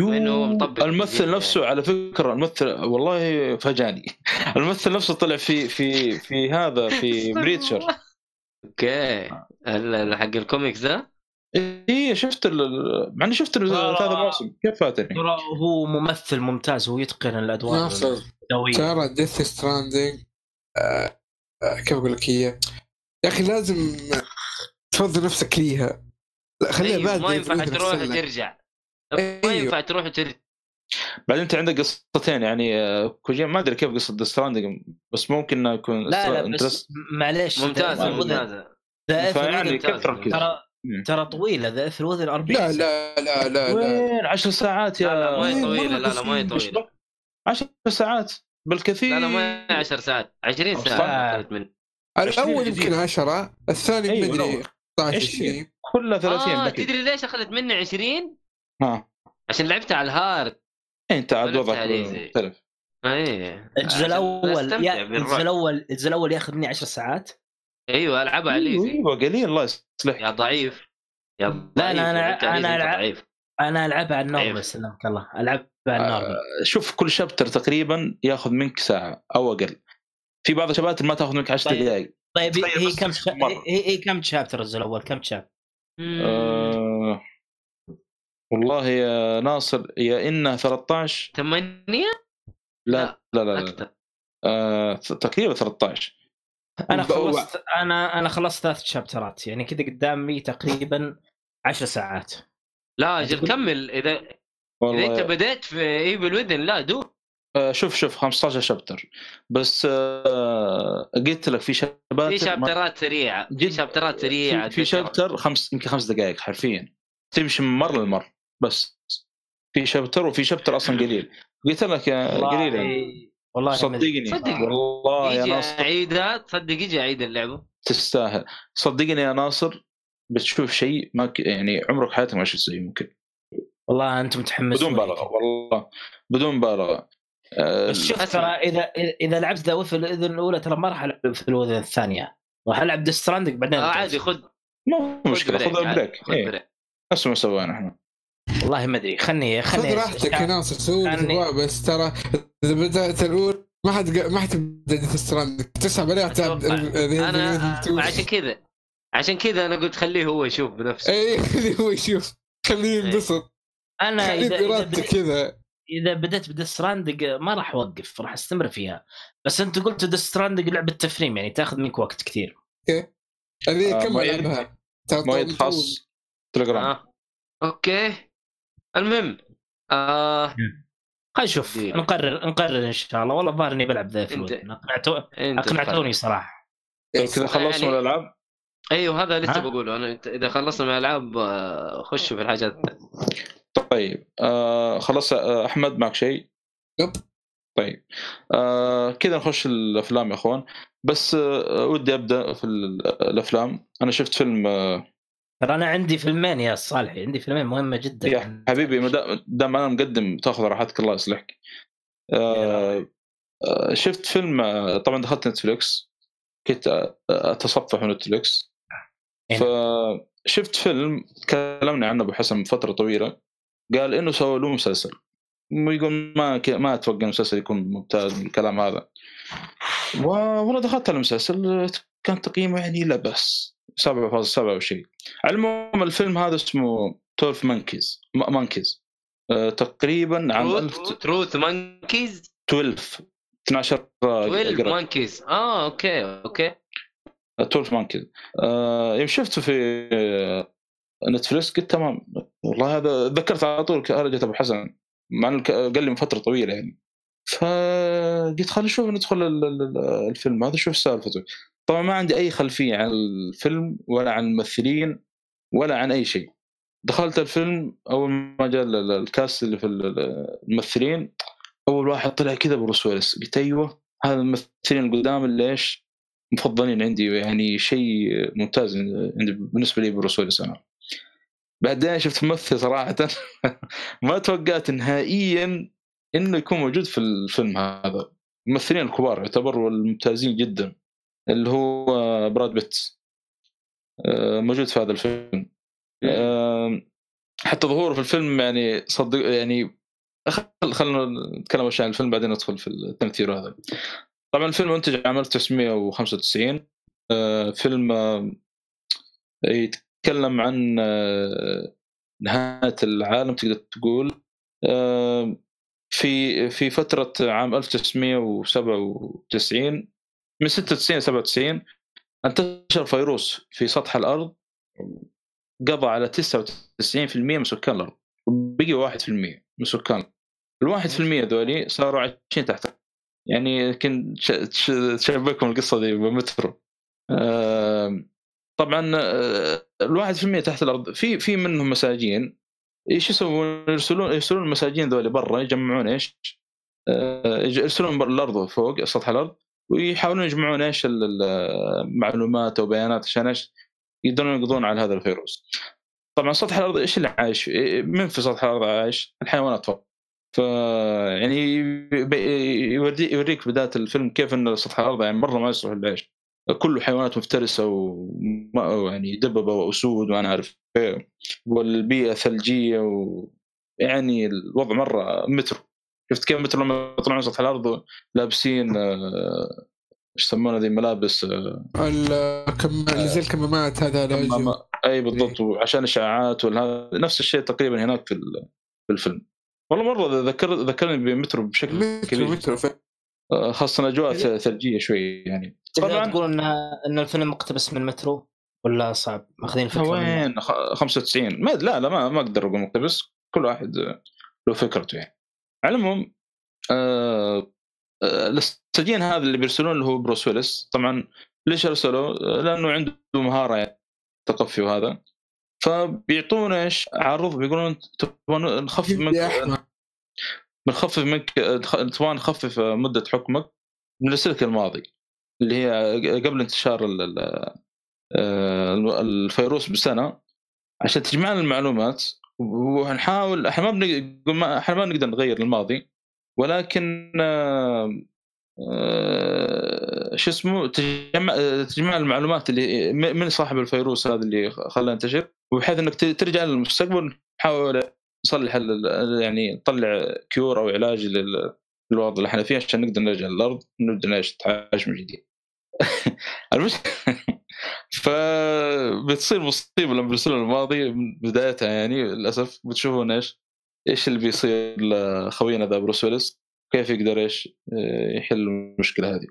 مطبق الممثل. نفسه على فكرة الممثل والله فاجأني. [LAUGHS] الممثل نفسه طلع في في في هذا [LAUGHS] في Preacher. Okay. ال- ال- حق الكوميكس ده؟ اي شفت ال- ال- مع إني شفت. هذا الموسم كيف فاتني؟ ترى هو ممثل ممتاز هو يتقن الأدوار ترى Death Stranding آه آه كيف أقول لك هي يا أخي لازم تفضل نفسك ليها. لا خليها أيوة، بعد ما ينفع تروح السنة. وترجع ما أيوة. ينفع تروح وترجع بعدين أنت عندك قصتين يعني آه، كوجيما ما أدري كيف قصة Death Stranding بس ممكن يكون لا لا بس معليش ممتازة ممتازة ذا فيعني؟ ترى. ترى طويلة The Evil Within 40 لا. لا لا لا لا وين 10 ساعات يا لا لا ما هي طويلة لا لا ما هي. طويلة 10 ساعات بالكثير لا لا ما هي 10 ساعات 20 أصلاً. ساعة. الأول يمكن 10 الثاني مدري الأول. 15 عشرين. 20 كلها 30 آه بكي. تدري ليش أخذت مني 20 ها. عشان لعبتها على ال hard. إيه، أنت عاد وضعك. مختلف. إيه. الجزء الأول. الجزء الأول الجزء الأول ياخذ مني 10 ساعات. أيوه ألعبها على أيوه ال easy أيوه قليل الله يصلح يا ضعيف. يا ضعيف لا، ال easy، أنت ألعب- ضعيف. أنا ألعبها على ال normal. سلمك الله. ألعبها على ال normal. شوف كل chapter تقريبا ياخذ منك ساعة أو أقل. في بعض الشباتر ما تاخذ منك 10 طيب. دقائق طيب تخيل هي كم شا... هي, هي كم chapter الجزء الأول؟ كم chapter؟ والله يا ناصر يا انها 13 ثمانية؟ لا لا لا, لا. آه... تقريبا 13 أنا خلصت أنا أنا خلصت ثلاث chapter ات يعني كذا قدامي تقريبا 10 ساعات. لا أجل كمل. إذا إذا أنت والله بديت في Evil Within لا دو آه شوف شوف 15 chapter. بس آه... قلت لك في chapter في chapter ات سريعة في جد- chapter ات سريعة في, في شابتر خمس يمكن خمس دقائق حرفيا. تمشي من مره لمره بس. في شابتر وفي شابتر أصلا قليل. قلت لك يا قليل والله صدقني. صدق. والله يا ناصر. اعيدها تصدق يجي اعيد اللعبة. تستاهل. صدقني يا ناصر بتشوف شيء ما ك... يعني عمرك حياتك ما شفت زيه ممكن. والله أنتم متحمسين بدون مبالغة والله. بدون مبالغة. آه، بس شوف. ترى إذا إذا لعبت ذا وفي الإذن الأولى ترى ما راح ألعب في الاذن الثانية. راح ألعب Death Stranding بعدين آه عادي خذ. مو مشكلة خذ break خذ إيه. break نفس ما سوينا إحنا. والله ما أدري. خلني خلني خذ راحتك يا ناصر سوي اللي بس ترى إذا بدأت الأول ما حد ما حتبدا Death Strand تسحب عليها تلعب أتوقع. أنا عشان كذا. عشان كذا أنا قلت خليه هو يشوف بنفسه. اي خليه هو يشوف. خليه ينبسط. أنا اذا إذا كذا. إذا بديت ب Death Stranding ما راح أوقف راح أستمر فيها. بس انت قلت ديستراندق لعبة تفريم يعني تاخذ منك وقت كثير. هذه آه، كم العبها طول- خاص. تليجرام. آه. أوكي. المهم آه خلينا نشوف. نقرر نقرر إن شاء الله. والله الظاهر إني بلعب ذا اقنعتو... أنت اقنعتوني صراحة. كذا خلصنا يعني- الألعاب؟ أيوه هذا لسه؟ بقوله. أنا إذا خلصنا من الألعاب آه، خشوا في الحاجات طيب آه خلاص آه أحمد معك شيء؟ Yep. طيب آه كذا نخش الأفلام يا إخوان. بس آه ودي أبدأ في ال- الأفلام. أنا شفت فيلم آه ترى أنا عندي فيلمين يا صالحي عندي فيلمين مهمة جدا. يا حبيبي ما دام- أنا مقدم تأخذ راحتك الله يصلحك. آه آه شفت فيلم آه طبعا دخلت Netflix كنت أتصفح Netflix إيه. فشفت فيلم تكلمنا عنه أبو حسن من فتره طويلة. قال إنه سووا له مسلسل. ويقول ما ك... ما أتوقع المسلسل يكون ممتاز الكلام هذا. والله دخلت على المسلسل كان تقييمه يعني لا بأس. 7.7 أو شيء على العموم الفيلم هذا اسمه 12 مانكيز مانكيز آه تقريبا عام 1000 تروث مانكيز 12 12 12 قرأت. مانكيز آه أوكي أوكي. 12 مانكيز آه يوم شفته في آه، Netflix قلت تمام. والله هذا ذكرت على طول هرجة أبو حسن. مع إنه قال لي من فترة طويلة يعني. فقلت خلينا نشوف ندخل ال- ال- ال- الفيلم هذا شوف سالفته. طبعا ما عندي أي خلفية عن الفيلم ولا عن الممثلين ولا عن أي شيء. دخلت الفيلم أول ما جاء ال- ال- ال cast اللي في ال- ال- الممثلين أول واحد طلع كذا بروس ويلس قلت أيوه هذا الممثلين القدام اللي إيش؟ مفضلين عندي يعني شيء ممتاز عندي بالنسبة لي بروس ويلس أنا. بعدين شفت ممثل صراحة [LAUGHS] ما توقعت نهائيا إنه يكون موجود في الفيلم هذا. الممثلين الكبار يعتبر والممتازين جدا. اللي هو براد بيت. آه، موجود في هذا الفيلم. حتى ظهوره في الفيلم يعني صدق يعني خل خلينا نتكلم عن الفيلم بعدين ندخل في التمثيل هذا. طبعا الفيلم منتج عام 1995 آه، فيلم آه، يتكلم عن نهاية العالم تقدر تقول. في في فترة عام 1997 من 96 ل 97 انتشر فيروس في سطح الأرض قضى على 99% من سكان الأرض وبقي 1% من سكان ال 1% ذولي صاروا عايشين تحت. يعني يمكن تشبكهم القصة دي بمترو طبعا آه، في المية تحت الأرض في في منهم مساجين. إيش يسوون؟ يرسلون يرسلون المساجين ذولي برا يجمعون إيش؟ آه، يرسلون الأرض فوق سطح الأرض. ويحاولون يجمعون إيش المعلومات أو بيانات عشان إيش؟ يقدرون يقضون على هذا الفيروس. طبعا سطح الأرض إيش اللي عايش؟ من في سطح الأرض عايش؟ الحيوانات فوق. ف يعني يوريك بداية الفيلم كيف إن سطح الأرض يعني مرة ما يصلح للعيش. كله حيوانات مفترسة ويعني دببة وأسود وأنا عارف والبيئة ثلجية ويعني الوضع مرة مترو شفت كيف مترو لما يطلعون سطح الأرض لابسين آه، إيش يسمونها ذي ملابس آه، الكم اللي زي الكمامات هذا أي بالضبط إيه. وعشان اشعاعات نفس الشيء تقريبا هناك في في الفيلم. والله مرة ذكر ذكرني بمترو بشكل مترو كبير. مترو آه، خاصة أجواء ثلجية شوي يعني. طبعا تقول ان إن الفيلم مقتبس من المترو ولا صعب؟ ماخذين فكرة وين؟ 95 ما لا لا ما ما أقدر أقول مقتبس. كل واحد له فكرته يعني. على العموم آه, آه، السجين هذا اللي بيرسلون اللي هو بروس ويلس طبعا ليش أرسلوه؟ لأنه عنده مهارة يعني تقفي وهذا فبيعطونا إيش؟ عرض بيقولون تبغون نخفف منك بنخفف منك تبغى نخفف مدة حكمك من السلك الماضي اللي هي قبل انتشار آه، الفيروس بسنة عشان تجمع المعلومات ونحاول إحنا ما بنقول إحنا ما نقدر نغير الماضي ولكن آه، شو اسمه تجمع تجمع المعلومات اللي من صاحب الفيروس هذا اللي خلاه ينتشر وبحيث إنك ترجع للمستقبل نحاول نصلح يعني نطلع كيور أو علاج للوضع اللي إحنا فيه عشان نقدر نرجع للأرض ونبدا نتعايش من جديد. [LAUGHS] المش... [LAUGHS] فبتصير مصيبة لما بيرسلون الماضي من بدايتها يعني للأسف. بتشوفون إيش؟ إيش اللي بيصير لخوينا ذا بروس ويلس كيف يقدر إيش؟ آه، يحل المشكلة هذه.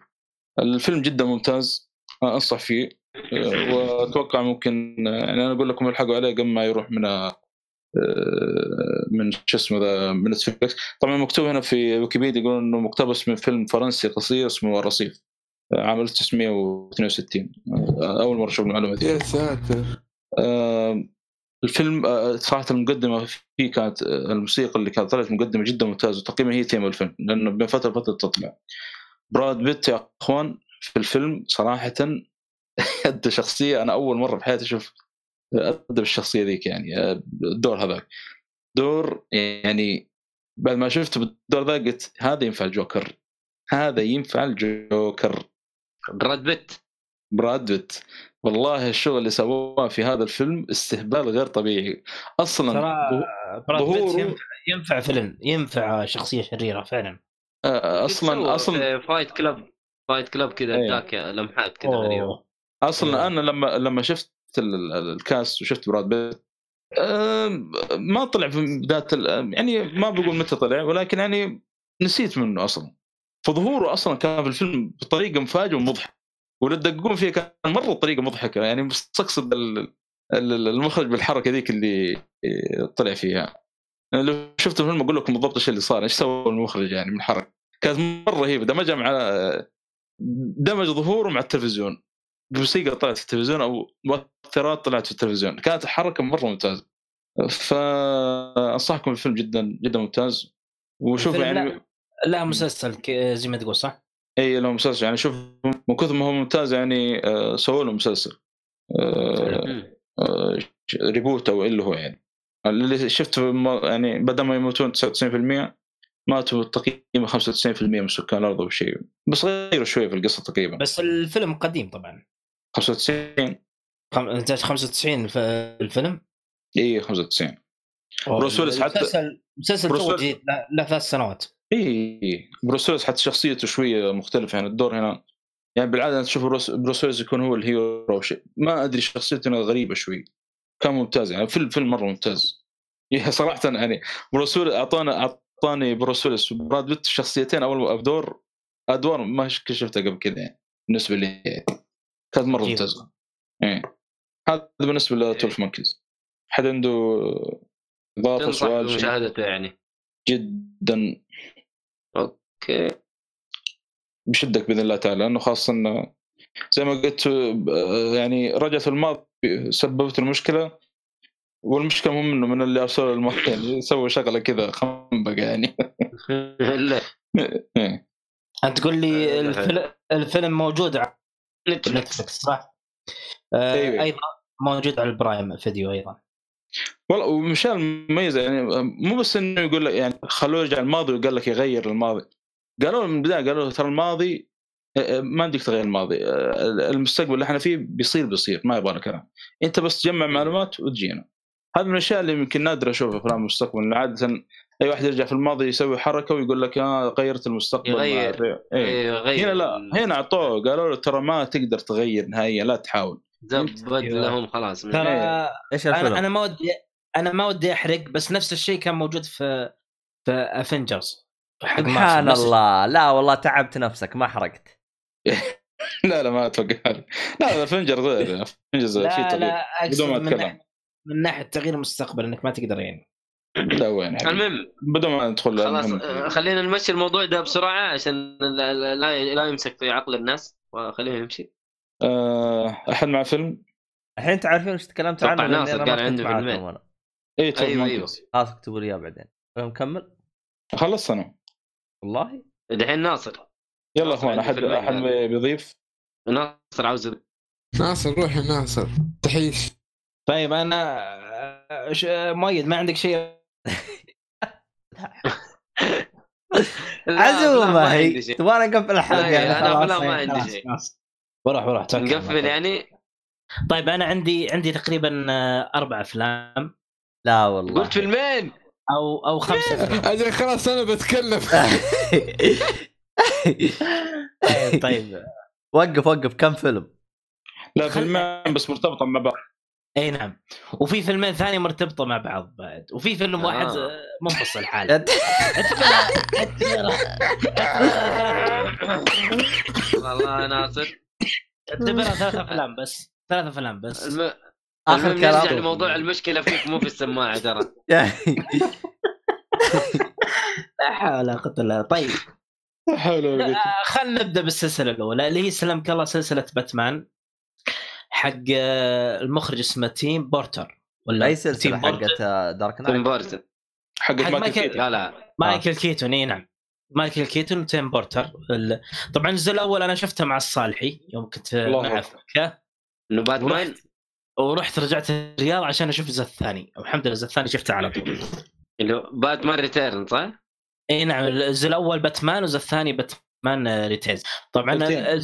الفيلم جدا ممتاز أنصح فيه. آه، وأتوقع ممكن يعني أنا أقول لكم الحقوا عليه قبل ما يروح من آه، من شو اسمه ذا من Netflix طبعا مكتوب هنا في ويكيبيديا يقولون إنه مقتبس من فيلم فرنسي قصير اسمه الرصيف. عام 1962 أول مرة أشوف المعلومة دي. يا ساتر. الفيلم آه، صراحة المقدمة فيه كانت آه، الموسيقى اللي كانت طلعت مقدمة جدا ممتازة وتقريبا هي ثيم الفيلم لأنه بين فترة وفتره تطلع. براد بيت يا إخوان في الفيلم صراحة [LAUGHS] أدى شخصية أنا أول مرة في حياتي أشوف أدى بالشخصية ذيك يعني آه، الدور هذاك. دور يعني بعد ما شفته بالدور ذا قلت هذا ينفع الجوكر هذا ينفع الجوكر. براد بيت. براد بيت. والله الشغل اللي سووه في هذا الفيلم استهبال غير طبيعي. أصلا براد بيت ينفع, ينفع فيلم ينفع شخصية شريرة فعلا. آه، أصلا أصلا Fight Club Fight Club كذا ذاك لمحات كذا غريبه أصلا أنا لما لما شفت ال cast وشفت براد بيت ما طلع في بدايه يعني ما بقول متى طلع ولكن يعني نسيت منه أصلا. فظهوره أصلا كان في الفيلم بطريقة مفاجئة ومضحكة. واللي تدققون فيه كان مرة طريقة مضحكة. يعني مستقصد المخرج بالحركة ذيك اللي طلع فيها. يعني لو شفت الفيلم أقول لكم بالضبط إيش اللي صار إيش سوى المخرج يعني من الحركة. كانت مرة رهيبة. دمجها مع دمج ظهوره مع التلفزيون. موسيقى طلعت في التلفزيون أو مؤثرات طلعت في التلفزيون. كانت حركه مرة ممتازة. فأنصحكم الفيلم جدا جدا ممتاز. وشوف يعني لا. مسلسل زي ما تقول صح؟ إي له مسلسل. يعني شوف من كثر ما هو ممتاز يعني آه، سووا له مسلسل. آه، آه، reboot أو إللي هو يعني. اللي شفت يعني بدل ما يموتون 99% ماتوا تقريبا 95% من سكان الأرض أو شيء. بس غيروا شوي في القصة تقريبا. بس الفيلم قديم طبعا. 95 أنت 95 في الفيلم؟ إي 95 بروس ويلس حتى مسلسل مسلسل تو جديد له ثلاث سنوات. إي بروس ويلس حتى شخصيته شوية مختلفة يعني الدور هنا يعني بالعادة تشوف بروس ويلس يكون هو ال hero. شيء ما أدري شخصيته غريبة شوي. كان ممتاز يعني فيلم فيلم مره ممتاز. [LAUGHS] صراحة يعني بروس ويلس أعطانا أعطاني بروس ويلس وبراد بيت شخصيتين أول دور أدوار ما شفتها قبل كذا يعني بالنسبة لي. كانت مرة ممتازة. إيه هذا بالنسبة لتولف مونكيز حد عنده اضافه سؤال شيء؟ بمشاهدته يعني. جدا. بشدك بإذن الله تعالى لأنه خاصة إنه زي ما قلت آه، يعني رجعت في الماضي سببت المشكلة والمشكلة مو منه من اللي ارسلوا الماضي يعني سووا شغلة كذا خنبقة يعني لا [LAUGHS] إيه. أنت تقول لي آه، الفيلم, الفيلم موجود على Netflix صح؟ آه أيوة. أيضا موجود على ال Prime Video أيضا والله ومشان مميزة يعني مو بس إنه يقول لك يعني خلوه يرجع الماضي وقال لك يغير الماضي قالوا له من البداية قالوا له ترى الماضي ما عندك تغير الماضي المستقبل اللي إحنا فيه بيصير بيصير ما يبغى كلام انت بس تجمع معلومات وتجينا. هذا من الأشياء اللي يمكن نادر أشوفها في المستقبل عاده أي واحد يرجع في الماضي يسوي حركة ويقول لك آه غيرت المستقبل يغير. إيه. إيه، غير هنا لا هنا أعطوه قالوا له ترى ما تقدر تغير نهائيا لا تحاول. زبد لهم خلاص ترى إيش الفيلم؟ أنا أنا ما ودي أنا ما ودي أحرق بس نفس الشيء كان موجود في في افنجرز سبحان الله. لا والله تعبت نفسك ما حرقت. [LAUGHS] لا لا ما أتوقع لا لا فنجر غير فنجر في لا تغيير بدون ما من أتكلم. من ناحية تغيير المستقبل إنك ما تقدر يعني. لا وين حبيبي. المهم بدون ما ندخل خلاص. آه، خلينا نمشي الموضوع ده بسرعة عشان لا, لا, يمسك في عقل الناس. وخلينا نمشي. آه، أحد مع فيلم؟ الحين انت عارفين وش تكلمت عنه؟ ناصر كنت عنده فيلمين. اي طيب أيوة، ممتاز. خلاص اكتبوا لي إياه بعدين. نكمل خلصت أنا والله دحين ناصر يلا أخوان أحد أحد قال. بيضيف ناصر عاوز يضيف. ناصر روح يا ناصر تحيش طيب أنا ش- مؤيد ما عندك شيء [LAUGHS] لا، عزومة هي. تبغى نقفل الحلقة لا، يعني خلاص أفلام ما يعني. عندي شيء. خلاص. بروح بروح على نقفل. يعني طيب أنا عندي عندي تقريبا آه، أربع أفلام لا والله قلت فيلمين أو أو خمسة. أجل خلاص أنا بتكلم. طيب طيب. وقف وقف كم فيلم؟ لا فيلمين بس مرتبطة مع بعض. إي نعم. وفي فيلمين ثانية مرتبطة مع بعض بعد. وفي فيلم واحد آه. آه، منفصل حاله والله ناصر اعتبرها ثلاث أفلام بس. ثلاث أفلام بس. الم... آخر المهم نرجع كلام لموضوع المشكلة فيك مو في السماعة ترى. [LAUGHS] لا حول ولا قوة إلا بالله. طيب. لا حول ولا قوة. آه، خلينا نبدأ بالسلسلة الأولى اللي هي سلمك الله سلسلة باتمان حق آه، المخرج اسمه تيم بورتن ولا أي سلسلة تيم بورتن؟ حقت Dark تيم Knight بورتن حق حق مايكل كيتون لا لا. مايكل كيتون إي نعم. مايكل كيتون وتيم بورتن. طبعا الجزء الأول أنا شفته مع الصالحي يوم كنت معه. في مكه إنه باتمان ورحت رجعت الرياض عشان أشوف الجزء الثاني. والحمد لله الجزء الثاني شفته على طول. اللي هو باتمان Return صح؟ إي نعم الجزء الأول باتمان والجزء الثاني باتمان Returns طبعا ال-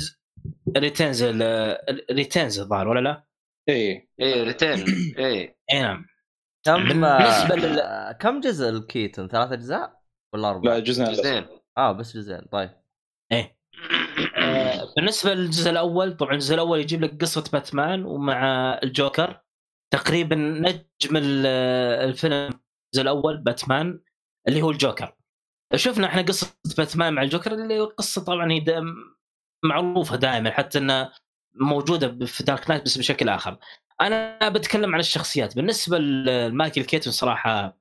Returns الظاهر ولا لا؟ إي. إيه Return. [CLEARS THROAT] إيه إي نعم. كم بالنسبة لل- آه، كم جزء الكيتن؟ ثلاث أجزاء ولا أربع؟ لا جزء زين آه بس جزئين. طيب. إيه بالنسبة للجزء الأول طبعا الجزء الأول يجيب لك قصة باتمان ومع الجوكر. تقريبا نجم ال- الفيلم الجزء الأول باتمان اللي هو الجوكر. شفنا إحنا قصة باتمان مع الجوكر اللي قصة طبعا هي معروفة دائما حتى إنها موجودة في Dark Knight بس بشكل آخر. أنا بتكلم عن الشخصيات. بالنسبة لمايكل كيتون صراحة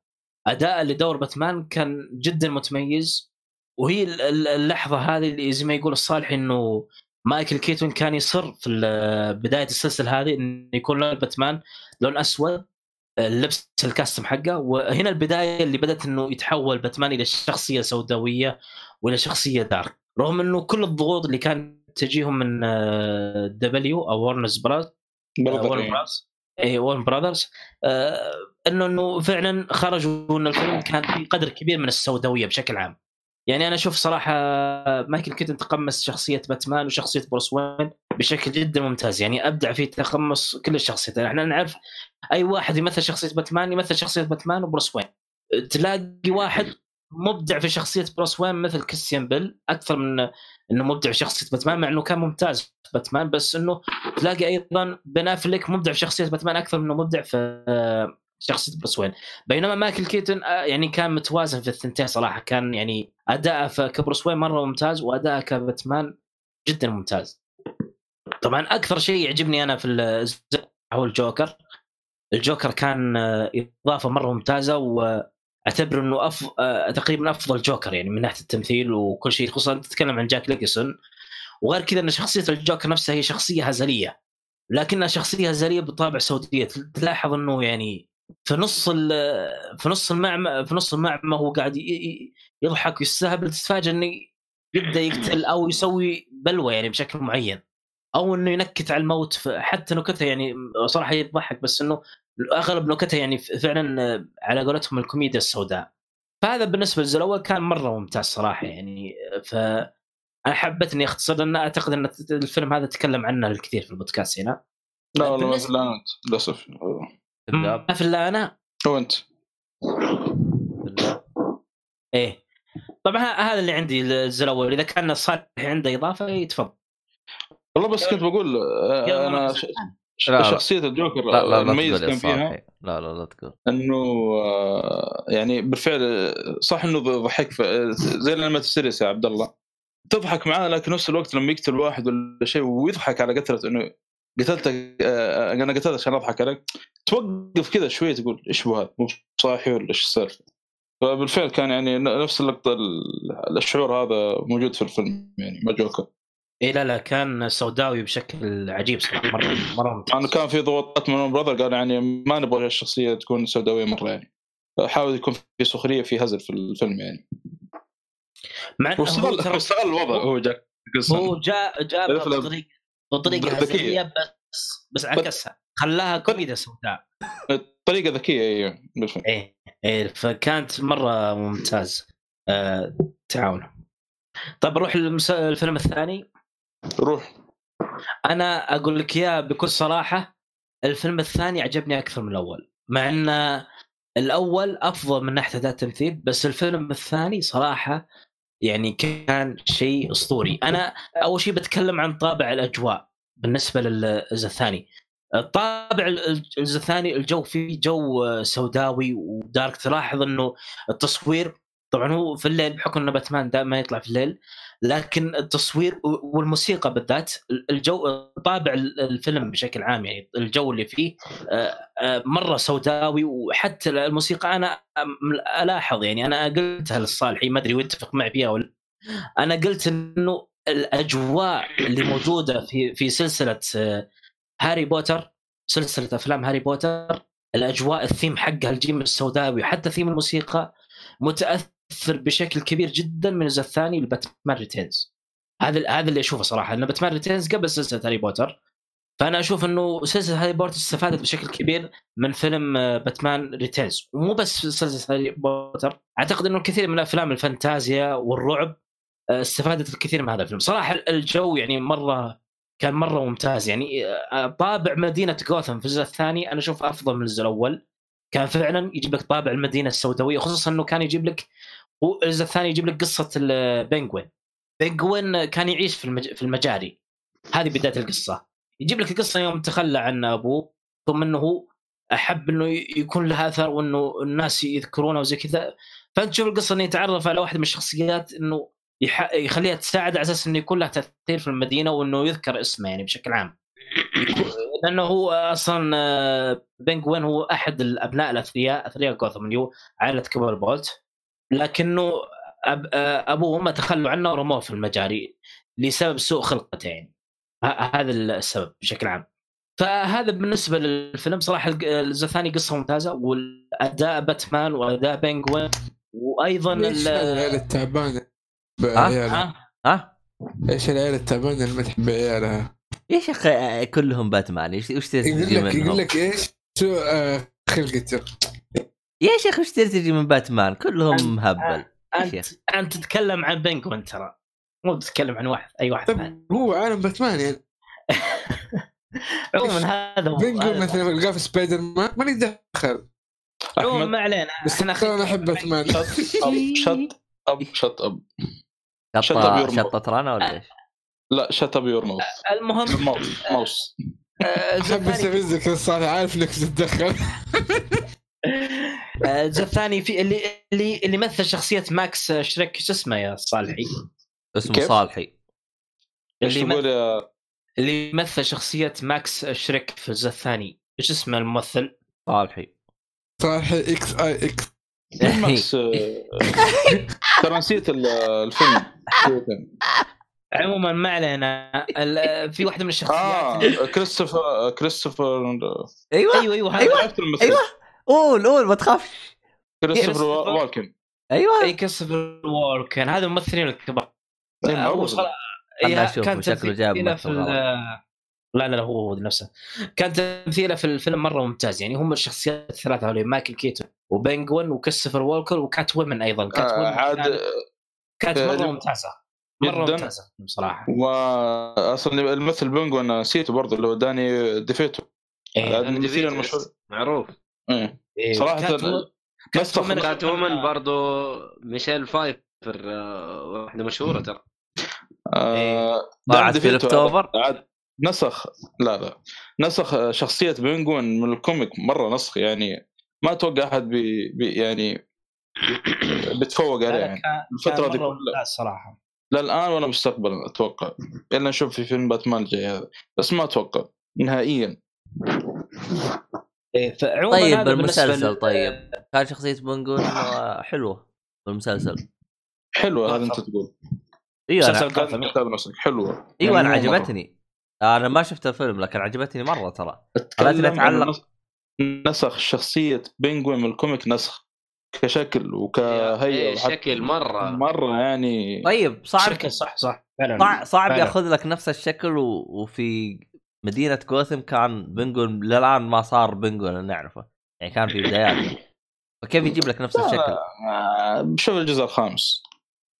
أداء لدور باتمان كان جدا متميز. وهي ال- ال- اللحظة هذه اللي زي ما يقول الصالح إنه مايكل كيتون كان يصر في بداية السلسلة هذه انه يكون لون باتمان لون أسود اللبس ال costume حقه. وهنا البداية اللي بدأت إنه يتحول باتمان إلى شخصية سوداوية وإلى شخصية dark. رغم إنه كل الضغوط اللي كانت تجيهم من W أو Warner's Bros Warner اي Warner Brothers آه، إنه إنه فعلا خرجوا إن الفيلم كان فيه قدر كبير من السوداوية بشكل عام. يعني أنا أشوف صراحة مايكل كيتن تقمص شخصية باتمان وشخصية بروس وين بشكل جدا ممتاز. يعني أبدع في تقمص كل الشخصيات. إحنا نعرف أي واحد يمثل شخصية باتمان يمثل شخصية باتمان وبروس وين. تلاقي واحد مبدع في شخصية بروس وين مثل كريستيان بيل أكثر من إنه مبدع في شخصية باتمان مع إنه كان ممتاز باتمان. بس إنه تلاقي أيضا بن أفليك مبدع في شخصية باتمان أكثر منه مبدع في شخصية بروس وين. بينما مايكل كيتن آه، يعني كان متوازن في الثنتين صراحة. كان يعني أداءه كبروس وين مرة ممتاز وأداءه كباتمان جدا ممتاز. طبعا أكثر شيء يعجبني أنا في هو الجوكر. الجوكر كان آه، إضافة مرة ممتازة وأعتبر إنه أف... آه، تقريبا أفضل جوكر يعني من ناحية التمثيل وكل شيء خصوصا تتكلم عن جاك نيكلسون. وغير كذا إن شخصية الجوكر نفسها هي شخصية هزلية لكنها شخصية هزلية بطابع سوديه تلاحظ إنه يعني في نص في نص المعمى في نص المعمى هو قاعد يضحك ويستهبل تتفاجئ إنه يبدأ يقتل أو يسوي بلوى يعني بشكل معين. أو إنه ينكت على الموت حتى نكتها يعني صراحة يضحك بس إنه أغلب نكتها يعني فعلا على قولتهم الكوميديا السوداء. فهذا بالنسبة للجزء الأول كان مرة ممتاز صراحة يعني. ف أنا حبيت إني أختصر لأن أعتقد إن الفيلم هذا تكلم عنه الكثير في البودكاست هنا. لا والله ما في الا أنا للاسف ما في الا أنا هو أنت. إيه. طبعا هذا اللي عندي الجزء الأول. إذا كان صالح عنده إضافة يتفضل والله بس كنت بقول آه، أنا شخصية الجوكر لا لا المميز كان فيها. لا لا لا تقول. إنه آه، يعني بالفعل صح إنه ضحك زي لما تسرس يا عبد الله. تضحك معاه لكن نفس الوقت لما يقتل واحد ولا شيء ويضحك على قتلته إنه قتلتك آه، أنا قتلتك عشان أضحك عليك. توقف كذا شوية تقول إيش هو هذا مو صاحي ولا إيش السالفة؟ فبالفعل كان يعني نفس اللقطة الشعور هذا موجود في الفيلم يعني مع جوكر اي لا لا كان سوداوي بشكل عجيب صراحة مرة مرة ممتاز. يعني كان في ضغوطات من براذر قال يعني ما نبغى الشخصية تكون سوداوية مرة يعني. حاول يكون في سخرية في هزل في الفيلم يعني. مع إنه استغل الوضع هو جاك هو جاء جاء بطريقة بطريقة هزليه بس بس عكسها. خلاها كوميديا سوداء. طريقه ذكية أيوه إيه إيه فكانت مرة ممتاز. آه تعاون طيب نروح للفيلم الثاني. روح. أنا أقول لك إياه بكل صراحة الفيلم الثاني عجبني أكثر من الأول. مع إن الأول أفضل من ناحية اداء التمثيل بس الفيلم الثاني صراحة يعني كان شيء أسطوري. أنا أول شيء بتكلم عن طابع الأجواء بالنسبة للجزء الثاني. الطابع الجزء الثاني الجو فيه جو سوداوي ودارك تلاحظ إنه التصوير طبعا هو في الليل بحكم إنه باتمان دائما يطلع في الليل لكن التصوير والموسيقى بالذات الجو طابع الفيلم بشكل عام يعني الجو اللي فيه آه، آه، مرة سوداوي وحتى الموسيقى أنا ألاحظ يعني أنا قلتها للصالحي ما أدري ويتفق معي فيها ولا أنا قلت إنه الأجواء اللي موجودة في في سلسلة آه، هاري بوتر سلسلة أفلام هاري بوتر الأجواء الثيم حقها الجيم السوداوي حتى ثيم الموسيقى متأثر ياثر بشكل كبير جدا من الجزء الثاني لباتمان Returns. هذا هذا اللي أشوفه صراحة إن باتمان Returns قبل سلسلة هاري بوتر فأنا أشوف إنه سلسلة هاري بوتر استفادت بشكل كبير من فيلم باتمان Returns. ومو بس سلسلة هاري بوتر أعتقد إنه الكثير من افلام الفانتازيا والرعب آه، استفادت الكثير من هذا الفيلم. صراحة الجو يعني مرة كان مرة ممتاز. يعني آه، طابع مدينة جوثم في الجزء الثاني أنا أشوف أفضل من الجزء الأول. كان فعلا يجيب لك طابع المدينة السوداوية خصوصا إنه كان يجيب لك والجزء الثاني يجيب لك قصة البنجوين بنجوين كان يعيش في المج... في المجاري. هذه بداية القصة. يجيب لك القصة يوم تخلى عن أبوه ثم إنه هو أحب إنه يكون له اثر وإنه الناس يذكرونه وزي كذا. فأنت تشوف القصة إنه يتعرف على واحدة من الشخصيات إنه يح... يخليها تساعد على أساس إنه يكون له تأثير في المدينة وإنه يذكر اسمه يعني بشكل عام. [COUGHS] لأنه هو أصلا بنجوين هو أحد الأبناء الأثرياء أثرياء جوثم اللي هو عائلة كبر بولت. لكنه أب أبوه وامه تخلوا عنه ورموه في المجاري لسبب سوء خلقته يعني هذا السبب بشكل عام فهذا بالنسبة للفيلم صراحة الجزء الثاني قصة ممتازة والأداء باتمان وأداء بنجوين وأيضا العيله التعبانة ها؟ ها؟ إيش العيله التعبانة اللي ما تحب عيالها؟ إيش يا أخي كلهم باتمان إيش وش يقول لك يقول لك إيش؟ سوء آه، خلقته يا شيخ وش ترتجي من باتمان؟ كلهم مهبل انت أنت تتكلم عن بنجوين ترى. مو تتكلم عن واحد أي واحد ثاني هو عالم باتمان يعني. [LAUGHS] عموما هذا بنجوين مثلا لقاه في سبايدر مان ماني دخل. عموما ما علينا. بس أنا أحب باتمان. [LAUGHS] شط أب شط أب. شط شطت رانا ولا إيش؟ لا شت أب يور ماوس المهم mouth. أحب استفزك الصالح عارف إنك تتدخل. [LAUGHS] الجزء الثاني في اللي اللي اللي مثل شخصية ماكس شريك شو اسمه يا صالحي؟ اسمه كيف؟ صالحي. اللي يا اللي مثل شخصية ماكس شريك في الجزء الثاني. إيش اسمه الممثل؟ صالحي. صالح إكس آي إكس. ماكس؟ [LAUGHS] آه، ترى نسيت ال- الفيلم. عموما ما علينا. في واحدة من الشخصيات آه كريستوفر كريستوفر أيوه. أيوه أيوه أيوه. قول قول ما تخافش كريستوفر كريستوفر. والكن أيوه أي كسب ووركن هذا الممثلين الكبار خلنا إيه، كان شكله جاب. لا لا لا هو نفسه كان تمثيله في الفيلم مرة ممتاز يعني هم الشخصيات الثلاثة هذول مايكل كيتون وبنجوين وكريستوفر وولكر وكات ويمن أيضا كات آه، ويمن عاد كانت- آه، مرة ممتازة مرة جداً. ممتازة بصراحه واصلا الممثل بنجوين نسيته برضه اللي هو داني ديفيتو. هذا ديفيتو. المشهور معروف إيه. إيه. صراحة كات و- كات نسخ وومن كات أشوفها- وومن برضو ميشيل فايفر آه، واحدة مشهورة ترى. آه، داني في عاد نسخ لا لا. نسخ شخصية بنجوين من ال comic مرة نسخ يعني ما أتوقع أحد بي, بي يعني [COUGHS] بيتفوق عليه يعني. كان دي كلها. ممتاز صراحة لا الان ولا مستقبلا أتوقع. إلا نشوف في فيلم باتمان الجاي هذا. بس ما أتوقع. نهائيا. إيه. فعموما طيب بالمسلسل طيب. كان شخصية آه، حلوة بالمسلسل. حلوة هذا أنت. تقول. إيوه أنا نفسك حلوة. إيوه أنا مرة. عجبتني. أنا ما شفت الفيلم لكن عجبتني مرة ترى. أتكلم خلتني عن أتعلق. نسخ- شخصية بنجوين من الكوميك نسخ كشكل وكهيئة. إيه، شكل مرة. مرة يعني طيب صعب. شكل صح صح. فعلا. صعب, صعب. ياخذ لك نفس الشكل و... وفي مدينة جوثم كان بنجون للآن ما صار اللي نعرفه. يعني كان في بداياته فكيف يجيب لك نفس الشكل؟ آه، شوف الجزء الخامس.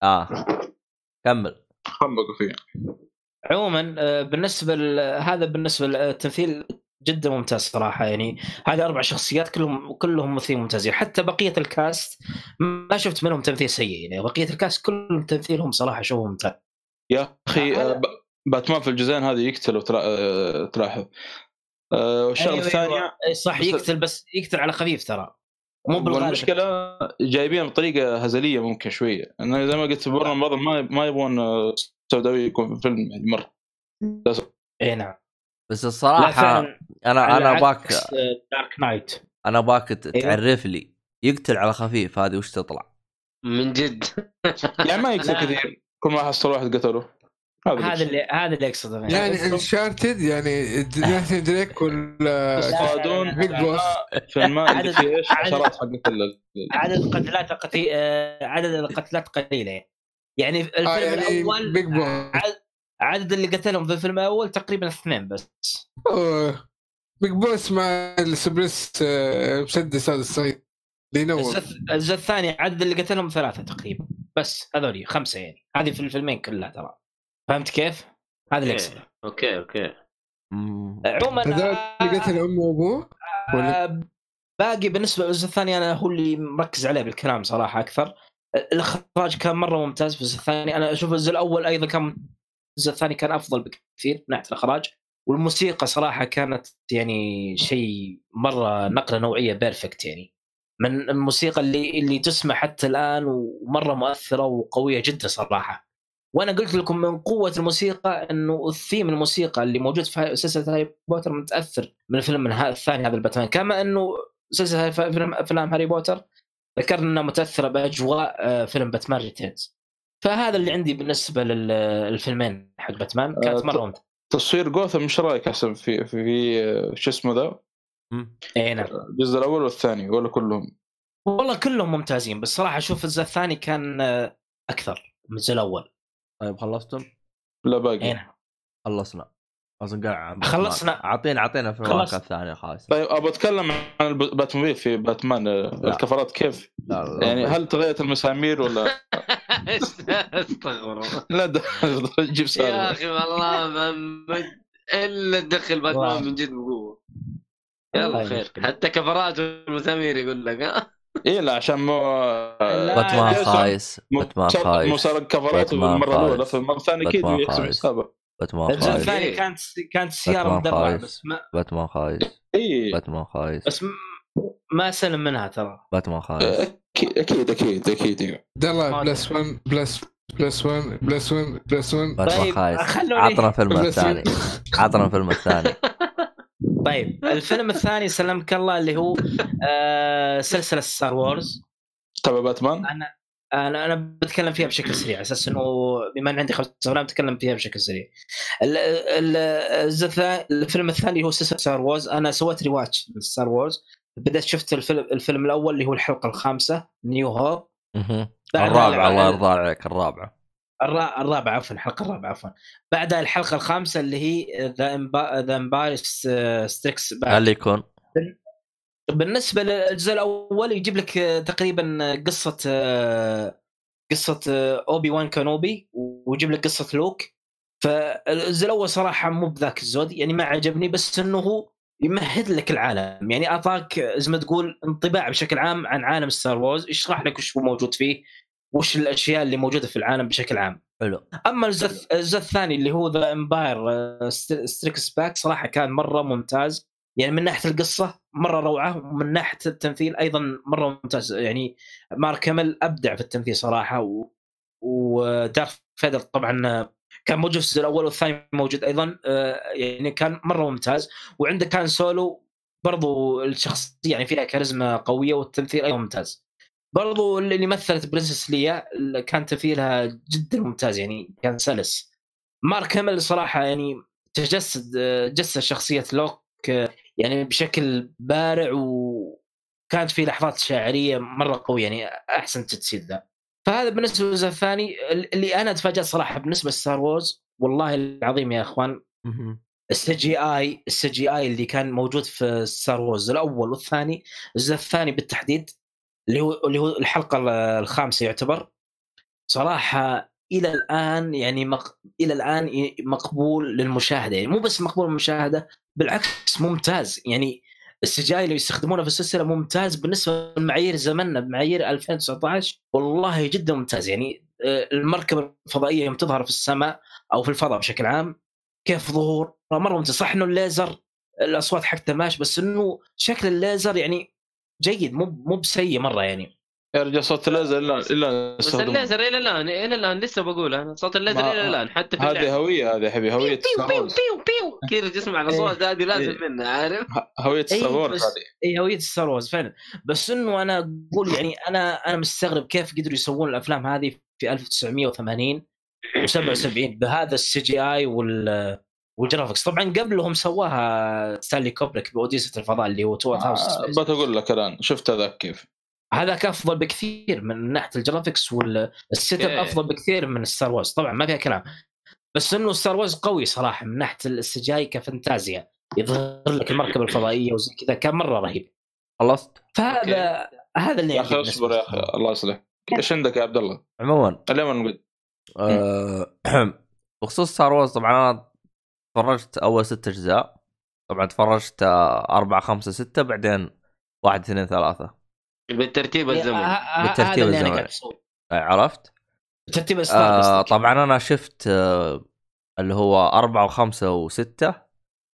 آه. كمل. خنبقوا فيه. عموما آه، بالنسبة هذا بالنسبة للتمثيل جدا ممتاز صراحة. يعني هذه أربع شخصيات كلهم كلهم ممثلين ممتازين. حتى بقية الكاست ما شفت منهم تمثيل سيء. يعني بقية الكاست كلهم تمثيلهم صراحة شوف ممتاز. يا أخي آه، ب- باتمان في الجزئين هذه يقتل وترا- آه، تلاحظ آه، والشغلة أيوة، الثانية أيوة. صح بس- يقتل بس يقتل على خفيف ترى. مو بالغالب. والمشكلة جايبين بطريقة هزلية ممكن شوية. إنه زي ما قلت برا بعض ما ما يبغون آه، سوداوي يكون في الفيلم يعني مره اي نعم. بس فعلا أنا أنا آه، دارك نايت أنا ابغاك ت- أيوة. تعرف لي يقتل على خفيف هذه وش تطلع؟ من جد. يعني ما يقتل. كثير. كل ما حصل واحد قتله. هذا. اللي هذا اللي أقصده. يعني انشارتد يعني ناثن دريك ولا يصطادون بيج بوس في الماء اللي عدد- فيه إيش عدد- حشرات حقت عدد القتلات قتي... آه، عدد القتلات قليلة. يعني في الفيلم آه يعني الأول بيج بوس عدد- اللي قتلهم في الفيلم الأول تقريبا اثنين بس. أوه. بيج بوس مع السبريس آه، مسدس هذا الصغير اللي ينور. الجزء الجزء الثاني عدد اللي قتلهم ثلاثة تقريبا. بس هذولي خمسة يعني. هذه في الفيلمين كلها ترى. فهمت كيف؟ هذا اللي أقصده. أوكي أوكي. مم. عموما اللي قتل امه وأبوه؟ ولا؟ آه، باقي بالنسبة للجزء الثاني أنا هو اللي مركز عليه بالكلام صراحة أكثر. الإخراج كان مرة ممتاز في الجزء الثاني. أنا أشوف الجزء الأول أيضا كان الجزء الثاني كان أفضل بكثير من ناحية الإخراج. والموسيقى صراحة كانت يعني شيء مرة نقلة نوعية بيرفكت يعني. من الموسيقى اللي اللي تسمع حتى الآن ومرة مؤثرة وقوية جدا صراحة. وأنا قلت لكم من قوة الموسيقى إنه الثيم الموسيقى اللي موجود في سلسلة هاري بوتر متأثر من ها- الثاني هذا الباتمان. كما إنه سلسلة فيلم أفلام هاري بوتر ذكرنا إنها متأثرة بأجواء آه، فيلم باتمان ريتيرنز. فهذا اللي عندي بالنسبة لل- للفيلمين حق باتمان. كانت آه، مرة ممتازه تصوير جوثم إيش رأيك أحسن في في, شو اسمه ذا. اي نعم. الجزء الأول والثاني ولا كلهم؟ والله كلهم ممتازين بس صراحة أشوف الجزء الثاني كان آه، أكثر من الجزء الأول. طيب خلصتم؟ لا باقي نعم خلصنا لازم نقع خلصنا. اعطينا أعطينا في خلص. المراكز الثانية خالص طيب أبغى أتكلم عن باتموبيل في باتمان لا. الكفرات كيف؟ لا، لا، يعني لا. هل تغيرت المسامير ولا استغفر الله لا ده جيب يا سالفه أخي والله ما إلا تدخل. باتمان من جد بقوة يلا خير. حتى كفرات والمسامير يقول لك ها إيه لا عشان مو باتمان. خايس باتمان خايس مسار كفرات باتمان المره الأولى. فالمره الثانية أكيد باتمان يحسب خايس. حسابه باتمان الجزء خايس الثاني إيه. كانت كانت سيارة باتمان مدرعه خايس. بس ما باتمان خايس اي باتمان خايس بس ما سلم منها ترى باتمان خايس أكيد أكيد أكيد إيه. يلا بلس 1 بلس بلس 1 بلس 1 بلس 1 باتمان طيب، خايس عطنا الفيلم بس- الثاني عطنا الفيلم الثاني [LAUGHS] طيب [LAUGHS] الفيلم الثاني سلمك الله اللي هو آه سلسلة ستار وورز تبع باتمان؟ أنا أنا أنا بتكلم فيها بشكل سريع على أساس إنه بما إن عندي خمس أفلام بتكلم فيها بشكل سريع. الفيلم الثاني هو سلسلة ستار وورز أنا سويت ريواتش من ستار وورز بدأت شفت الفيلم الفيلم الأول اللي هو الحلقة الخامسة نيو هوب الرابعه الله يرضى عليك الرابعه الرا- الرابعه عفوا الحلقة الرابعة عفوا. بعدها الحلقة الخامسة اللي هي ذا ذا امباير ستريكس هل يكون. بالنسبة للجزء الأول يجيب لك تقريبا قصة قصة اوبي وان كانوبي ويجيب لك قصة لوك. فالجزء الأول صراحة مو بذاك الزود يعني ما عجبني بس إنه هو يمهد لك العالم. يعني اعطاك زي ما تقول انطباع بشكل عام عن عالم ستار وورز يشرح لك وش هو موجود فيه وش الأشياء اللي موجودة في العالم بشكل عام. حلو. أما الجزء الجزء الثاني اللي هو ذا امباير ستريكس باك صراحة كان مرة ممتاز. يعني من ناحية القصة مرة روعة ومن ناحية التمثيل أيضا مرة ممتاز. يعني مارك كامل أبدع في التمثيل صراحة و... ودارث فيدر طبعا كان موجود في الجزء الأول والثاني موجود أيضا آه، يعني كان مرة ممتاز. وعنده كان سولو برضو الشخصية يعني فيها كاريزما قوية والتمثيل أيضا ممتاز. برضو اللي مثلت برنسس ليا كان تمثيلها جدا ممتاز يعني كان سلس مارك هامل صراحة يعني تجسد جسد شخصية لوك يعني بشكل بارع وكانت في لحظات شاعرية مرة قوية يعني أحسن تجسيد ذا فهذا بالنسبة للجزء الثاني اللي أنا تفاجات صراحة بالنسبة لستار وورز والله العظيم يا أخوان مهم. السي جي آي السي جي آي اللي كان موجود في ستار وورز الأول والثاني الجزء الثاني بالتحديد اللي هو اللي هو الحلقة الخامسة يعتبر. صراحة إلى الآن يعني مق... إلى الآن مقبول للمشاهدة. يعني مو بس مقبول للمشاهدة بالعكس ممتاز. يعني السجاي اللي يستخدمونه في السلسلة ممتاز بالنسبة لمعايير زمننا بمعايير 2019 والله جدا ممتاز. يعني آه، المركبة الفضائية يوم تظهر في السماء أو في الفضاء بشكل عام كيف ظهور؟ مرة ممتاز. صح إنه الليزر الأصوات حقته ماشي بس إنه شكل الليزر يعني جيد مو مو بسيء مرة يعني يا رجال صوت الليزر الا الا بس. الليزر إلى الآن إلى الآن لسه بقول أنا صوت الليزر إلى الآن حتى في هذه. هوية هذه يا حبيبي هوية بيو بيو بيو بيو كذا تسمع [LAUGHS] الأصوات هذه لازم إيه. منها عارف هوية ستار اي وورز هذه اي هوية ستار وورز فعلا بس إنه أنا أقول يعني أنا أنا مستغرب كيف قدروا يسوون الأفلام هذه في 1980 و77 بهذا السي جي اي وال والجرافكس طبعا قبلهم سواها ستانلي كوبريك بأوديسة الفضاء اللي هو 2000 آه، بتقول لك الآن شفت هذاك كيف؟ هذاك أفضل بكثير من ناحية الجرافكس والسيت اب إيه. أفضل بكثير من ستار وورز طبعا ما فيها كلام. بس إنه ستار وورز قوي صراحة من ناحية السجاي كفانتازيا. يظهر لك المركبة الفضائية وزي كذا كان مرة رهيب. خلصت؟ فهذا هذا اللي يا أخي اصبر يا. أخي الله يصلح إيش عندك يا عبد الله؟ عموما. اليوم نقول. آه، [CLEARS THROAT] بخصوص ستار وورز طبعا أنا تفرجت أول ست أجزاء طبعا تفرجت آه، أربعة خمسة ستة بعدين واحد اثنين ثلاثة بالترتيب يعني الزمني ه- ه- بالترتيب أنا الزمني. آه، عرفت؟ ترتيب الاصدار آه. طبعا أنا شفت آه اللي هو أربعة وخمسة وستة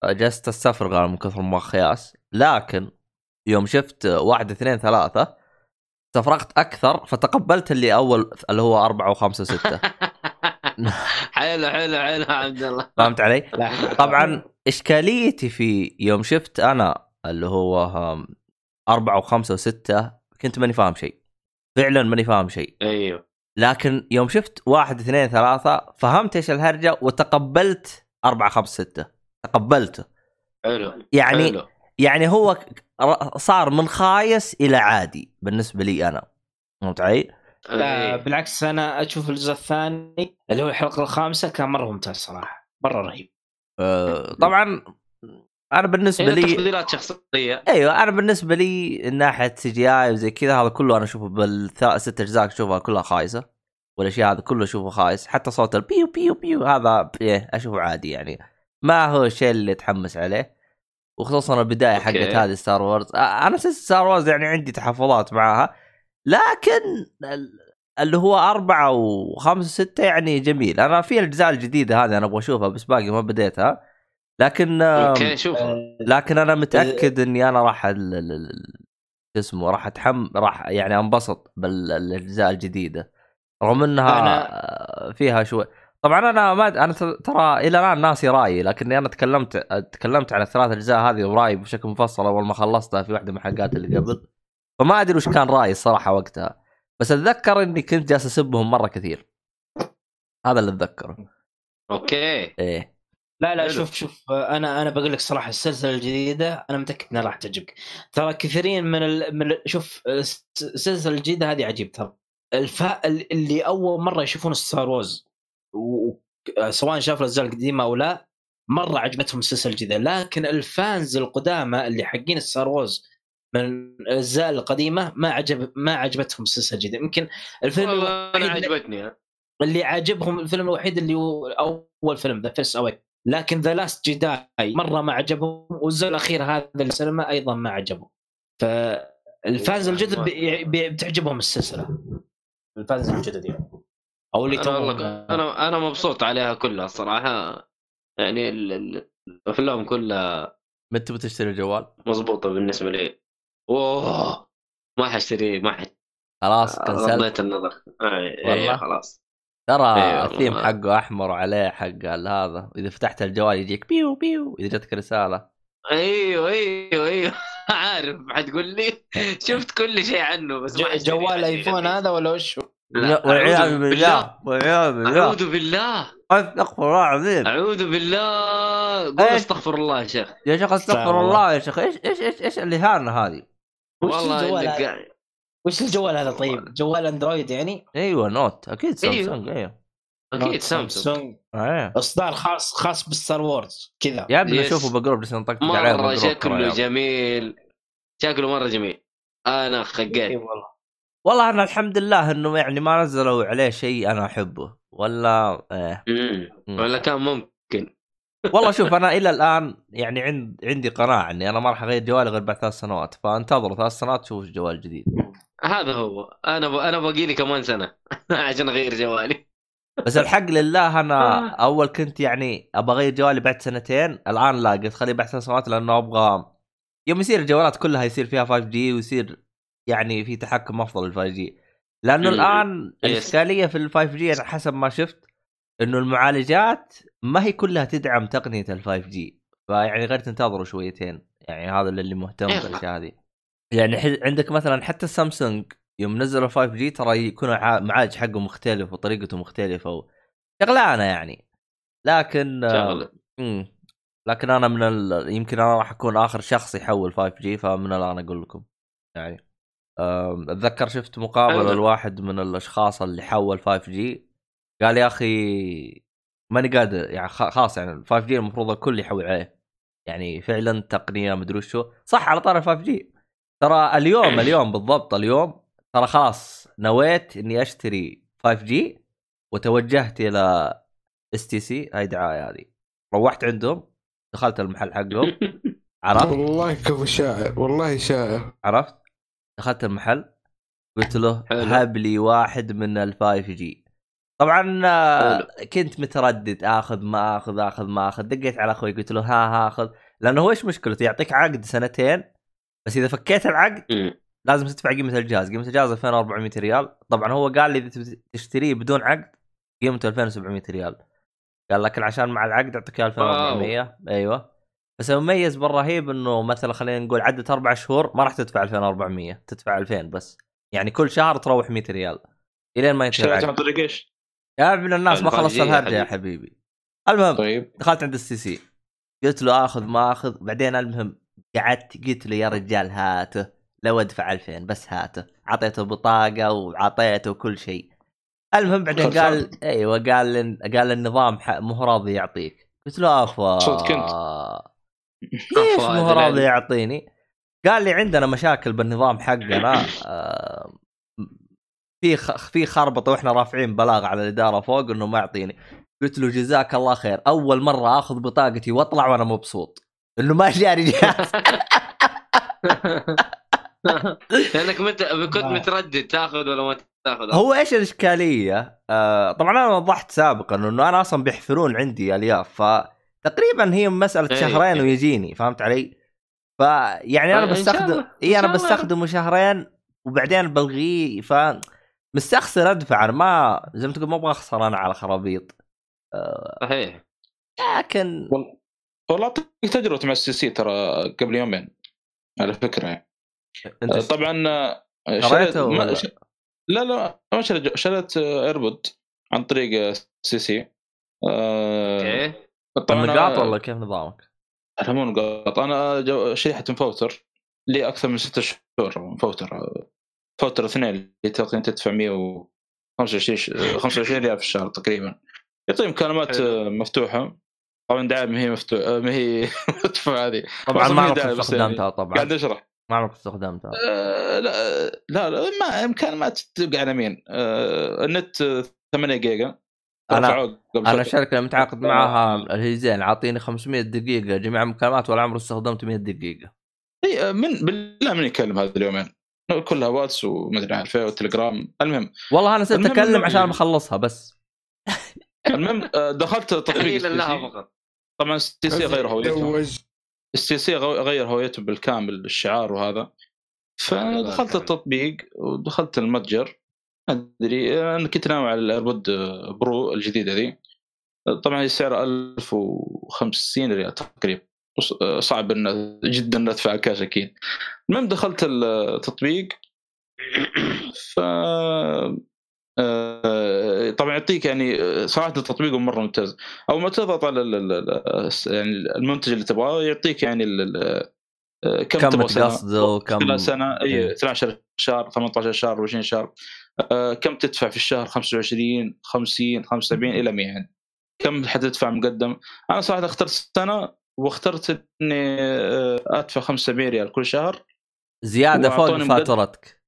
آه، جلست أستفرغ من كثر ما خياس لكن يوم شفت آه، واحد اثنين ثلاثة استفرغت أكثر فتقبلت اللي أول اللي هو أربعة وخمسة وستة [LAUGHS] [LAUGHS] حلو حلو حلو عبد الله. فهمت علي؟ طبعا إشكاليتي في يوم شفت أنا اللي هو أربعة وخمسة وستة كنت ماني فاهم شيء. فعلا ماني فاهم شيء. أيوه. لكن يوم شفت واحد اثنين ثلاثة فهمت إيش الهرجة وتقبلت أربعة خمسة ستة. تقبلته. حلو يعني حلو. يعني هو صار من خايس إلى عادي بالنسبة لي أنا. فهمت علي؟ لا إيه. بالعكس أنا أشوف الجزء الثاني اللي هو الحلقة الخامسة كان مرة ممتاز صراحة مرة رهيب أه طبعا أنا بالنسبة هي لي تفضيلات شخصية أيوه أنا بالنسبة لي من ناحية سي جي آي وزي كذا هذا كله أنا أشوفه بالثلاث ست أجزاء أشوفها كلها خايسة والأشياء هذا كله أشوفه خايس حتى صوت البيو بيو بيو هذا إيه أشوفه عادي يعني ما هو الشيء اللي اتحمس عليه وخصوصا البداية. حقت هذه ستار وورز أنا سلسلة ستار وورز يعني عندي تحفظات معاها لكن ال- اللي هو أربعة وخمسة ستة يعني جميل. أنا في الأجزاء الجديدة هذه أنا أبغى أشوفها بس باقي ما بديتها. لكن أوكي شوف. لكن أنا متأكد إني أنا راح ال- ال- ال- شو اسمه راح اتحم راح يعني أنبسط بالاجزاء الجديدة. رغم إنها أنا- فيها شوي. طبعا أنا ما أنا ت- ترى إلى الآن ناسي رأيي لكني أنا تكلمت تكلمت عن الثلاث أجزاء هذه ورايي بشكل مفصل أول ما خلصتها في واحدة من الحلقات اللي قبل. فما أدري وش كان رأيي الصراحة وقتها. بس أتذكر إني كنت جالس أسبهم مرة كثير. هذا اللي أتذكره. أوكي. إيه. لا لا. شوف شوف أنا أنا بقول لك صراحة السلسلة الجديدة أنا متأكد إنها راح تعجبك. ترى كثيرين من ال... من ال... شوف الس- السلسلة الجديدة هذه عجيب ترى. الف... اللي أول مرة يشوفون ستار وورز و... و- سواء شافوا الأجزاء القديمة أو لا مرة عجبتهم السلسلة الجديدة. لكن الفانز القدامى اللي حقين ستار وورز من الأجزاء القديمة ما عجب ما عجبتهم السلسلة الجديدة. يمكن الفيلم والله أنا عجبتني اللي عجبهم الفيلم الوحيد اللي هو أول فيلم The Force Awakens لكن The Last Jedi مرة ما عجبهم والجزء الأخير هذا السينما أيضا ما عجبهم. فال fans الجدد بي- بي- بتعجبهم السلسلة. ال fans الجدد يعني. أو اللي أنا والله أنا أنا مبسوط عليها كلها الصراحه يعني ال- ال- الافلام كلها متى بتشتري الجوال؟ مضبوطة بالنسبة لي. أوه ما حشتري ما حد خلاص كنسلت. غضيت النظر. آه، والله؟ إيه خلاص. ترى إيه الثيم والله. حقه أحمر وعليه حق هذا إذا فتحت الجوال يجيك بيو بيو إذا جتك رسالة. أيوه أيوه أيوه. [LAUGHS] عارف حتقول لي. [LAUGHS] شفت كل شيء عنه بس جوال iPhone. هذا ولا وش هو؟ لا، والعياذ بالله والعياذ بالله. أعوذ بالله. أستغفر الله العظيم. أعوذ بالله. قول إيش؟ أستغفر الله يا شيخ. يا شيخ أستغفر استغفر الله يا شيخ. إيش إيش إيش إيش الاهانه هذه؟ وش والله الجوال إنك هذا؟ قاعد وش الجوال هذا طيب؟ جوال Android يعني؟ أيوه Note. أكيد أيوه. سامسونج أيوه. أكيد Note Samsung. إيه. إصدار خاص خاص بال Star Wars كذا. يا ابني. اشوفه بقرب بس نطقطق عليه مرة شكله. جميل. شكله مرة جميل. أنا خقيت. والله. والله أنا الحمد لله إنه يعني ما نزلوا عليه شيء أنا أحبه. ولا إيه. مم. ولا كان ممكن والله شوف أنا إلى الآن يعني عند عندي قناعة إني أنا ما راح أغير جوالي غير بعد ثلاث سنوات فانتظروا ثلاث سنوات تشوفوا جوال جديد. هذا هو. أنا ب... أنا باقي لي كمان سنة [LAUGHS] عشان أغير جوالي. بس الحق لله أنا أول كنت يعني أبغى أغير جوالي بعد سنتين الآن لا قلت خليه بعد ثلاث سنوات لأنه أبغى. يوم يصير الجوالات كلها يصير فيها 5G ويصير يعني في تحكم أفضل لل 5G لأنه. الآن yes. الإشكالية في ال 5G حسب ما شفت إنه المعالجات ما هي كلها تدعم تقنية ال 5G فيعني غير تنتظروا شويتين يعني هذا اللي مهتم إيه. بالأشياء هذه يعني عندك مثلا حتى السامسونج يوم نزلوا 5G ترى يكون معالج حقه مختلف وطريقته مختلفة و... شغلانة يعني لكن آه، شغله مم. لكن أنا من ال... يمكن أنا راح أكون آخر شخص يحول 5G فمن الآن أقول لكم يعني أتذكر شفت مقابلة. لواحد من الأشخاص اللي حول 5G قال يا أخي ماني قادر يعني خ- خلاص يعني 5G المفروض الكل يحول عليه. يعني فعلا تقنية مدري وشو. صح على طار 5G ترى اليوم اليوم بالضبط اليوم ترى خلاص نويت إني أشتري 5G وتوجهت إلى STC هاي دعاية هذه. روحت عندهم دخلت المحل حقهم. [LAUGHS] عرفت؟ والله كفو شاعر والله شاعر عرفت؟ دخلت المحل قلت له. هب لي واحد من ال five G طبعا آه،. كنت متردد آخذ ما آخذ آخذ ما آخذ. دقيت على أخوي قلت له ها هاخذ لأنه هو إيش مشكلته؟ يعطيك عقد سنتين بس إذا فكيت العقد. لازم تدفع قيمة الجهاز. قيمة الجهاز 2400 ريال. طبعا هو قال لي إذا تشتريه بدون عقد قيمته 2700 ريال. قال لكن عشان مع العقد أعطيك إياه 2400 أيوه. بس المميز بالرهيب إنه مثلا خلينا نقول عدة أربع شهور ما راح تدفع 2400 تدفع 2000 بس. يعني كل شهر تروح 100 ريال إلين ما ينتهي اشتريت عن العقد. طريق إيش؟ يا ابن الناس ما خلصت الهرجة يا حبيبي. المهم طيب دخلت عند STC قلت له آخذ ما آخذ بعدين المهم قعدت قلت له يا رجال هاته لو أدفع 2000 بس هاته اعطيته بطاقة وعطيته كل شيء المهم بعدين. قال أيوه قال لن- قال النظام ح- مو راضي يعطيك قلت له افا كنت. [LAUGHS] ليش مو راضي. يعطيني؟ قال لي عندنا مشاكل بالنظام حقنا [COUGHS] آه، في خ- في خربطة وإحنا رافعين بلاغ على الإدارة فوق إنه ما يعطيني قلت له جزاك الله خير أول مرة آخذ بطاقتي وأطلع وأنا مبسوط إنه ما جاني جهاز [LAUGHS] لأنك مت... كنت آه. متردد تاخذ ولا ما تاخذ هو إيش الإشكالية؟ آه طبعا أنا وضحت سابقا إنه أنا أصلا بيحفرون عندي الياف فتقريبا هي مسألة إيه. شهرين ويجيني فهمت علي؟ فيعني أنا بستخدم اي أنا. بستخدمه شهرين وبعدين بلغيه ف مستخسر أدفع أنا ما زي ما تقول ما أبغى أخسر أنا على خرابيط. صحيح. لكن والله أعطيك تجربة مع STC ترى قبل يومين على فكرة. يعني طبعا آه، شريت ما-؟ ش- لا لا ما شريت شريت AirPod عن طريق STC. آه، أوكي. طبعا أنا- ولا كيف نظامك؟ لا مو نقاط أنا جو- شريحة مفوتر لي أكثر من ستة شهور مفوتر فوتر اثنين اللي تقريبا تدفع 125 ش- 25 ريال في الشهر تقريبا. يعطي مكالمات. آه، مفتوحة. طبعا دعايه ما هي مفتوحة ما هي مدفوعة هذه. طبعا ما يعني استخدمتها طبعا. قاعد أشرح. ما عمرك استخدمتها آه، لا لا لا ما مكالمات تبقى على مين. آه، النت آه، 8 جيجا. أنا فترة. الشركة اللي متعاقد معها اللي هي زين عاطيني 500 دقيقة جميع المكالمات ولا عمري استخدمت 100 دقيقة. إي آه، من بالله من يكلم هذا اليومين. كلها Whats ومدري عارف إيه وتليجرام المهم والله أنا صرت إنه- عشان بخلصها بس. [LAUGHS] المهم آه، دخلت تطبيق لها فقط. طبعا STC غير هويته STC غير هويته بالكامل الشعار وهذا. فدخلت التطبيق ودخلت المتجر. أدري أنا كنت ناوي على ال AirPod Pro الجديدة ذي. طبعا هي سعرها 1050 ريال تقريبا. صعب ان جدا ندفع كاش أكيد. المهم دخلت التطبيق. ف آه، طبعا يعطيك يعني صراحة التطبيق مرة ممتاز. اول ما تضغط على يعني المنتج اللي تبغاه يعطيك يعني كم, كم تبغى وكم خلال سنة إيه. اي 12 شهر 18 شهر 20 شهر. آه، كم تدفع في الشهر؟ 25 50 75 إلى 100 يعني. كم حتدفع مقدم؟ أنا صراحة اخترت سنة واخترت إني آه، أدفع 75 ريال كل شهر. زيادة فوق. فاتورتك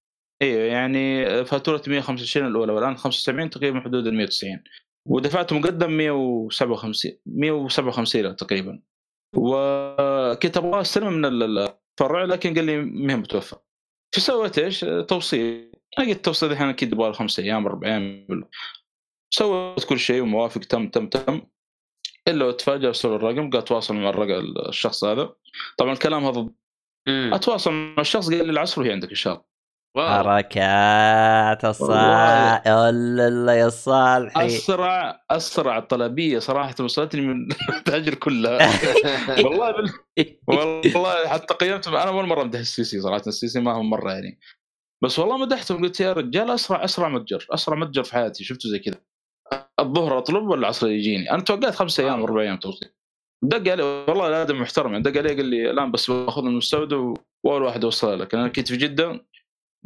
أيوه يعني فاتورة 125 الأولى والآن 75 تقريبا حدود ال 190 ودفعت مقدم 157 157 ريال تقريبا. وكنت أبغى أستلم من ال- الفرع لكن قال لي ما هي متوفر فسويت إيش؟ توصيل. أنا قلت توصيل الحين أكيد يبغى له خمس أيام أربع أيام. سويت كل شيء وموافق تم تم تم. إلا اتفاجئ ارسل الرقم قال تواصل مع الرقم الشخص هذا. طبعا الكلام هذا مم. أتواصل مع الشخص قال لي العصر وهي عندك ان شاء الله. حركات الصالح ولا يا صالحي. أسرع أسرع طلبية صراحة وصلتني من [LAUGHS] التاجر كلها. [LAUGHS] والله بال... والله حتى قيمت أنا أول مرة أمدح STC صراحة STC ما هو مرة يعني. بس والله مدحتهم قلت يا رجال أسرع أسرع متجر أسرع متجر في حياتي شفته زي كذا. الظهر أطلب ولا العصر يجيني؟ أنا توقعت خمسة أيام أربع أيام توصيل. دق علي والله الآدمي محترم يعني دق علي قال لي الآن بس باخذ من المستودع وأول واحد اوصلها لك. أنا كنت في جدة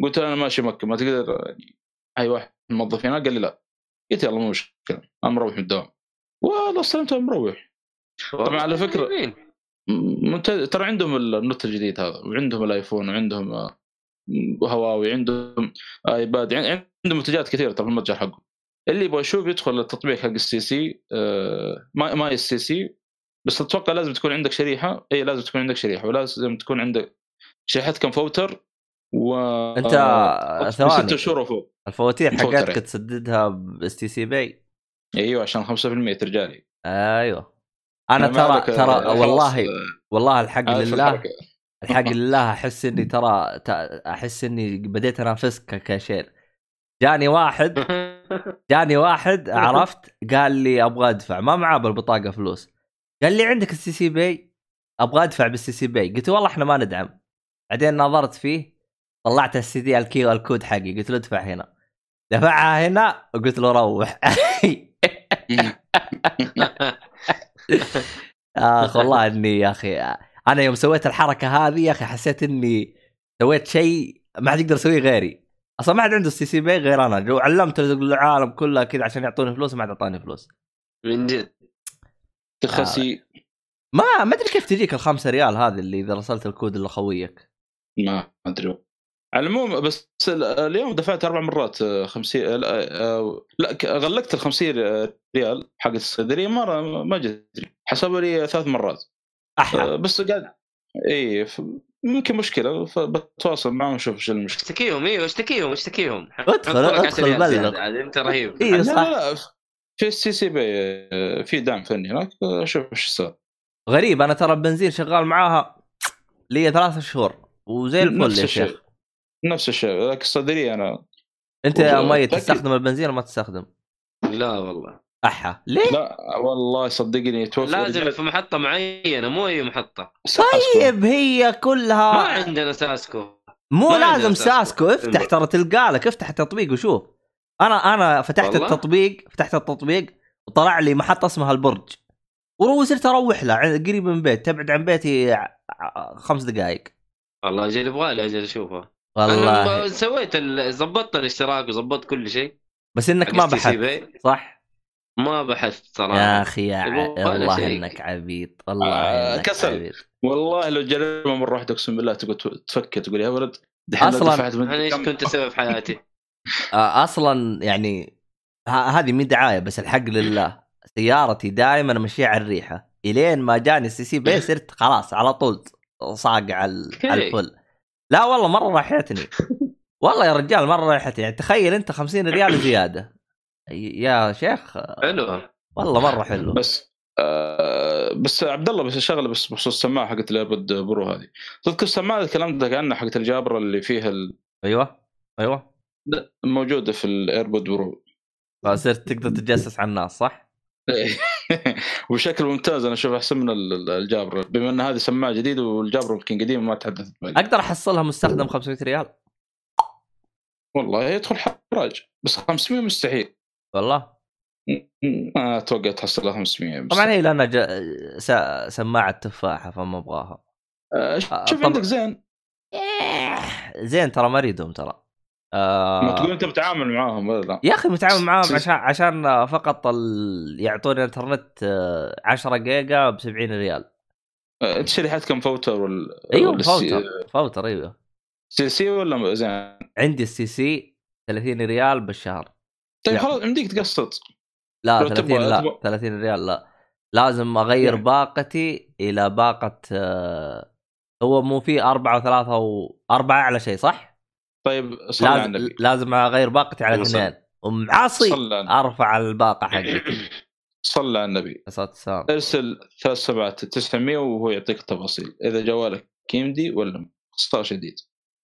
قلت أنا ماشي مكة ما تقدر يعني أي واحد من الموظفين قال لي لا. قلت يلا مو مشكلة أنا مروح من الدوام. والله استلمته مروح. طبعا على. ممتاز ترى عندهم ال Note الجديد هذا وعندهم الآيفون وعندهم آه، هواوي عندهم آيباد عن- عندهم منتجات كثيرة ترى في المتجر حقهم. اللي يبغى يشوف يدخل التطبيق حق السي سي ما ما السي سي بس أتوقع لازم تكون عندك شريحة. إي لازم تكون عندك شريحة ولازم تكون عندك شريحتك مفوتر و أنت آه، ثواني. ست شهور وفوق. الفواتير فوتر حقتك يعني. تسددها ب STC Pay أيوه عشان 5% ترجع لي أيوه. أنا ما ترى عليك، ترى آه، والله والله الحق لله. الحق [LAUGHS] لله أحس إني ترى أحس إني بديت أنافسك ككاشير جاني واحد. [LAUGHS] جاني واحد عرفت؟ قال لي أبغى أدفع. ما معاه بالبطاقة فلوس. قال لي عندك ال STC Pay أبغى أدفع بال STC Pay قلت والله إحنا ما ندعم. بعدين نظرت فيه طلعت ال STC ال QR code حقي. قلت له ادفع هنا. دفعها هنا وقلت له روح. [LAUGHS] آخ والله إني يا أخي أنا يوم سويت الحركة هذه يا أخي حسيت إني سويت شيء ما حد يقدر يسويه غيري. أصلا ما حد عنده ال STC Pay غير أنا. لو علمت العالم كله كذا عشان يعطوني فلوس ما حد أعطاني فلوس. من جد. تخسي ما ما أدري كيف تجيك الخمسة ريال هذه اللي إذا رسلت الكود لخويك ما أدري. على العموم بس ال- اليوم دفعت أربع مرات آه، 50 آه، لا آه، لا غلقت ال 50 ريال حقت الصيدليه مرة ما جت. لي حسبوا لي ثلاث مرات. آه، بس قاعد اي ف- ممكن مشكلة فبتواصل معهم أشوف إيش المشكلة اشتكيهم إيوه اشتكيهم اشتكيهم ادخل- أدخل 10 ريال بلغ. أنت رهيب لا صح. لا لا في السي سي بي في دعم فني هناك أشوف إيش صار غريب أنا ترى البنزين شغال معاها لي ثلاث شهور وزي الفل نفس يا الشيء. شيخ نفس الشيء لكن الصيدليه أنا أنت يا مي. تستخدم البنزين ولا ما تستخدم؟ لا والله أحا. ليه؟ لا والله صدقني توفي لازم في محطة معينة مو أي محطة. طيب هي ما كلها عندنا ساسكو. مو ما لازم ساسكو. ساسكو. افتح ترى تلقى لك افتح التطبيق وشوف. أنا أنا فتحت والله؟ التطبيق فتحت التطبيق وطلع لي محطة اسمها البرج. وصرت أروح لها قريب من بيت تبعد عن بيتي خمس دقائق والله أجل يبغى لي أجل أشوفها. والله. أنا سويت ظبطت الاشتراك وظبطت كل شيء. بس إنك ما بحثت. صح؟ ما بحثت صراحة. يا أخي يا ع... والله شيء. إنك عبيط والله آه، إنك كسل. عبيط. والله لو جربها مرة واحدة أقسم بالله تقول تفكر تقول يا ولد دحين أصلاً دفعت من أنا إيش كنت أسوي في حياتي؟ [LAUGHS] آه، أصلا يعني ه- هذه مي دعاية بس الحق لله. سيارتي دائما امشيها على الريحة. إلين ما جاني ال STC Pay صرت خلاص على طول صاق على ال full. لا والله مرة ريحتني. والله يا رجال مرة ريحتني. يعني تخيل أنت 50 ريال زيادة. يا شيخ. حلو. والله مرة حلو. بس آه بس عبد الله بس شغله بس بخصوص السماعة حقت ال AirPod Pro هذه. تذكر السماعة تكلمت عنها حقت ال Jabra اللي فيها ال- أيوه أيوه. موجودة في ال AirPod Pro. فصرت تقدر تتجسس على الناس صح؟ [LAUGHS] وبشكل ممتاز أنا أشوف أحسن من ال- ال- ال Jabra. بما إن هذه سماعة جديدة وال Jabra يمكن قديمة ما تحدثت بها أقدر أحصلها مستخدم 500 ريال؟ والله يدخل حراج. بس 500 مستحيل. والله؟ ما أتوقع تحصلها 500 بس. طبعا هي لأنها ج... س... سماعة تفاحة فما أبغاها. آه، آه، شوف عندك زين. زين ترى ما اريدهم ترى. ما تقول آه... أنت بتعامل معاهم ولا لا. يا أخي متعامل معاهم عشان عشان فقط ال... يعطوني إنترنت آه، 10 جيجا ب 70 ريال. آه، أنت شريحتك مفوتر ولا أيوه ولا فوتر. فوتر أيوه. STC ولا زين؟ عندي ال STC 30 ريال بالشهر. طيب لا. خلاص يمديك تقسط لا لو 30 تبغى- لا تبغى- 30 ريال لا لازم أغير يعني. باقتي إلى باقة آه، هو مو في أربعة وثلاثة وأربعة على شيء صح؟ طيب صلي على لازم النبي لازم أغير باقتي على وصل. اثنين ومعاصي صلى على. أرفع الباقة حقتي صلى على النبي [COUGHS] والسلام أرسل ثلاث سبعات 900 وهو يعطيك التفاصيل إذا جوالك يمدي ولا قسطاء شديد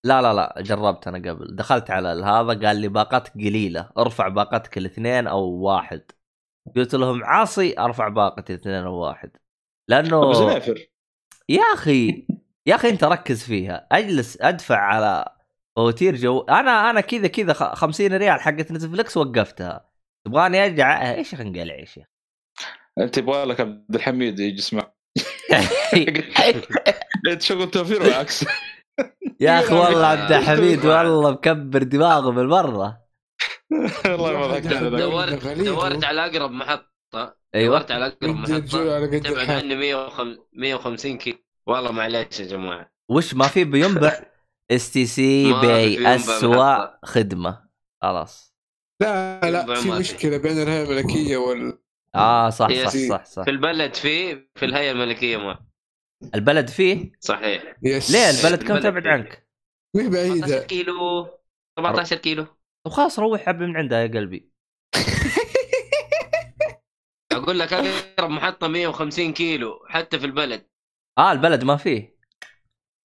لا لا لا جربت أنا قبل. دخلت على هذا قال لي باقتك قليلة ارفع باقتك الاثنين أو واحد. قلت لهم عاصي أرفع باقتي الاثنين أو واحد. لأنه يا أخي يا أخي أنت ركز فيها. أجلس أدفع على فواتير جو. أنا أنا كذا كذا خ- 50 ريال حقت نتفلكس وقفتها. تبغاني أرجع؟ إيش انقلع يا شيخ انت يبغى لك عبد الحميد يجي يسمع. [LAUGHS] [LAUGHS] انت شغل توفير والعكس يا أخي والله عبد الحميد والله مكبر دماغه بالمرة والله ما ضحكت. دورت. دورت على أقرب محطة. أيوه. دورت على أقرب محطة. تبعد عني 150 150 كيلو. والله معليش يا جماعة. وش ما في بينبع؟ STC في بينبع اسوء. خدمة. خلاص. لا لا في في. مشكلة بين الهيئة الملكية وال آه صح yes. صح صح صح. في البلد فيه في الهيئة الملكية ما البلد فيه؟ صحيح. yes. ليه البلد كم تبعد. عنك؟ مش 17 بعيده كيلو. 17 كيلو. طب خلاص روح حبي من عندها يا قلبي. [LAUGHS] أقول لك اقرب محطة 150 كيلو حتى في البلد. آه البلد ما فيه.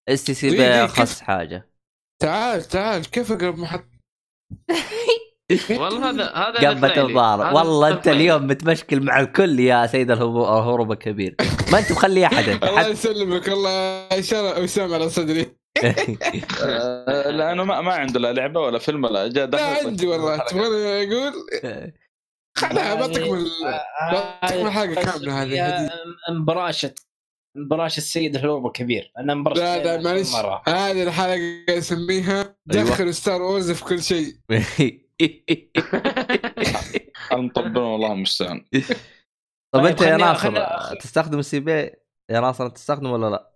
STC Pay دي أخص حاجة. تعال تعال كيف أقرب محط [LAUGHS] [LAUGHS] والله هذا هذا قبة هذا والله أنت اليوم متمشكل مع الكل يا سيد الهروب الكبير. ما أنت مخلي احد انت [LAUGHS] الله يسلمك الله اشاره وسام على صدري. [LAUGHS] آه، لأنه ما, ما عنده لا لعبة ولا فيلم ولا جاء لا عندي والله. تبغاني أقول؟ خلها ما تكمل. لا تكمل حاجة كاملة هذه. مبراشة مبراشة السيد الهروب الكبير. أنا مبراشة لا لا معلش. هذه الحلقة اسميها أيوة. دخل ستار وورز في كل شيء. المطبل والله المستعان طب طيب أنت يا ناصر تستخدم السي بي يا ناصر انت تستخدمه ولا لا؟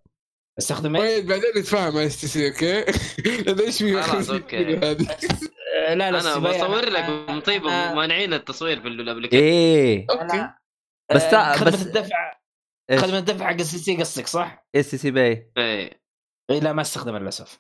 استخدم إيه؟ طيب بعدين نتفاهم على اس تي سي أوكي؟ [LAUGHS] إيش في خلاص، 50 أوكي. كيلو هذه آه، لا لا أنا بصور لك طيب مانعين التصوير في الابلكيشن إيه أوكي. بس آه، خدمة بس- الدفع؟ خدمة الدفع حق ال STC قصدك صح؟ STC Pay إيه اي لا ما استخدمها للأسف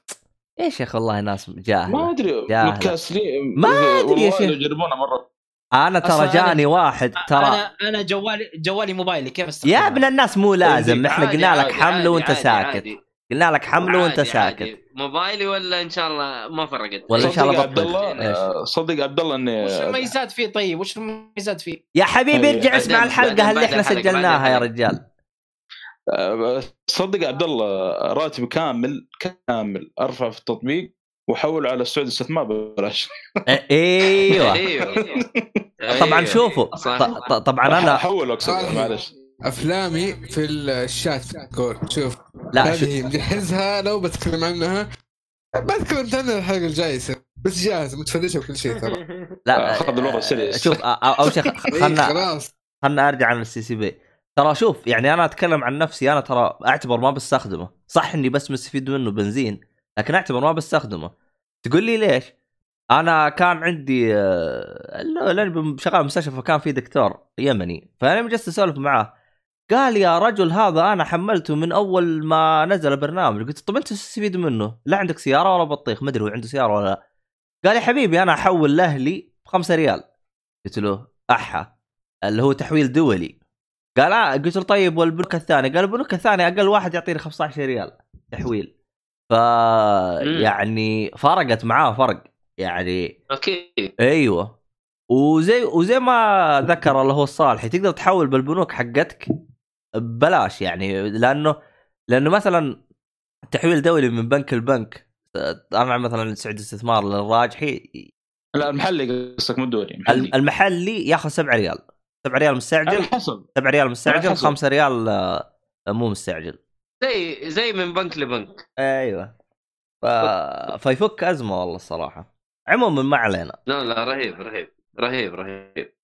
يا أخي والله ناس ما جاهله أدري جاهلة. متكاسلين ما أدري يا شيخ. يجربونها مرة أنا ترى جاني واحد ترى أنا أنا جوالي جوالي موبايلي كيف استخدمه؟ يا ابن الناس مو لازم إحنا قلنا لك حمله وأنت ساكت. قلنا لك حمله وأنت ساكت. موبايلي ولا إن شاء الله ما فرقت ولا إن شاء الله عبد. الله صدق عبد الله إني وش المميزات فيه طيب وش المميزات فيه؟ يا حبيبي أيوة. ارجع اسمع الحلقة اللي إحنا سجلناها يا رجال صدق عبد الله راتب كامل كامل أرفع في التطبيق وحول على السعودي استثمار ببلاش. أيوه. أيوه. طبعا أيوه. شوفوا صح. ط- ط- طبعا أنا حول اقصد. معلش. أفلامي في الشات في الكور شوف لا هذه مجهزها لو بتكلم عنها ما تكلمت عنها الحلقة الجاية بس جاهز متفرشه وكل شيء ترى. لا أخذ الوضع serious. شوف أ- أ- أول شيء إيه، خلنا خلاص. خلنا أرجع عن ال STC Pay ترى شوف يعني أنا أتكلم عن نفسي أنا ترى أعتبر ما بستخدمه. صح إني بس مستفيد منه بنزين لكن أعتبر ما بستخدمه. تقول لي ليش؟ أنا كان عندي آه، لأني شغال مستشفى فكان في دكتور يمني. فأنا جلست أسولف معاه قال يا رجل هذا أنا حملته من أول ما نزل البرنامج. قلت طب أنت تستفيد منه؟ لا عندك سيارة ولا بطيخ ما أدري هو عنده سيارة ولا لا. قال يا حبيبي أنا أحول لأهلي بخمسة ريال. قلت له أحا اللي هو تحويل دولي. قال آه قلت له طيب والبنوك الثانية؟ قال البنوك الثانية أقل واحد يعطيني 15 ريال تحويل. ف يعني فرقت معاه فرق يعني أكيد أيوه. وزي وزي ما ذكر اللي هو الصالحي تقدر تحول بالبنوك حقتك ببلاش يعني لأنه لأنه مثلا تحويل دولي من بنك لبنك أنا مثلا سعودي استثمار للراجحي. لا المحلي قصدك مو الدولي محلي المحلي ياخذ 7 ريال. 7 ريال على مستعجل حسب. 7 ريال مستعجل على حسب. 5 ريال آه، مو مستعجل. زي زي من بنك لبنك. أيوه. ف... [LAUGHS] فيفك أزمة والله الصراحة. عموما ما علينا. لا لا رهيب رهيب رهيب رهيب.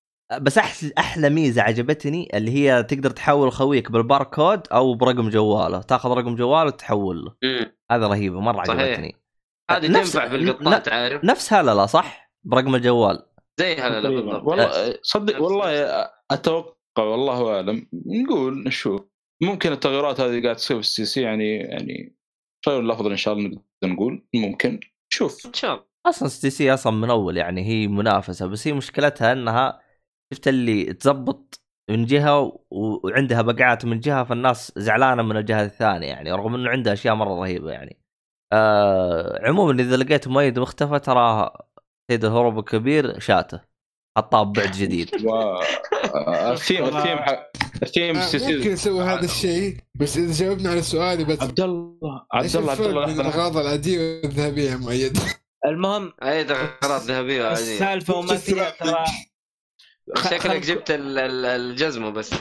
بس أحلى أحلى ميزة عجبتني اللي هي تقدر تحول خويك بالباركود أو برقم جواله. تاخذ رقم جواله وتحول له. هذا رهيبه مرة صحيح. عجبتني. هذه نفس- تنفع في القطاع ن- تعرف. نفس هلله صح؟ برقم الجوال. زي هذا تقريباً. بالضبط. والله صدق والله أتوقع والله أعلم. نقول نشوف. ممكن التغيرات هذه قاعد تصير في ال STC يعني يعني خير الافضل إن شاء الله نقدر نقول. ممكن. شوف. إن شاء الله. أصلا STC أصلا من أول يعني هي منافسة بس هي مشكلتها إنها شفت اللي تزبط من جهة وعندها بقعات من جهة فالناس زعلانة من الجهة الثانية يعني رغم إنه عندها أشياء مرة رهيبة يعني. آه عموما إذا لقيت مؤيد مختفى ترى سيد الهروب الكبير شاته حطاه ببعد [LAUGHS] جديد. آه، [LAUGHS] الثيم الثيم. الثيم آه، ممكن نسوي هذا الشيء بس إذا جاوبنا على سؤالي بس عبد الله عبد الله عبد الله. الأغراض العادية والذهبية مؤيد؟ [LAUGHS] المهم اي تغيرات ذهبية عاديه السالفة وما فيها ترى شكلك جبت ال- ال- الجزمة بس.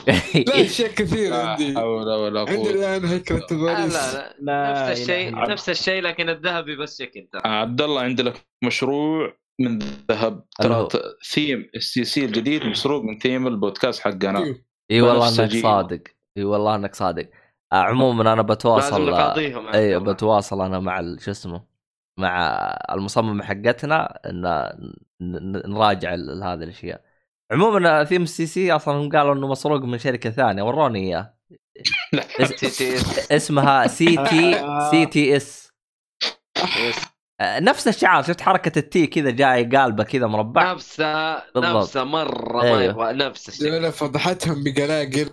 لا أشياء كثير عندي. حول ولا عندي قوة الان هيكل آه التضاريس لا لا. نفس الشيء. نفس الشيء لكن الذهبي بس شكل ترى عبد الله عندي لك مشروع؟ من ذهب؟ ترى theme ال STC الجديد مسروق من ثيم البودكاست حقنا. أيوه. إي والله إنك. صادق. إي والله إنك صادق. آه عموما أنا لازم بتواصل نقاضيهم إي بتواصل أنا مع شو اسمه مع المصممه حقتنا إن نراجع ال- هذه الأشياء. عموما theme ال STC أصلا هم قالوا إنه مسروق من شركة ثانية. وروني إياه. تي [LAUGHS] تي اس اسمها سي تي سي تي اس. آه، نفس الشعار شفت حركة التي كذا جاي قالبه كذا مربع؟ نفسه بالضبط. نفسه مرة ما أيوه. يبغى نفس الشيء. لا فضحتهم بقلاقل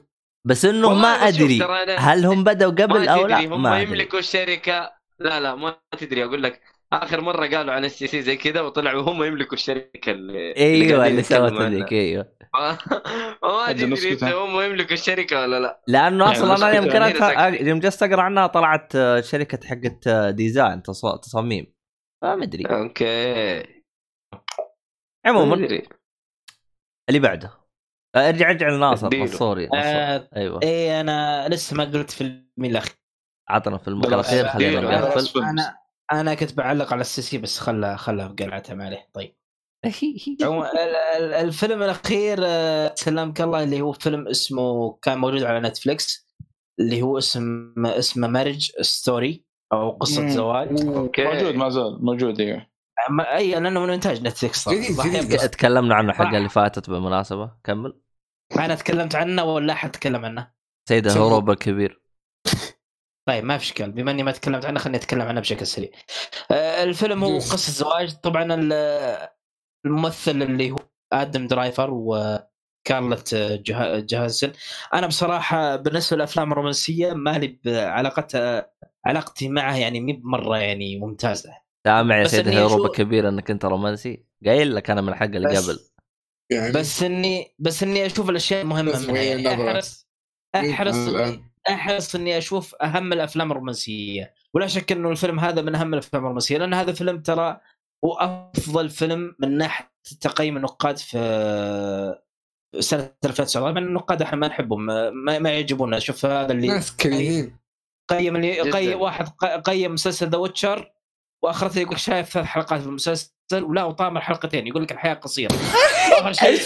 بس إنه ما أدري. هل هم بدأوا قبل ما أو لا؟ هم ما أدري. يملكوا الشركة. لا لا ما تدري. أقول لك آخر مرة قالوا عن السي سي زي كذا وطلعوا هم يملكوا الشركة اللي أيوه اللي سوت يتكلموا ذيك عنها. أيوه. [LAUGHS] ما نسكتها. هم يملكوا الشركة ولا لا. لأنه يعني أصلا أنا يوم يعني يوم جلست أقرأ عنها طلعت آه، شركة حقت آه، design تص- تصاميم. فما ادري أوكي عموما. اللي بعده آه، ارجع ارجع لناصر اديله. نصوري نصور. آه، أيوه إيه أنا لسه ما قلت في المين الأخير عطنا في المقال بالله الأخير خير. خلينا نقفل. أنا أنا كنت بعلق على ال STC بس خلها خلها بقلعتها ما عليه طيب [LAUGHS] عموما ال- ال- الفيلم الأخير آه، سلمك الله اللي هو فيلم اسمه كان موجود على نتفليكس اللي هو اسم اسمه Marriage Story أو قصة مم. زواج؟ أوكي. موجود ما زال موجود أيوه ما- أي لأنه من إنتاج. يبقى- تكلمنا عنه الحلقة. اللي فاتت بالمناسبة. كمل. أنا تكلمت عنه ولا أحد تكلم عنه؟ سيد الهروب الكبير طيب ما في إشكال. بما إني ما تكلمت عنه خليني أتكلم عنه بشكل سريع. آه، الفيلم هو. قصة زواج. طبعا ال- الممثل اللي هو آدم درايفر جه- جهازن أنا بصراحة بالنسبة للأفلام الرومانسية مالي بعلاقتها علاقتي معها يعني مي مره يعني ممتازة. سامع يا سيد أشوف- كبير إنك أنت رومانسي. قايل لك أنا من الحلقة اللي بس- قبل. يعني بس إني بس إني أشوف الأشياء المهمة منها وهي يعني. أحرص أحرص. أحرص إني أشوف أهم الأفلام الرومانسية. ولا شك إنه الفيلم هذا من أهم الأفلام الرومانسية لأن هذا فيلم ترى هو أفضل فيلم من ناحية تقييم النقاد في سنة 2019 من النقاد إحنا ما نحبهم ما, ما يعجبونا. شوف هذا اللي ناس كريهين. قيم اللي. قيم واحد قيم مسلسل The Witcher واخرته يقول شايف ثلاث حلقات في المسلسل ولا وطامر حلقتين يقول لك الحياة قصيرة. [LAUGHS] آخر شيء-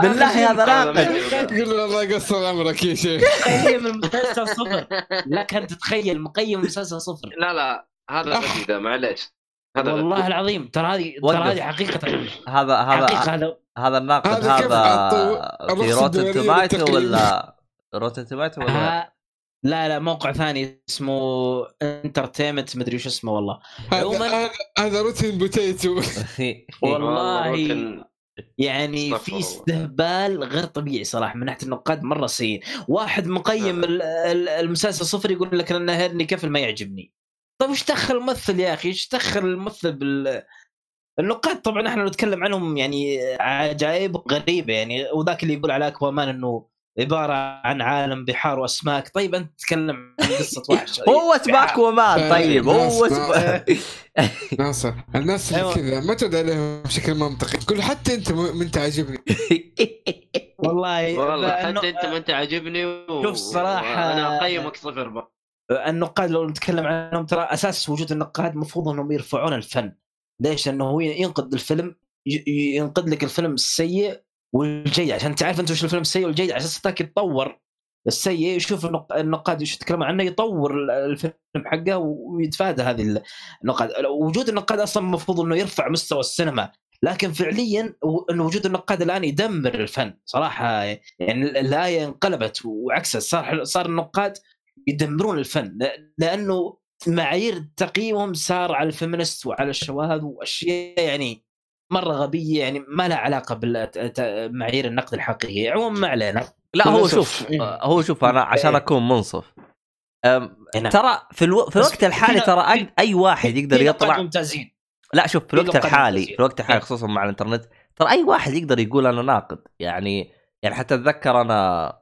بالله هذا ناقد يقول له الله قصر عمرك يا شيخ. قيم المسلسل صفر. لك أن تتخيل مقيم المسلسل صفر. لا لا هذا غبي ذا معليش. هذا والله. العظيم. ترى هذه. ترى هذه حقيقة. هذا هذا هذا الناقد هذا في Rotten للتقييم؟ ولا Rotten Tomato ولا؟ ها- لا لا موقع ثاني اسمه Entertainment مدري وش اسمه والله. هذا عموماً- هذا- هذا Rotten Potato. [LAUGHS] والله يعني في. استهبال غير طبيعي صراحة من ناحية النقاد مرة سيء. واحد مقيم ال- ال- المسلسل صفر يقول لك انه هنري كيف ما يعجبني. طيب وش دخل الممثل يا أخي؟ إيش دخل الممثل بال؟ النقاد طبعا إحنا نتكلم عنهم يعني عجائب غريبة يعني وذاك اللي يقول على أكوأمان إنه عبارة عن عالم بحار وأسماك. طيب أنت تتكلم عن قصة وحش هو أسماك ومان طيب هو ناس- اسمه ناصر الناس اللي أيوة. كذا ما تعود عليهم بشكل منطقي. تقول حتى أنت ما أنت عاجبني. [LAUGHS] والله والله حتى أنت ما أنت عاجبني و... شوف صراحة- أنا أقيمك صفر بقى. النقاد لو نتكلم عنهم ترى أساس وجود النقاد المفروض أنهم يرفعون الفن. ليش؟ لأنه هو ينقد الفيلم ينقد لك الفيلم السيء والجيد عشان تعرف أنت وش الفيلم السيء والجيد على أساس ذاك يتطور. السيء يشوف النق- النقاد وش يتكلمون عنه يطور ال- الفيلم حقه ويتفادى هذه النقاد. وجود النقاد أصلا المفروض إنه يرفع مستوى السينما لكن فعليا انه وجود النقاد الآن يدمر الفن صراحة. يعني الآية انقلبت وعكسها صار صار النقاد يدمرون الفن لأنه معايير تقييمهم صار على الفيمينست وعلى الشواذ وأشياء يعني مرة غبية يعني ما لها علاقة بمعايير النقد الحقيقيه عموما ما علينا لا هو. شوف هو شوف أنا عشان إيه. أكون منصف أم، هنا. ترى في, ألو... في الوقت الحالي ترى أي واحد يقدر يطلع ممتازين لا شوف في الوقت الحالي. في الوقت الحالي إيه. خصوصا مع الإنترنت ترى أي واحد يقدر يقول أنا ناقد يعني يعني حتى أتذكر أنا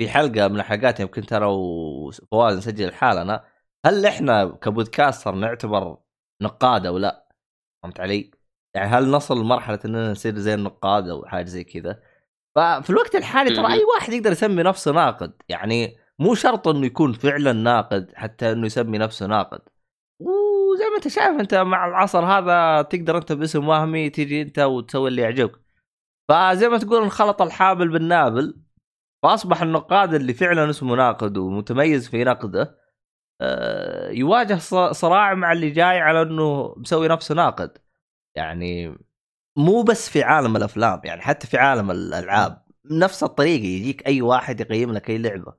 في حلقة من الحلقات يوم كنت أنا وفواز نسجل الحالة هل إحنا كبودكاستر نعتبر نقاد أو لا؟ فهمت علي؟ يعني هل نصل لمرحلة إننا نصير زي النقاد أو حاجة زي كذا؟ ففي الوقت الحالي ترى. أي واحد يقدر يسمي نفسه ناقد يعني مو شرط إنه يكون فعلا ناقد حتى إنه يسمي نفسه ناقد وزي ما أنت شايف أنت مع العصر هذا تقدر انت باسم وهمي تيجي أنت وتسوي اللي يعجبك فزي ما تقول انخلط الحابل بالنابل فأصبح النقاد اللي فعلا اسمه ناقد ومتميز في نقده آه، يواجه صراع مع اللي جاي على إنه مسوي نفسه ناقد يعني مو بس في عالم الأفلام يعني حتى في عالم الألعاب. نفس الطريقة يجيك أي واحد يقيم لك أي لعبة.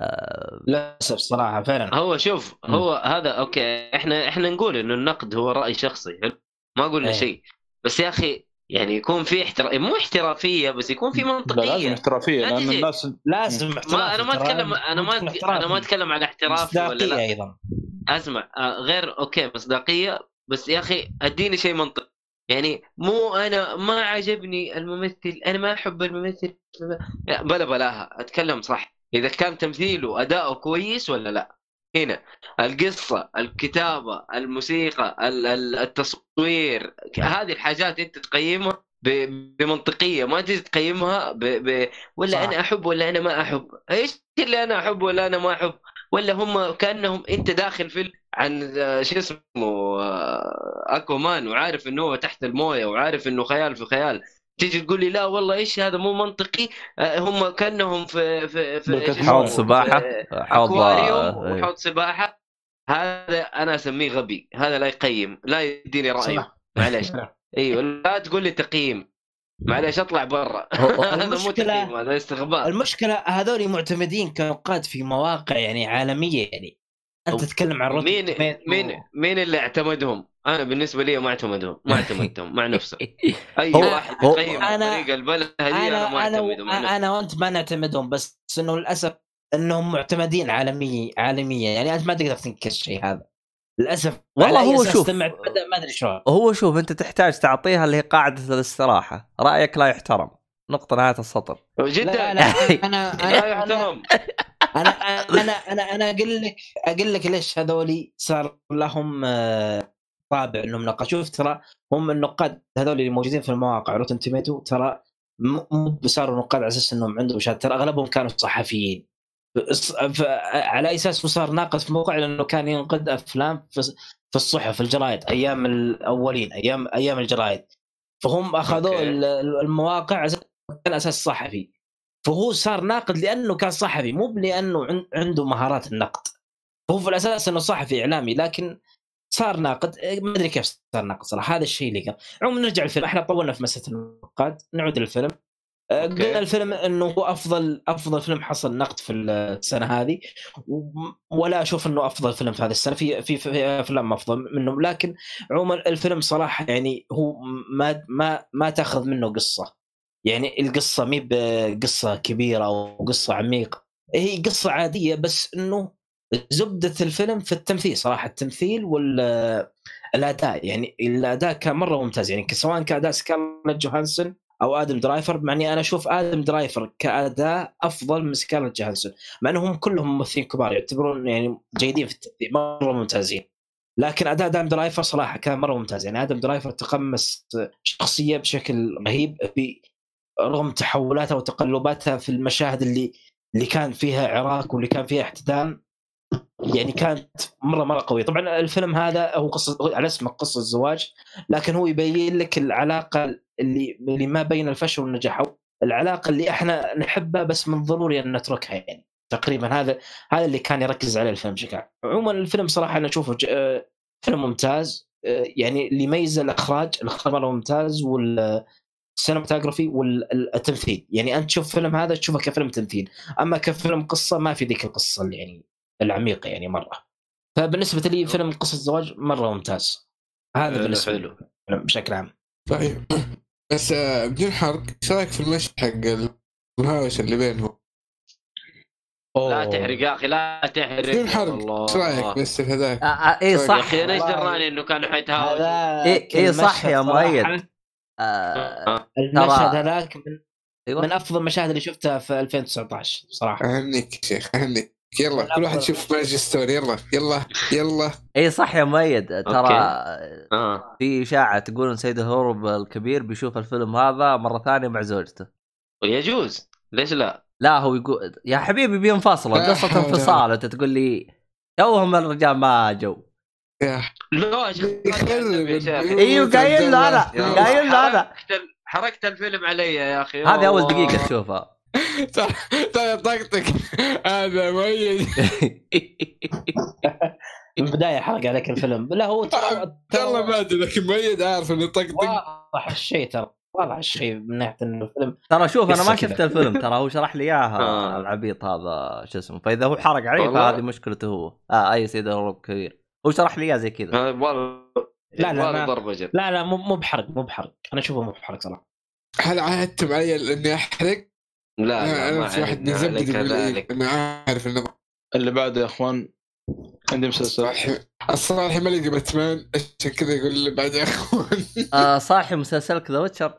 آه، للأسف صراحة فعلا. هو شوف. هو هذا أوكي إحنا إحنا نقول إنه النقد هو رأي شخصي حلو؟ ما قلنا إيه. شيء. بس يا أخي يعني يكون في احترا مو احترافية بس يكون في لا لازم منطقية. احترافية لا لأن الناس لازم ما أنا ما أتكلم أنا ما أنا ما أتكلم عن احترافي ولا لا. أيضا. اسمع آه، غير أوكي مصداقية. بس يا أخي أديني شيء منطقي. يعني مو أنا ما عجبني الممثل أنا ما أحب الممثل. لا، بلا بلاها أتكلم صح. إذا كان تمثيله أداؤه كويس ولا لا؟ هنا القصة الكتابة الموسيقى ال- ال- التصوير هذه الحاجات أنت تقيمها بمنطقية ما تجي تقيمها ب... ب... ولا صح. أنا أحب ولا أنا ما أحب. إيش اللي أنا أحب ولا أنا ما أحب؟ ولا هم كأنهم أنت داخل فيلم عن شو اسمه آه، أكوامان وعارف إنه هو تحت الموية وعارف إنه خيال في خيال. تيجي تقول لي لا والله إيش هذا؟ مو منطقي. آه، هم كأنهم في في في؟ حوض سباحة؟ في حوض آه، وحوض سباحة. هذا أنا أسميه غبي. هذا لا يقيم لا يديني رايه صح. معليش. [LAUGHS] أيوه لا تقول لي تقييم. معليش اطلع برا هو [LAUGHS] هذا استغباء المشكلة هذول معتمدين كنقاد في مواقع يعني عالمية يعني أنت تتكلم عن مين. مين مين اللي اعتمدهم؟ أنا بالنسبة لي ما اعتمدهم ما [LAUGHS] اعتمدتهم مع نفسهم [LAUGHS] أي واحد يقيم أنا- الطريقة البلهه دي أنا ما أنا اعتمده مع نفسي. أنا, أنا وأنت ما نعتمدهم بس إنه للأسف إنهم معتمدين عالميا عالميا يعني أنت ما تقدر تنكر الشيء هذا للأسف والله هو شوف. ما أدري شلون. هو شوف أنت تحتاج تعطيها اللي هي قاعدة الاستراحة. رأيك لا يحترم. نقطة نهاية السطر. جدا. لا لا [LAUGHS] أنا لا أنا أنا يحترم. أنا أنا أنا أنا أقول لك أقول لك ليش هذولي صار لهم آه، طابع إنهم نقاش. شوف ترى هم النقاد هذول اللي موجودين في المواقع روتن توميتو ترى مو صاروا نقاد على أساس إنهم عندهم شهادة. ترى أغلبهم كانوا صحفيين. على أساس صار ناقد في موقع؟ لأنه كان ينقد أفلام في الصحف في الجرايد أيام الأولين أيام أيام الجرايد. فهم أخذوا المواقع كان أساس صحفي. فهو صار ناقد لأنه كان صحفي مو لأنه عن- عنده مهارات النقد. هو في الأساس إنه صحفي إعلامي لكن صار ناقد. إيه، ما أدري كيف صار ناقد صراحة. هذا الشيء اللي كان عموما نرجع الفيلم إحنا طولنا في مسألة النقاد. نعود للفيلم. قلنا الفيلم إنه هو أفضل أفضل فيلم حصل نقد في السنة هذه ولا أشوف إنه أفضل فيلم في هذه السنة في في, في أفلام أفضل منه لكن عموما الفيلم صراحة يعني هو ما ما ما تأخذ منه قصة. يعني القصة مي بقصة كبيرة أو قصة عميقة. هي قصة عادية بس إنه زبدة الفيلم في التمثيل صراحة التمثيل والاداء يعني الأداء كان مرة ممتاز. يعني سواء كأداء سكارلت جوهانسون أو آدم درايفر مع إني أنا أشوف آدم درايفر كأداء أفضل من سكارلت جوهانسون مع إنهم كلهم ممثلين كبار يعتبرون يعني جيدين في التمثيل مرة ممتازين. لكن أداء آدم درايفر صراحة كان مرة ممتاز يعني آدم درايفر تقمص شخصية بشكل رهيب رغم تحولاتها وتقلباتها في المشاهد اللي اللي كان فيها عراك واللي كان فيها احتدام يعني كانت مرة مرة قوية. طبعا الفيلم هذا هو قصة على اسمه قصة زواج لكن هو يبين لك العلاقة اللي اللي ما بين الفشل والنجاح أو العلاقة اللي إحنا نحبها بس من ضروري أن نتركها يعني. تقريبا هذا هذا اللي كان يركز عليه الفيلم بشكل عام. عموما الفيلم صراحة أنا أشوفه ج- آه، فيلم ممتاز آه، يعني اللي يميز الإخراج الاخراج مره ممتاز والسينماتوجرافي والتمثيل. يعني أنت تشوف فيلم هذا تشوفه كفيلم تمثيل. أما كفيلم قصة ما في ذيك القصة اللي يعني العميقة يعني مرة. فبالنسبة لي فيلم قصة زواج مرة ممتاز. هذا حلو، بالنسبة. لي بشكل عام. طيب بس آه، بدون حرق إيش رأيك في المشهد حق المهاوش اللي بينهم؟ لا تحرق يا أخي لا تحرق بدون حرق إيش رأيك بس في هذاك؟ آه آه إيه يا يا صح أخي أنا إيش. دراني إنه كانوا حيتهاوشوا هذا إيه- صح يا مؤيد. آه آه. المشهد هذاك من من أفضل المشاهد اللي شفتها في 2019 صراحة أهنيك يا شيخ أهنيك يلا كل واحد يشوف Marriage Story. يلا يلا يلا. اي صح يا مؤيد. ترى في إشاعة تقول ان سيد الهروب الكبير بيشوف الفيلم هذا مرة ثانية مع زوجته. يجوز ليش لا؟ لا هو يقول يا حبيبي بينفصلوا قصة انفصال. أنت تقول لي توهم الرجال ما جو. يا. لا إيوه قايل له أنا. قايل له أنا. حرقت الفيلم علي يا أخي. هذه أول. دقيقة تشوفها. [LAUGHS] طيب طقطق هذا مؤيد. [LAUGHS] من البدايه حرق عليك الفيلم. لا هو ترى والله ما ادري لكن مؤيد عارف إنه طقطق واضح الشيء ترى واضح الشيء من ناحية انه الفيلم ترى شوف أنا ما. شفت الفيلم. ترى هو شرح لي إياها [LAUGHS] آه. العبيط هذا شو اسمه. فإذا هو حرق علي. فهذه مشكلته هو. آه أي سيد كبير. هو شرح لي إياه زي كذا. آه، لا، لا، لا لا مو مو بحرق مو بحرق. أنا أشوفه مو بحرق صراحة. هل عاهدتم علي إني أحرق؟ لا لا أنا ما في واحد لي ذلك أنا عارف إنه اللي بعده يا إخوان عندي مسلسل. الصالح ما لقى باتمان عشان كذا يقول لي بعد يا إخوان. [LAUGHS] آه صاحي مسلسلك The Witcher.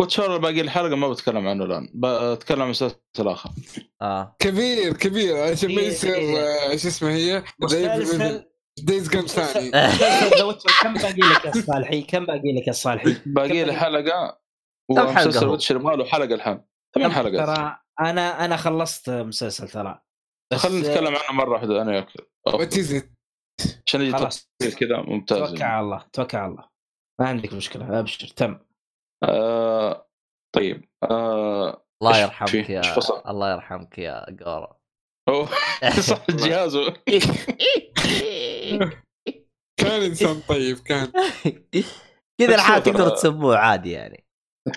Witcher باقي الحلقة ما بتكلم عنه الآن بتكلم عن مسلسل آخر. آه. كبير كبير عشان ما إيه، يصير إيه. آه، شو اسمه هي؟ مسلسل Days Gone ثاني. [LAUGHS] Witcher كم باقي لك يا صالحي؟ كم باقي لك يا صالحي؟ باقي لي حلقة كم حلقة ومسلسل؟ Witcher ما له حلقة الحين. ثمان حلقات. ترى أنا أنا خلصت مسلسل ترى. خلينا نتكلم عنه مرة واحدة أنا وياك. what is it عشان يجي خلاص. تفصيل كذا ممتاز. توكل يعني. على الله توكل على الله. ما عندك مشكلة أبشر. تم. آه طيب. آه الله يرحمك؟ يا؟ الله يرحمك يا أوه، [LAUGHS] صح [LAUGHS] جهازه. كان إنسان طيب كان. [LAUGHS] كذا الحال ترى- تسموه عادي يعني.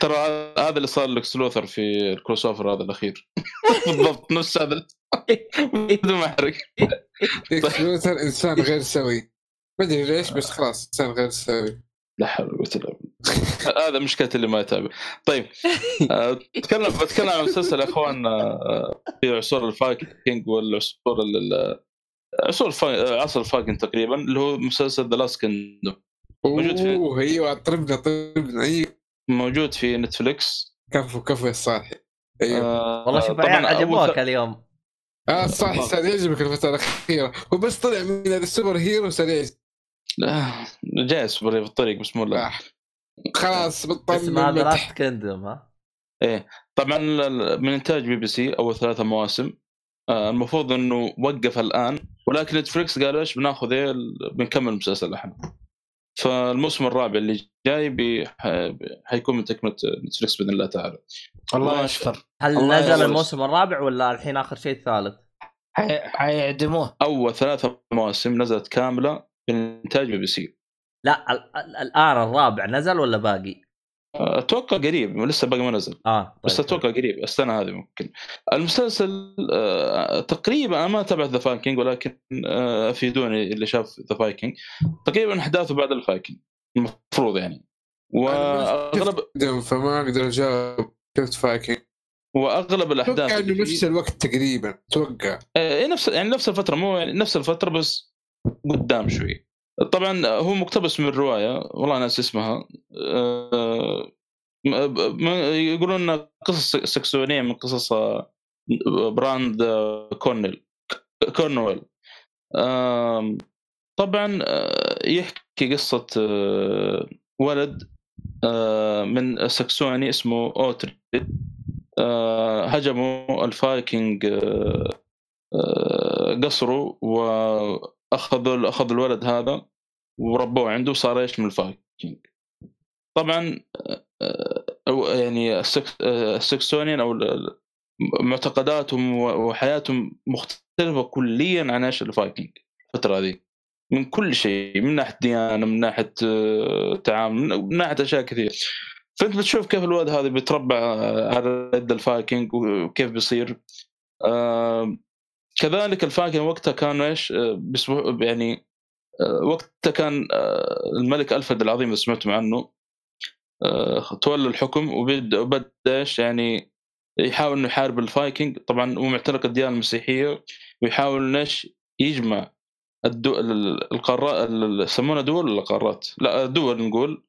ترى هذا اللي صار لك لوثر في الكروس أوفر هذا الأخير. [LAUGHS] بالضبط نفس هذا [LAUGHS] بدون ما احرق ليكس [LAUGHS] لوثر إنسان غير سوي. ما أدري ليش بس خلاص صار غير سوي. لا حول ولا قوة إلا بالله. هذا مشكلتي اللي ما يتابع. طيب. آه، بتكلم بتكلم عن مسلسل يا أخوان آه، في عصور الفايكنج والعصور ال- عصور عصر الفايكنج تقريبا اللي هو مسلسل The Last Kingdom موجود في- أوه أيوه طربنا طربنا أيوه. موجود في Netflix. كفو كفو يا صالحي أيوه آه، والله شوف عجبوك اليوم. آه صح صار يعجبك الفترة الأخيرة. وبس طلع من ال super hero صار يعجبك آه، جاي سوبر في الطريق بس مو لا. آه. خلاص بطل اسمها ذا المدح. Last Kingdom ها؟ إيه. طبعا من إنتاج بي بي سي أول ثلاثة مواسم. آه، المفروض إنه وقف الآن. ولكن Netflix قالوا إيش بناخذ إيه ال- بنكمل المسلسل إحنا. فالموسم الرابع اللي جاي بي حيكون من تكملة Netflix بإذن الله تعالى الله يستر هل الله نزل. الموسم الرابع ولا الحين آخر شيء الثالث؟ حي- حيعدموه أول ثلاثة مواسم نزلت كاملة من انتاج بي بي سي لا ال- ال- الآن الرابع نزل ولا باقي؟ آه، أتوقع قريب لسه باقي ما نزل. آه طيب بس أتوقع قريب السنة هذه ممكن. المسلسل آه، تقريبا أنا ما تابعت The Viking ولكن آه، افيدوني اللي شاف The Viking تقريبا أحداثه بعد الفايكنج المفروض يعني. واغلب دم فما أقدر أجاوب شفت فايكنج وأغلب الأحداث أتوقع إنه نفس الوقت تقريبا أتوقع آه، إيه نفس يعني نفس الفترة مو يعني نفس الفترة بس قدام شوي. طبعا هو مقتبس من رواية والله ناس اسمها. آه، م- يقولون قصص سكسونيه من قصص آه، براند آه، كورنيل كورنويل. طبعا آه، يحكي قصة آه، ولد آه، من السكسوني اسمه أوتريد. آه، هجموا الفايكنج آه، آه، قصره واخذوا أخذ الولد هذا وربوه عنده وصار إيش من الفايكنج طبعا آه، يعني السكس- آه، السكسونيين أو معتقداتهم وحياتهم مختلفة كليا عن إيش الفايكنج الفترة هذه. من كل شيء من ناحية ديانة من ناحية آه، تعامل من- من ناحية أشياء كثير فأنت بتشوف كيف الولد هذا بيتربى على يد الفايكنج وكيف بيصير. آه، كذلك الفايكنج وقتها كانوا إيش آه، يعني آه، وقتها كان آه، الملك ألفرد العظيم إذا سمعتم عنه تولى الحكم وبدأ إيش يعني يحاول إنه يحارب الفايكنج طبعا هو معتنق الديانة المسيحية ويحاول إيش يجمع الدول القارات يسمونها دول ولا قارات؟ لا دول نقول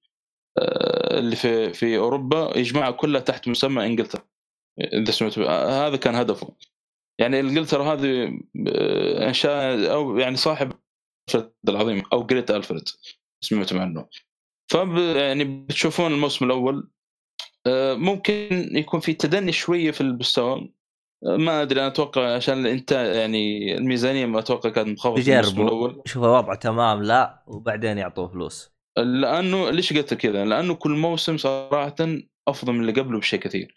اللي في في أوروبا يجمعها كلها تحت مسمى إنجلترا إذا سمعت هذا كان هدفه يعني انجلترا هذه آه، أنشاء أو يعني صاحب الفرد العظيم أو جريت ألفريد سمعتم عنه. فب يعني بتشوفون الموسم الأول آه، ممكن يكون في تدني شوية في المستوى. آه، ما أدري أنا أتوقع عشان انت يعني الميزانية ما أتوقع كانت منخفضه في الموسم يجربوا الأول. شوف الوضع تمام لا وبعدين يعطوه فلوس. لأنه ليش قلت كذا؟ لأنه كل موسم صراحة أفضل من اللي قبله بشيء كثير.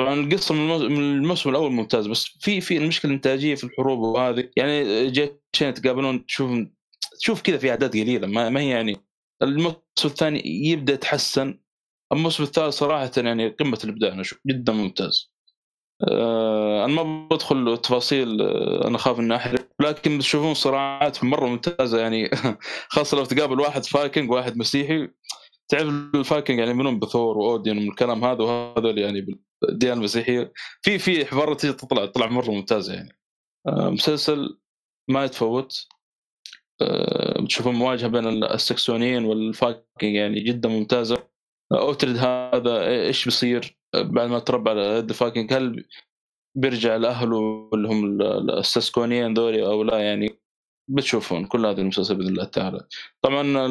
طبعا القصة من الموسم, الأول ممتاز بس في في المشكلة الإنتاجية في الحروب وهذه يعني جيشين يتقابلون تشوف تشوف كذا في أعداد قليلة ما, ما هي يعني الموسم الثاني يبدأ يتحسن الموسم الثالث صراحة يعني قمة الإبداع أنا أشوف جدا ممتاز. آه أنا ما بدخل تفاصيل آه أنا اخاف إني أحرق لكن بتشوفون صراعات مرة ممتازة يعني [LAUGHS] خاصة لو تقابل واحد فايكنج وواحد مسيحي تعرف الفايكنج يعني منهم بثور واودين من الكلام هذا وهذول يعني بالديانه المسيحية. في في حوارات تطلع تطلع مرة ممتازة يعني. آه مسلسل ما يتفوت. آه بتشوفون مواجهة بين السكسونيين والفايكنج يعني جدا ممتازة. اوترد هذا إيش بيصير؟ بعد ما تربى على يد هل بيرجع لاهله اللي هم السسكونيين ذولي أو لا؟ يعني بتشوفون كل هذا المسلسل بإذن الله تعالى. طبعا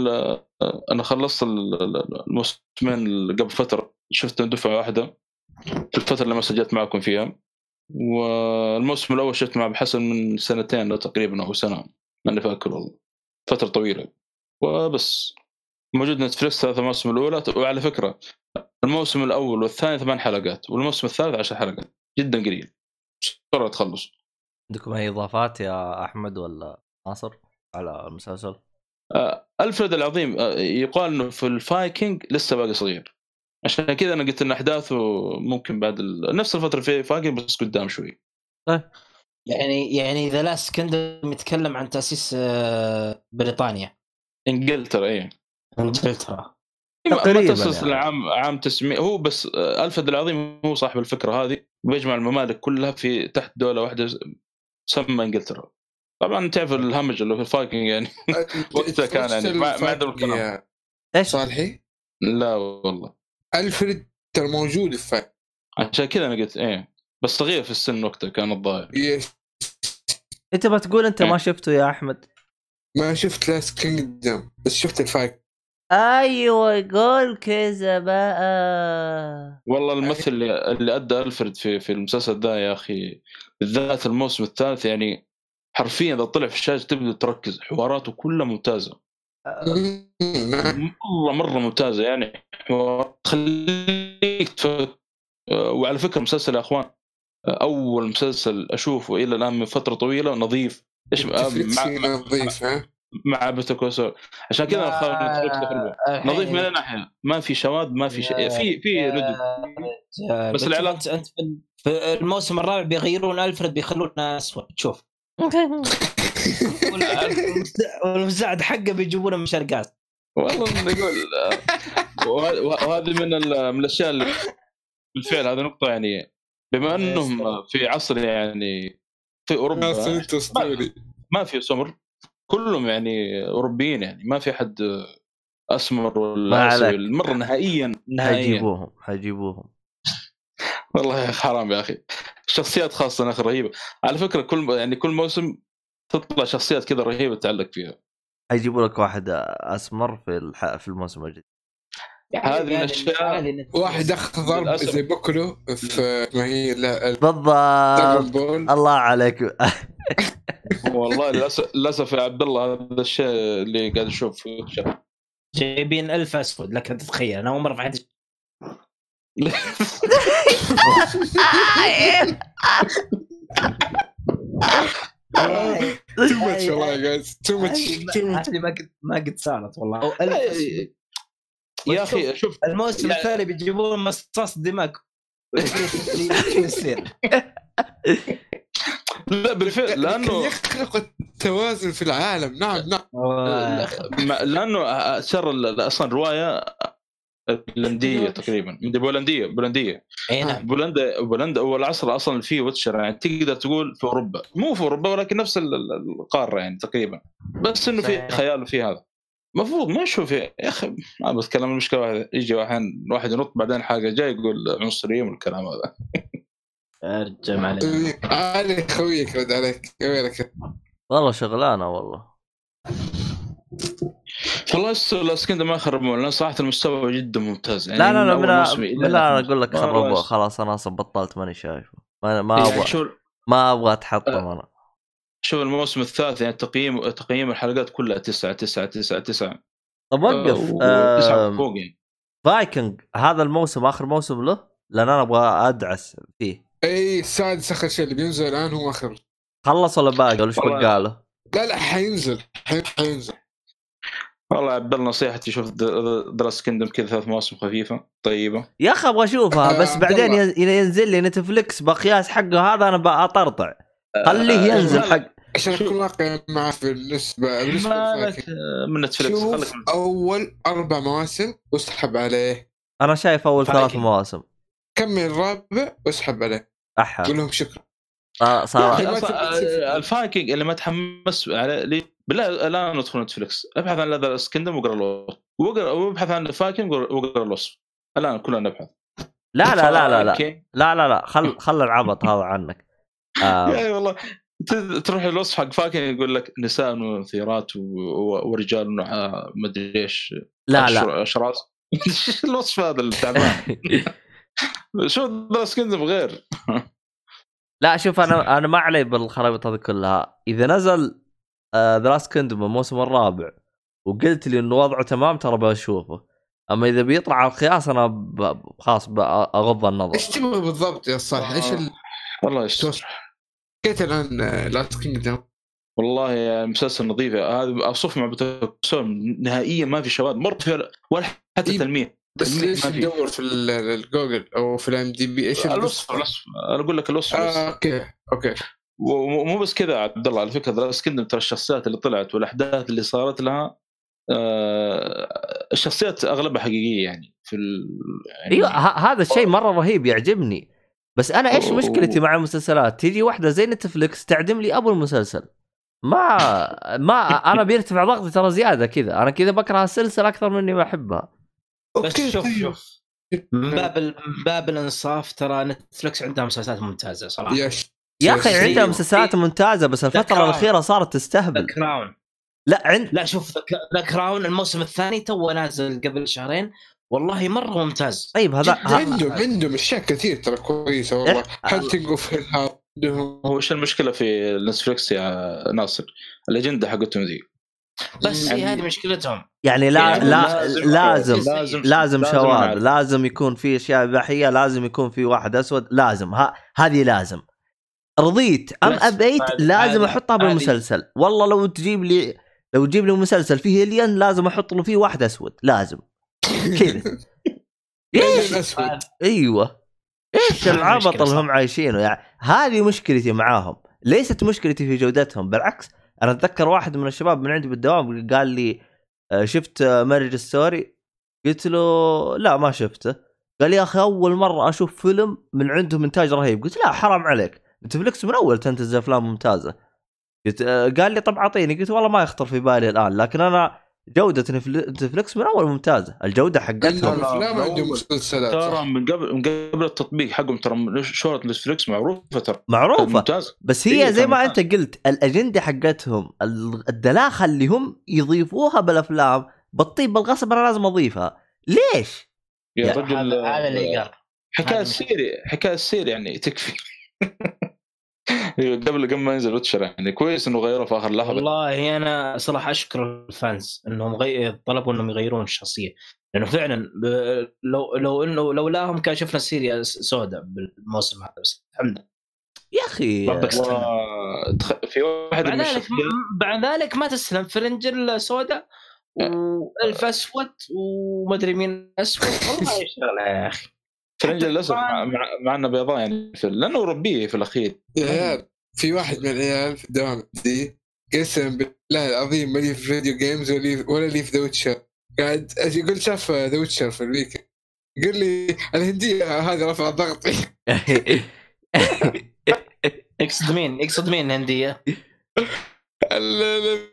أنا خلصت الموسمين قبل فترة شفت دفعة واحدة. الفترة اللي ما سجلت معكم فيها. والموسم الأول شفت مع بحسن من سنتين تقريبا أو سنة. ماني فاكر والله. فترة طويلة. وبس. موجود Netflix ثلاث مواسم الأولى. وعلى فكرة الموسم الأول والثاني ثمان حلقات والموسم الثالث عشر حلقات. جدا قليل. بسرعة تخلص. عندكم أي إضافات يا أحمد ولا ناصر على المسلسل؟ آه ألفريد العظيم آه يقال إنه في الفايكنج لسه باقي صغير. عشان كذا أنا قلت إن أحداثه ممكن بعد ال... نفس الفترة في فايكنج بس قدام شوي. طيب. يعني يعني The Last Kingdom يتكلم عن تأسيس بريطانيا. إنجلترا إيه. إنجلترا. ما- ما تقريباً تأسس يعني. عام عام تسمية هو بس آه، ألفريد العظيم هو صاحب الفكرة هذه بيجمع الممالك كلها في تحت دولة واحدة تسمى إنجلترا. طبعا تعرف الهمج اللي في الفايكنج يعني. [LAUGHS] وقتها كان يعني ما- عندهم الكلام. إيش؟ صالحي؟ لا والله. ألفريد ترى موجود في فايكنج عشان كذا أنا قلت إيه بس صغير في السن وقتها كان الظاهر. Yes. أنت ما تقول أنت ما إيه. شفته يا أحمد. ما شفت Last Kingdom بس شفت الفايكنج أيوه قول كذا بقى. والله الممثل اللي, اللي أدى ألفرد في في المسلسل ذا يا أخي بالذات الموسم الثالث يعني حرفيا إذا طلع في الشاشة تبدا تركز حواراته كلها ممتازة. [LAUGHS] مم،. مره مرة ممتازة يعني حوارات تخليك آه، وعلى فكرة مسلسل يا أخوان آه، أول مسلسل أشوفه إلى الآن من فترة طويلة نظيف. إيش مع, نظيف ها؟ مع بتكوسو عشان كذا تخربه نظيف من ناحية. ما في شواذ ما في شيء. في في ردود. بس العلاقة- انت أنت في- في الموسم الرابع بيغيرون ألفريد بيخلونه أسود. تشوف [LAUGHS] والمساعد- والمساعد حقه بيجيبونه من شرقات. والله نقول [LAUGHS] وه- وهذه من من الأشياء اللي بالفعل هذه نقطة يعني بما إنهم في عصر يعني في أوروبا ما في سمر كلهم يعني أوروبيين يعني ما في حد أسمر ولا مره نهائيا نهائيا. حيجيبوهم حيجيبوهم والله يا أخي حرام يا أخي شخصيات خاصة يا أخي رهيبة. على فكرة كل يعني كل موسم تطلع شخصيات كذا رهيبة تعلق فيها. حيجيبوا لك واحد أسمر في الح... في الموسم الجديد. هذه من الأشياء- واحد اخذ ضرب للأسف. زي بوكلو في ما هي لا بالضبط. الله عليك. [LAUGHS] والله للأسف للأسف يا عبد الله هذا الشيء اللي قاعد أشوف. جايبين ألف أسود لك أنت تتخيل أنا أول مرة في حياتي. [LAUGHS] [LAUGHS] Too much والله يا guys too much هذه ما قد ما قد صارت والله أو. يا أخي شوف الموسم الثاني بيجيبون مصاص دماء شو يصير؟ لا بالفعل لأنه يخلق التوازن في العالم. نعم نعم. ما- لأنه شر ال- أصلا روايه بولندية تقريبا. من بولندية بولندية. اي نعم. بولندا بولندا أول عصر أصلا في ويتشر يعني تقدر تقول في أوروبا. مو في أوروبا ولكن نفس ال- ال- القارة يعني تقريبا. بس إنه في. خيال في هذا. المفروض ما أشوف يا أخي ما بتكلم المشكلة. واحد يجي واحد واحد ينط بعدين حاجة جاي يقول عنصرية والكلام هذا. أرجع ما علينا علي خويك رد عليك. وينك والله شغلانة والله. والله Last Kingdom ما يخربون لأن صراحة المستوى جدا ممتاز. يعني لا لا لا من, من لا آخر. أقول لك. خربوه خلاص أنا أصلا بطلت ماني شايفه. ما, ما يعني أبغى. ما أبغى أتحطم أنا. شوف الموسم الثالث؟ يعني تقييم تقييم الحلقات كلها تسعة تسعة تسعة تسعة. طب وقف. فوق يعني. فايكنج هذا الموسم آخر موسم له؟ لأن أنا أبغى أدعس فيه. اي السادس آخر شيء اللي بينزل الآن هو آخر. خلص ولا باقي؟ ولا إيش والله. بقى له؟ لا لا حينزل حي- حينزل. والله عبد الله نصيحتي شوف دراس كندم كذا ثلاث مواسم خفيفة طيبة. يا أخي أبغى أشوفها بس آه، بعدين عبد الله. ين- ين- ينزل لي نتفلكس بقياس حقه هذا أنا بأطرطع. خليه آه، ينزل لا، حق عشان. أكون واقعي معك بالنسبة بالنسبة من نتفلكس خليك أول أربع مواسم واسحب عليه. أنا شايف أول ثلاث. مواسم. كمل الرابع واسحب عليه. أحا. قول لهم شكرا. صار- يا صار. تبي تشوف. آه، الفايكنج اللي ما تحمس عليه لي بالله الان ندخل نتفلكس ابحث عن The Kingdom واقرا الوصف واقرا وابحث عن الفايكنج واقرا الوصف الآن كلنا نبحث. لا لا لا لا لا. لا لا لا. خل خل العبط هذا عنك. [LAUGHS] آه. يا والله. ت- تروح الوصف حق فايكنج يقول لك نساء مثيرات ورجال مدري إيش. لا لا. أشراس. [LAUGHS] الوصف هذا التعبان [LAUGHS] شو كندم غير؟ لا شوف أنا أنا ما علي بالخرابيط هذه كلها. إذا نزل ذا لاست كندم الموسم الرابع وقلت لي إنه وضعه تمام ترى بشوفه. أما إذا بيطلع على القياس أنا ب... خلاص بغض النظر. إيش تبغى بالضبط يا صالح إيش ال- والله توصل كيف الآن Last Kingdom والله يا مسلسل نظيف. هذا اوصف مع بتوسون نهائيا ما في شواذ. مره في ولا حتى إيه، تلميح. بس ليش. تدور في ال- الجوجل أو في ال IMDb إيش الوصف الوصف؟ أنا أقول لك الوصف. آه، أوكي أوكي. ومو بس كذا عبد الله على فكرة The Last Kingdom ترى الشخصيات اللي طلعت والأحداث اللي صارت لها آه، الشخصيات أغلبها حقيقية يعني في ال... يعني أيوه هذا الشيء مرة رهيب يعجبني. بس أنا إيش. مشكلتي مع المسلسلات؟ تيجي واحدة زي نتفلكس تعدم لي أبو المسلسل. ما ما أنا بيرتفع ضغطي ترى زيادة كذا. أنا كذا بكره السلسلة أكثر مني ما احبها بس أوكي، شوف طيب. شوف. من باب من باب الانصاف ترى نتفلكس عندها مسلسلات ممتازة صراحة. يا أخي. عندها مسلسلات ممتازة بس الفترة. الأخيرة صارت ذا تستهبل Crown لا عند لا شوف The Crown الموسم الثاني تو نازل قبل شهرين. والله مرة ممتاز. طيب هذا عندهم عندهم أشياء كثير ترى كويسة والله. إح- Haunting اوف عندهم هو إيش المشكلة في نتفلكس يا ناصر؟ الأجندة حقتهم ذي. بس هي يعني- هذه مشكلتهم. يعني لا يعني لا لازم- لازم لازم لازم شواذ. لازم يكون في أشياء اباحيه لازم يكون في واحد أسود لازم. ها هذه لازم. رضيت. أم أبيت هذه- لازم هذه- أحطها هذه- بالمسلسل. والله لو تجيب لي لو تجيب لي مسلسل فيه alien لازم أحط له فيه واحد أسود. لازم. كذا. [LAUGHS] إيش؟ أسود. أيوه. إيش هذه العبط اللي. هم عايشينه؟ يعني هذه مشكلتي معاهم. ليست مشكلتي في جودتهم بالعكس. أنا أتذكر واحد من الشباب من عندي بالدوام قال لي آه، شفت Marriage Story قلت له لا ما شفته. قال يا أخي أول مرة أشوف فيلم من عندهم إنتاج رهيب. قلت لا حرام عليك. نتفلكس من أول تنتج أفلام ممتازة. قلت آه، قال لي طب أعطيني. قلت والله ما يخطر في بالي الآن لكن أنا جودة نتفل- نتفلكس من أول ممتازة. الجودة عندهم حقتهم لا، افلام لا، عندهم. مسلسلات. ترى. من قبل من قبل التطبيق حقهم ترى شهرة نتفلكس معروفة ترى. كانت معروفة. ممتاز. بس هي إيه، زي ما أنت قلت الأجندة حقتهم ال- الدلاخة اللي هم يضيفوها بالأفلام بتطيب بالغصب أنا لازم أضيفها. ليش؟ يا يا رجل هذا اللي قال. حكاية السيري حكاية السيري يعني تكفي. [LAUGHS] [LAUGHS] قبل قبل ما ينزل Witcher يعني كويس إنه غيره في آخر لحظة. والله أنا صراحة أشكر ال fans إنهم غي... طلبوا إنهم يغيرون الشخصية. لأنه فعلا ب... لو لو إنه لولاهم كان شفنا سيريا سوداء بالموسم هذا بس الحمد لله. يا أخي. و- تخ- في واحد بعد من ذلك بعد ذلك ما تسلم فرنجيلا سوداء و elf أسود ومدري مين أسود. والله شغله يا أخي. فرنجيلا للأسف. مع, مع, إنه بيضاء يعني في لأنه أوروبية في الأخير. يا عيال في واحد من العيال في الدوام دي قسم بالله العظيم مالي في video games ولا لي لي في The Witcher قاعد يقول شاف The Witcher في ال weekend يقول لي الهندية هذه رفع ضغطي [LAUGHS] يقصد مين؟ يقصد مين الهندية؟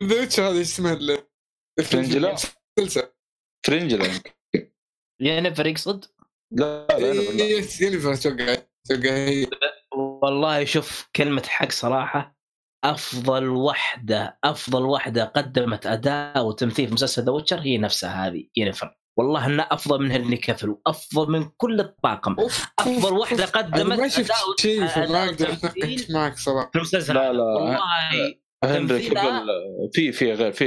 The Witcher هذا إيش اسمه ال- فرنجيلا؟ فرنجيلا ينفر يقصد؟ لا لا لا, لا. yes ينفر أتوقع أتوقع هي والله شوف كلمة حق صراحة أفضل وحدة أفضل وحدة قدمت أداء وتمثيل في مسلسل The Witcher هي نفسها هذه ينفر والله إنها أفضل من هنري كافل وأفضل من كل الطاقم. أفضل واحدة أنا قدمت ما شفت أداء- شيء وتمثيل اتناقش معك صراحة. في المسلسل. لا. لا والله هنري تمثيلها- كافل في في غير في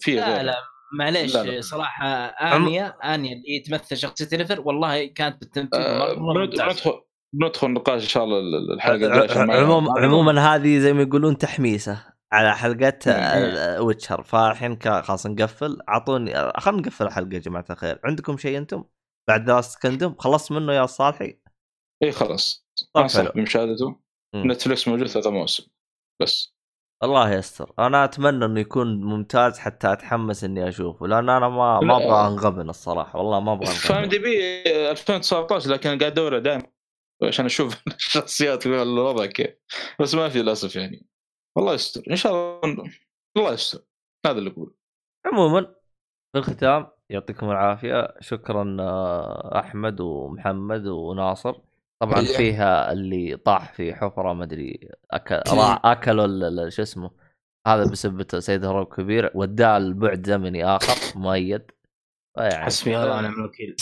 في لا غير. لا. معليش. صراحة انيا انيا اللي تمثل شخصية ينفر والله كانت بالتمثيل آه، مرة بندخل بندخل نقاش إن شاء الله الحلقة عموما عموما هذه زي ما يقولون تحميسة على حلقات مم. Witcher. فالحين خلاص نقفل. اعطوني خلينا نقفل الحلقة يا جماعة الخير. عندكم شيء أنتم؟ بعد Last Kingdom؟ خلصت منه يا صالحي؟ اي خلاص. طب انصح حلو. بمشاهدته. نتفلكس موجود ثلاثة مواسم بس. الله يستر. أنا أتمنى إنه يكون ممتاز حتى أتحمس إني أشوفه لأن أنا ما ما. أبغى انغبن الصراحة والله ما أبغى فاهم انغبن دي بي 2019 لكن قاعد أدور دائما عشان أشوف [LAUGHS] الشخصيات الوضع كيف. بس ما في للأسف يعني. الله يستر. إن شاء الله الله يستر. هذا اللي أقول عموما في الختام يعطيكم العافية. شكرا آه، أحمد ومحمد وناصر. طبعا. فيها اللي طاح في حفرة ما أدري أكل أكلوا ال- ال- شو اسمه هذا بسبة سيد هرب كبير وداه لبعد زمني آخر مؤيد. يعني حسبي الله ونعم الوكيل.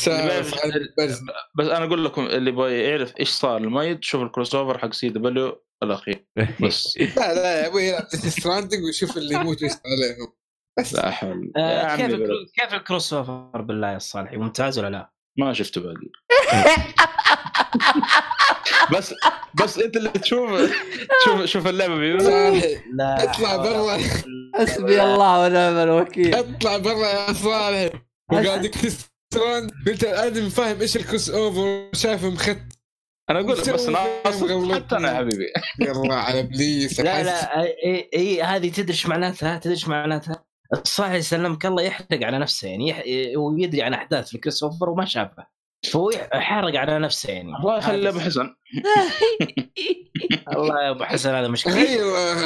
بس أنا أقول لكم اللي يبغى يعرف إيش صار الميت شوف ال crossover حق CW الأخير. بس. [LAUGHS] [LAUGHS] لا لا يبغى يلعب Stranding ويشوف اللي يموت ويسال عليهم. بس. لا حول. آه يا كيف. كيف ال crossover بالله يا صالحي ممتاز ولا لا؟ ما شفته باقي [LAUGHS] بس بس انت اللي تشوف شوف شوف اللعبة بيقول لا اطلع برا. حسبي الله ونعم الوكيل. اطلع برا يا صالح. وقاعد ستراند انت الادمي فاهم إيش الكروس أوفر شايفه مخت أنا أقول لك بس ناصر. حتى أنا يا حبيبي. يلا على إبليس. لا لا إي إي هذه تدري إيش معناتها؟ تدري إيش معناتها؟ الصاحي يسلمك الله يحرق على نفسه يعني يح... هو يدري عن أحداث في كريستوفر وما شافها. فهو حرق على نفسه يعني. الله يخلي أبو حسن. [LAUGHS] الله يا أبو حسن هذا مشكلة. غير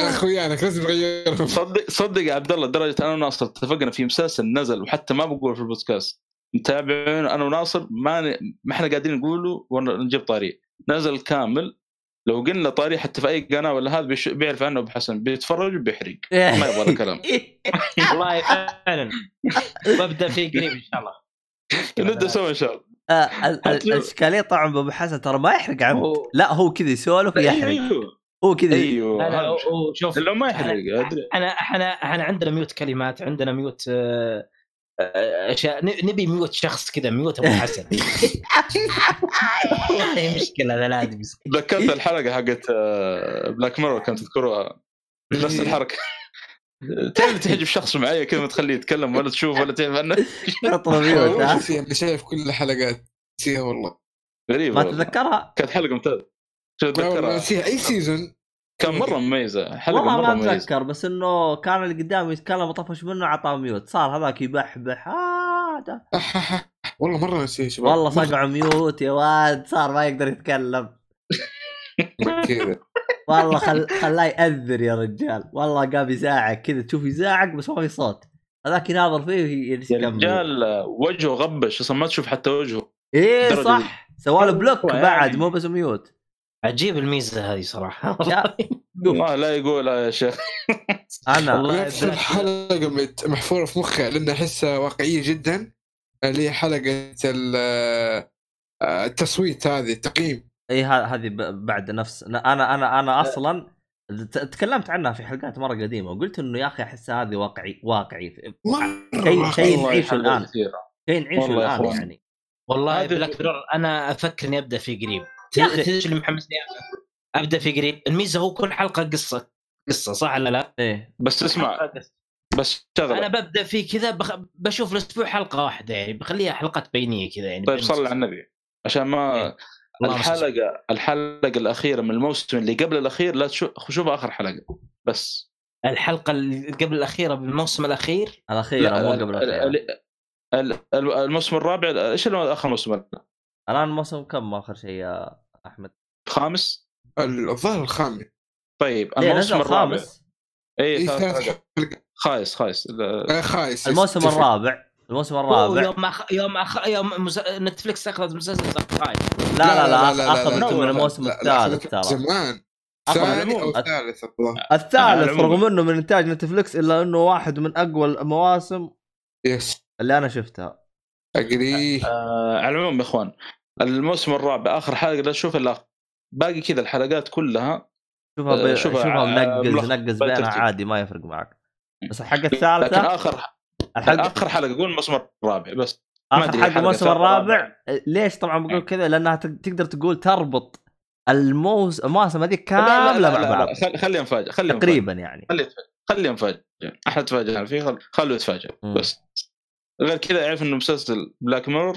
اخويانك لازم تغيرهم صدق صدق يا عبد الله لدرجة أنا وناصر اتفقنا في مسلسل نزل وحتى ما بقول في البودكاست. متابعين أنا وناصر؟ ما ن... ما إحنا قاعدين نقوله ونجيب طاري. نزل كامل. لو قلنا طاري حتى في أي قناة ولا هذا بيش... بيعرف عنه أبو حسن. بيتفرج وبيحرق. ما يبغى له كلام. [LAUGHS] والله فعلا. [LAUGHS] ببدأ فيه قريب إن شاء الله. نبدأ سوا إن شاء الله. ال- ال- الإشكالية طبعا بأبو حسن ترى ما يحرق عمد لا هو كذا يسولف يحرق. أيوه. هو كذا أيوه. لا لا شوف لو ما يحرق إحنا إحنا إحنا عندنا mute كلمات عندنا mute آه، آه، أشياء. ن- نبي mute شخص كذا mute أبو حسن. [LAUGHS] والله مشكلة هذا لازم يسكت. تذكرت الحلقة حقت آه، Black Mirror كانت تذكروها. نفس الحركة. تعرف تحجب شخص معي كذا ما تخليه يتكلم ولا تشوف ولا تعرف عنه؟ نسيها أنا شايف كل الحلقات. نسيها والله. غريب ما. تتذكرها؟ كانت حلقة ممتازة. شو نسيها. أي season كان مرة مميزة. حلقة والله ما أتذكر بس إنه كان اللي قدامي يتكلم وطفش منه عطاه mute. صار هذاك يبحبح آه ده. [LAUGHS] والله مرة نسيها شباب. والله صقعوا mute يا واد. صار ما يقدر يتكلم. مرة [LAUGHS] كذا. والله خل... خلاه يأذر يا رجال. والله قام يزاعق كذا. تشوف يزاعق بس ما في صوت. هذاك يناظر فيه يا. رجال وجهه غبش. أصلا ما تشوف حتى وجهه. إيه صح. سوى له بلوك يعني- بعد مو بس ميوت. عجيب الميزة هذه صراحة. [LAUGHS] والله لا يقول يا شيخ. [LAUGHS] أنا. والله الحلقة محفورة في مخي لأن أحسها واقعية جدا. اللي هي حلقة ال- التصويت هذه التقييم. اي هذه ب- بعد نفس أنا أنا أنا أصلا تكلمت عنها في حلقات مرة قديمة وقلت إنه يا أخي أحس هذه واقعي واقعي مرة شيء- واقعي. شيء نعيشه. كثيرة. شيء نعيشه والله يا الآن. يعني والله هذا- بلاك ميرور أنا أفكر إني أبدأ فيه قريب. تدري اللي محمسني أبدأ فيه قريب الميزة هو كل حلقة قصة قصة صح ولا لا؟ إيه بس اسمع. بس أنا شغله ببدأ فيه كذا بخ... بشوف الأسبوع حلقة واحدة يعني بخليها حلقات بينية كذا يعني طيب صلي على النبي عشان ما إيه. الحلقة الحلقة الأخيرة من الموسم اللي قبل الأخير لا تشوف شوفها آخر حلقة بس. الحلقة اللي قبل الأخيرة بالموسم الأخير؟ الاخيره لا، مو ال- قبل ال- الاخيره ال- ال- الموسم الرابع إيش اللي آخر موسم؟ الآن موسم كم آخر شيء يا أحمد؟ الخامس الظاهر الخامس. طيب ليه الموسم الرابع. خامس. اي ثلاث. حلقات خايس خايس. آه، خايس. الموسم. الرابع. الموسم الرابع يوم أخ... يوم أخ... يوم مس... Netflix أخذت مسلسل صار خايف لا لا لا أخذت لا، من لا، الموسم لا، لا، الثالث ترى. زمان ثاني أو. ثالث الثالث العموم. رغم إنه من إنتاج Netflix إلا إنه واحد من أقوى المواسم yes. اللي أنا شفتها. اجري آه على العموم يا إخوان. الموسم الرابع آخر حلقة لا تشوف إلا باقي كذا الحلقات كلها. شوفها آه، ب... شوفها شوفها منقز ملخص نقز. بينها عادي ما يفرق معك. بس الحلقة لكن الثالثة آخر الحلقة آخر حلقة قول الموسم الرابع بس. آخر حلقة الموسم الرابع؟ ليش طبعا بقول كذا؟ لأنها تق- تقدر تقول تربط الموس المواسم هذيك كاملة مع بعض لا، خل- خليها مفاجاه خليها مفاجأة. تقريبا يعني. خليه يتفاجئ خليه مفاجئ إحنا تفاجئنا فيه خل... خلوه يتفاجئ. بس. غير كذا أعرف انه مسلسل بلاك ميرور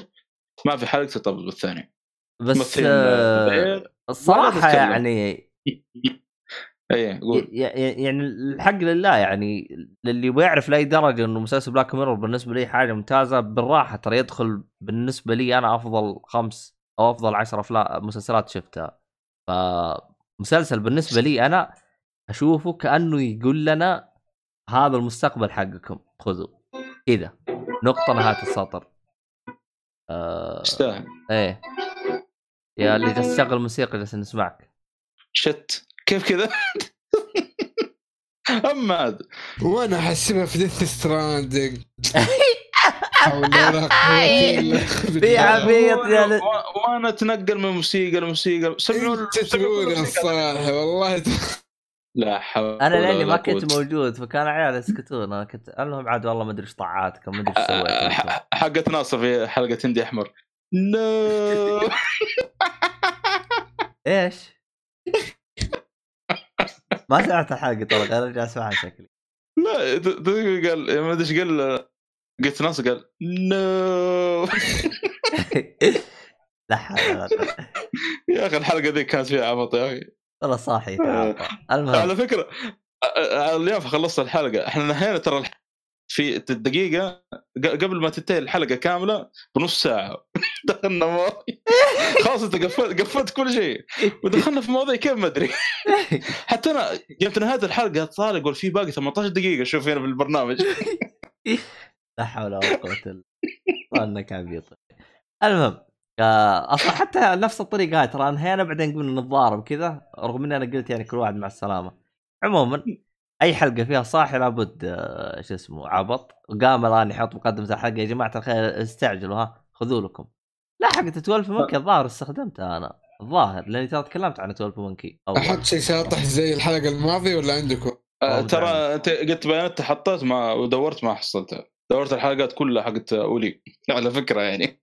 ما في حلقة ترتبط بالثانيه بس آه الصراحه تتكلم. يعني [LAUGHS] إيه قول. يعني الحق لله يعني للي بيعرف لأي درجة إنه مسلسل بلاك ميرور بالنسبة لي حاجة ممتازة بالراحة ترى يدخل بالنسبة لي أنا أفضل خمس أو أفضل عشر افلام مسلسلات شفتها. فمسلسل بالنسبة لي أنا أشوفه كأنه يقول لنا هذا المستقبل حقكم خذوا. كذا. نقطة نهاية السطر. آه يستاهل. إيه. يا اللي جالس تشغل موسيقى جالس نسمعك. shit. كيف كذا؟ [LAUGHS] أما عاد وأنا احسبها في Death Stranding [LAUGHS] بالله. عبيط يا و- وأنا أتنقل من موسيقى لموسيقى. سمعوا إنت تقول يا صالح والله لا حول أنا لأني ما. كنت موجود فكان عيال يسكتون. أنا كنت المهم عاد والله ما أدري إيش طاعاتكم ما أدري إيش آه، سويت أنتم. ح- حقت ناصر في حلقة هندي أحمر. نو [LAUGHS] إيش؟ ما سمعت الحلقة ترى غير ارجع أسمعها شكلي. لا ت- قال ما أدري إيش قال قلت ناصر قال نو [LAUGHS] لا حول. يا أخي الحلقة ذي كانت فيها عبط يا أخي. والله صاحي على فكرة اليوم خلصت الحلقة. إحنا نهينا ترى في الدقيقه ق- قبل ما تنتهي الحلقة كاملة بنص ساعة. [LAUGHS] دخلنا مواضيع. خلاص انت قفلت قفلت كل شيء. ودخلنا في مواضيع كيف ما أدري. [LAUGHS] حتى أنا يوم في نهايه الحلقة طالع يقول في باقي 18 دقيقة شوف هنا في البرنامج. [LAUGHS] لا حول ولا قوة إلا بالله. إنك عبيط. المهم آه، أصلا حتى نفس الطريقة هاي ترى أنهينا بعدين قلنا نتضارب كذا رغم إني أنا قلت يعني كل واحد مع السلامة. عموما أي حلقة فيها صاحي لابد آه، شو اسمه عبط. وقام الآن يحط مقدمة الحلقة يا جماعة الخير استعجلوا ها خذوا لكم. لا حقت 12 مونكي الظاهر استخدمتها أنا. الظاهر لأني ترى تكلمت عن 12 مونكي أحط شيء شاطح زي الحلقة الماضية ولا عندكم؟ آه، ترى. أنت قلت بيانات حطيت ما ودورت ما حصلتها دورت الحلقات كلها حقت أولي [LAUGHS] على فكرة يعني.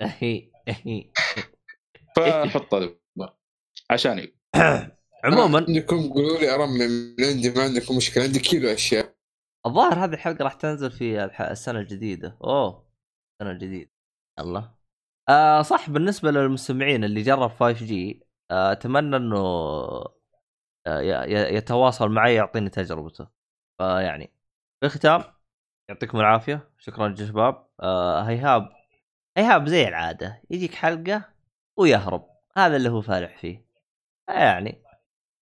[LAUGHS] فحط هذا. عشاني [COUGHS] عموما عندكم قولوا لي ارمم من عندي ما عندكم مشكلة. عندي كيلو أشياء. الظاهر هذه الحلقة راح تنزل في السنة الجديدة. أوه السنة الجديدة. الله آه صح بالنسبة للمستمعين اللي جرب 5 جي آه أتمنى إنه آه يتواصل معي يعطيني تجربته. فيعني في الختام يعطيكم العافية. شكرا يا شباب آه هيهاب. هيهاب زي العادة يجيك حلقة ويهرب. هذا اللي هو فالح فيه. يعني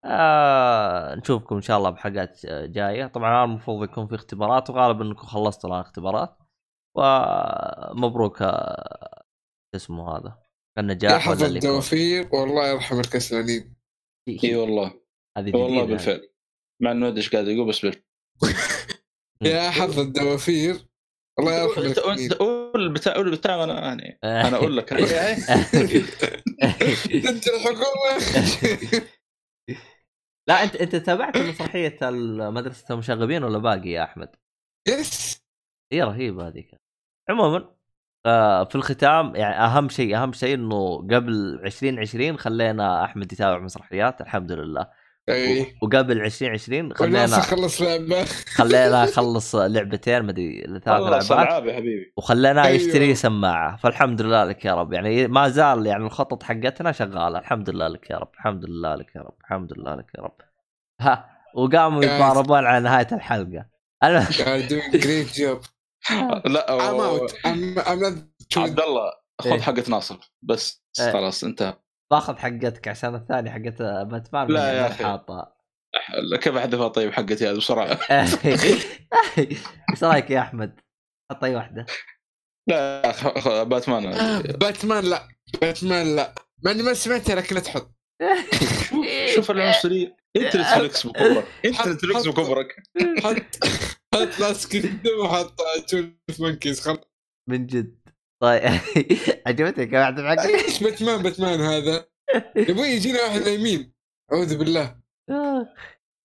آه نشوفكم إن شاء الله بحلقات آه، جاية. طبعا المفروض يكون في اختبارات وغالبا إنكم خلصتوا الآن اختبارات ومبروك آه، شو اسمه هذا؟ يا النجاح يكون. الدوافير والله يرحم الكسلانين إي والله. هذه والله جديدة. بالفعل. مع إنه ادري إيش قاعد يقول بس بالفعل [LAUGHS] يا حظ الدوافير الله يرحم قول بتاع قول بتاع أنا يعني. أنا أقول لك. [LAUGHS] [LAUGHS] أنت الحكومة. لا انت أنت تابعت مسرحية مدرسه المشاغبين ولا باقي يا أحمد؟ يس. هي رهيبه هذيك. عموما آه في الختام يعني أهم شيء أهم شيء إنه قبل 2020 خلينا أحمد يتابع مسرحيات الحمد لله. اي وقبل 2020 والناس خلينا خلص لعبة. خلينا نخلص لعبتين مدري ثلاث خلص لعبات العاب يا حبيبي. وخليناه أيوه. يشتري سماعة. فالحمد لله لك يا رب. يعني ما زال يعني الخطط حقتنا شغالة. الحمد لله لك يا رب. الحمد لله لك يا رب. الحمد لله لك يا رب. ها وقاموا. يتضاربون على نهاية الحلقة. doing great job. لا I'm not عبد الله إيه. خذ حقة ناصر. بس إيه. خلاص انتهى. باخذ حقتك عشان الثاني حقت باتمان لا يا. حاطها كيف احذفها طيب حقتي هذه؟ بسرعة. [LAUGHS] إيش رأيك يا أحمد؟ حط أي واحدة. لا خ- خ- باتمان. آه، باتمان لا. باتمان لا. مع إني ما سمعتها لكن اتحط [LAUGHS] شوف العنصرية. إنت اللي تفلكس [LAUGHS] بكبرك. إنت اللي تفلكس بكبرك. حط حط كيندم وحط تولف مونكيز خلاص. من جد. طيب. [LAUGHS] عجبتك يا واحدة حقتك؟ إيش باتمان باتمان هذا؟ يبغى يجينا واحد يمين. أعوذ بالله.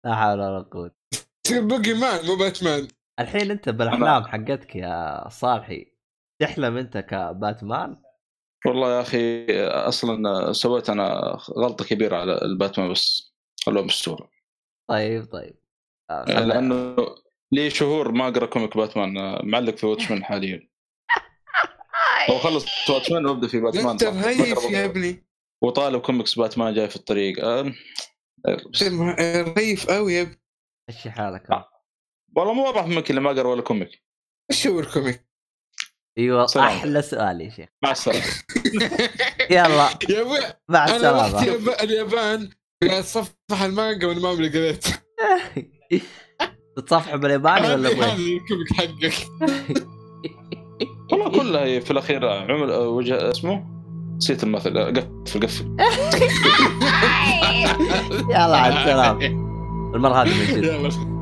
لا حول ولا قوة. تصير بوكي مان مو باتمان. الحين أنت بالأحلام حقتك يا صالحي. تحلم أنت كباتمان؟ والله يا أخي أصلا سويت أنا غلطة كبيرة على الباتمان بس خلوه بالصورة. طيب طيب. آه، خلنا- لأنه لي شهور ما أقرأ comic Batman. آه، معلق في Watchmen حاليا. هو خلص Watchmen وابدأ في باتمان أنت بقرأ يا. ابني. وطالب comics Batman جاي في الطريق. رهيف قوي يا ابني. مشي حالك. آه. والله مو واضح منك اللي ما قرا ولا comic. إيش هو ال comic؟ أيوه سلام. أحلى سؤال يا شيخ. مع السلامة. [LAUGHS] يلا. يا أبوي مع أنا رحت السلامه الياب- اليابان قاعد اتصفح المانجا وأنا ما عمري قريت تتصفح بالياباني ولا هذا؟ الكوميك حقك. [LAUGHS] والله كلها في الأخير عمل آه، وجه اسمه؟ نسيت المثل آه، قفل قفل. [LAUGHS] يلا على السلامة. [LAUGHS] المرة هذه من جد. يلا.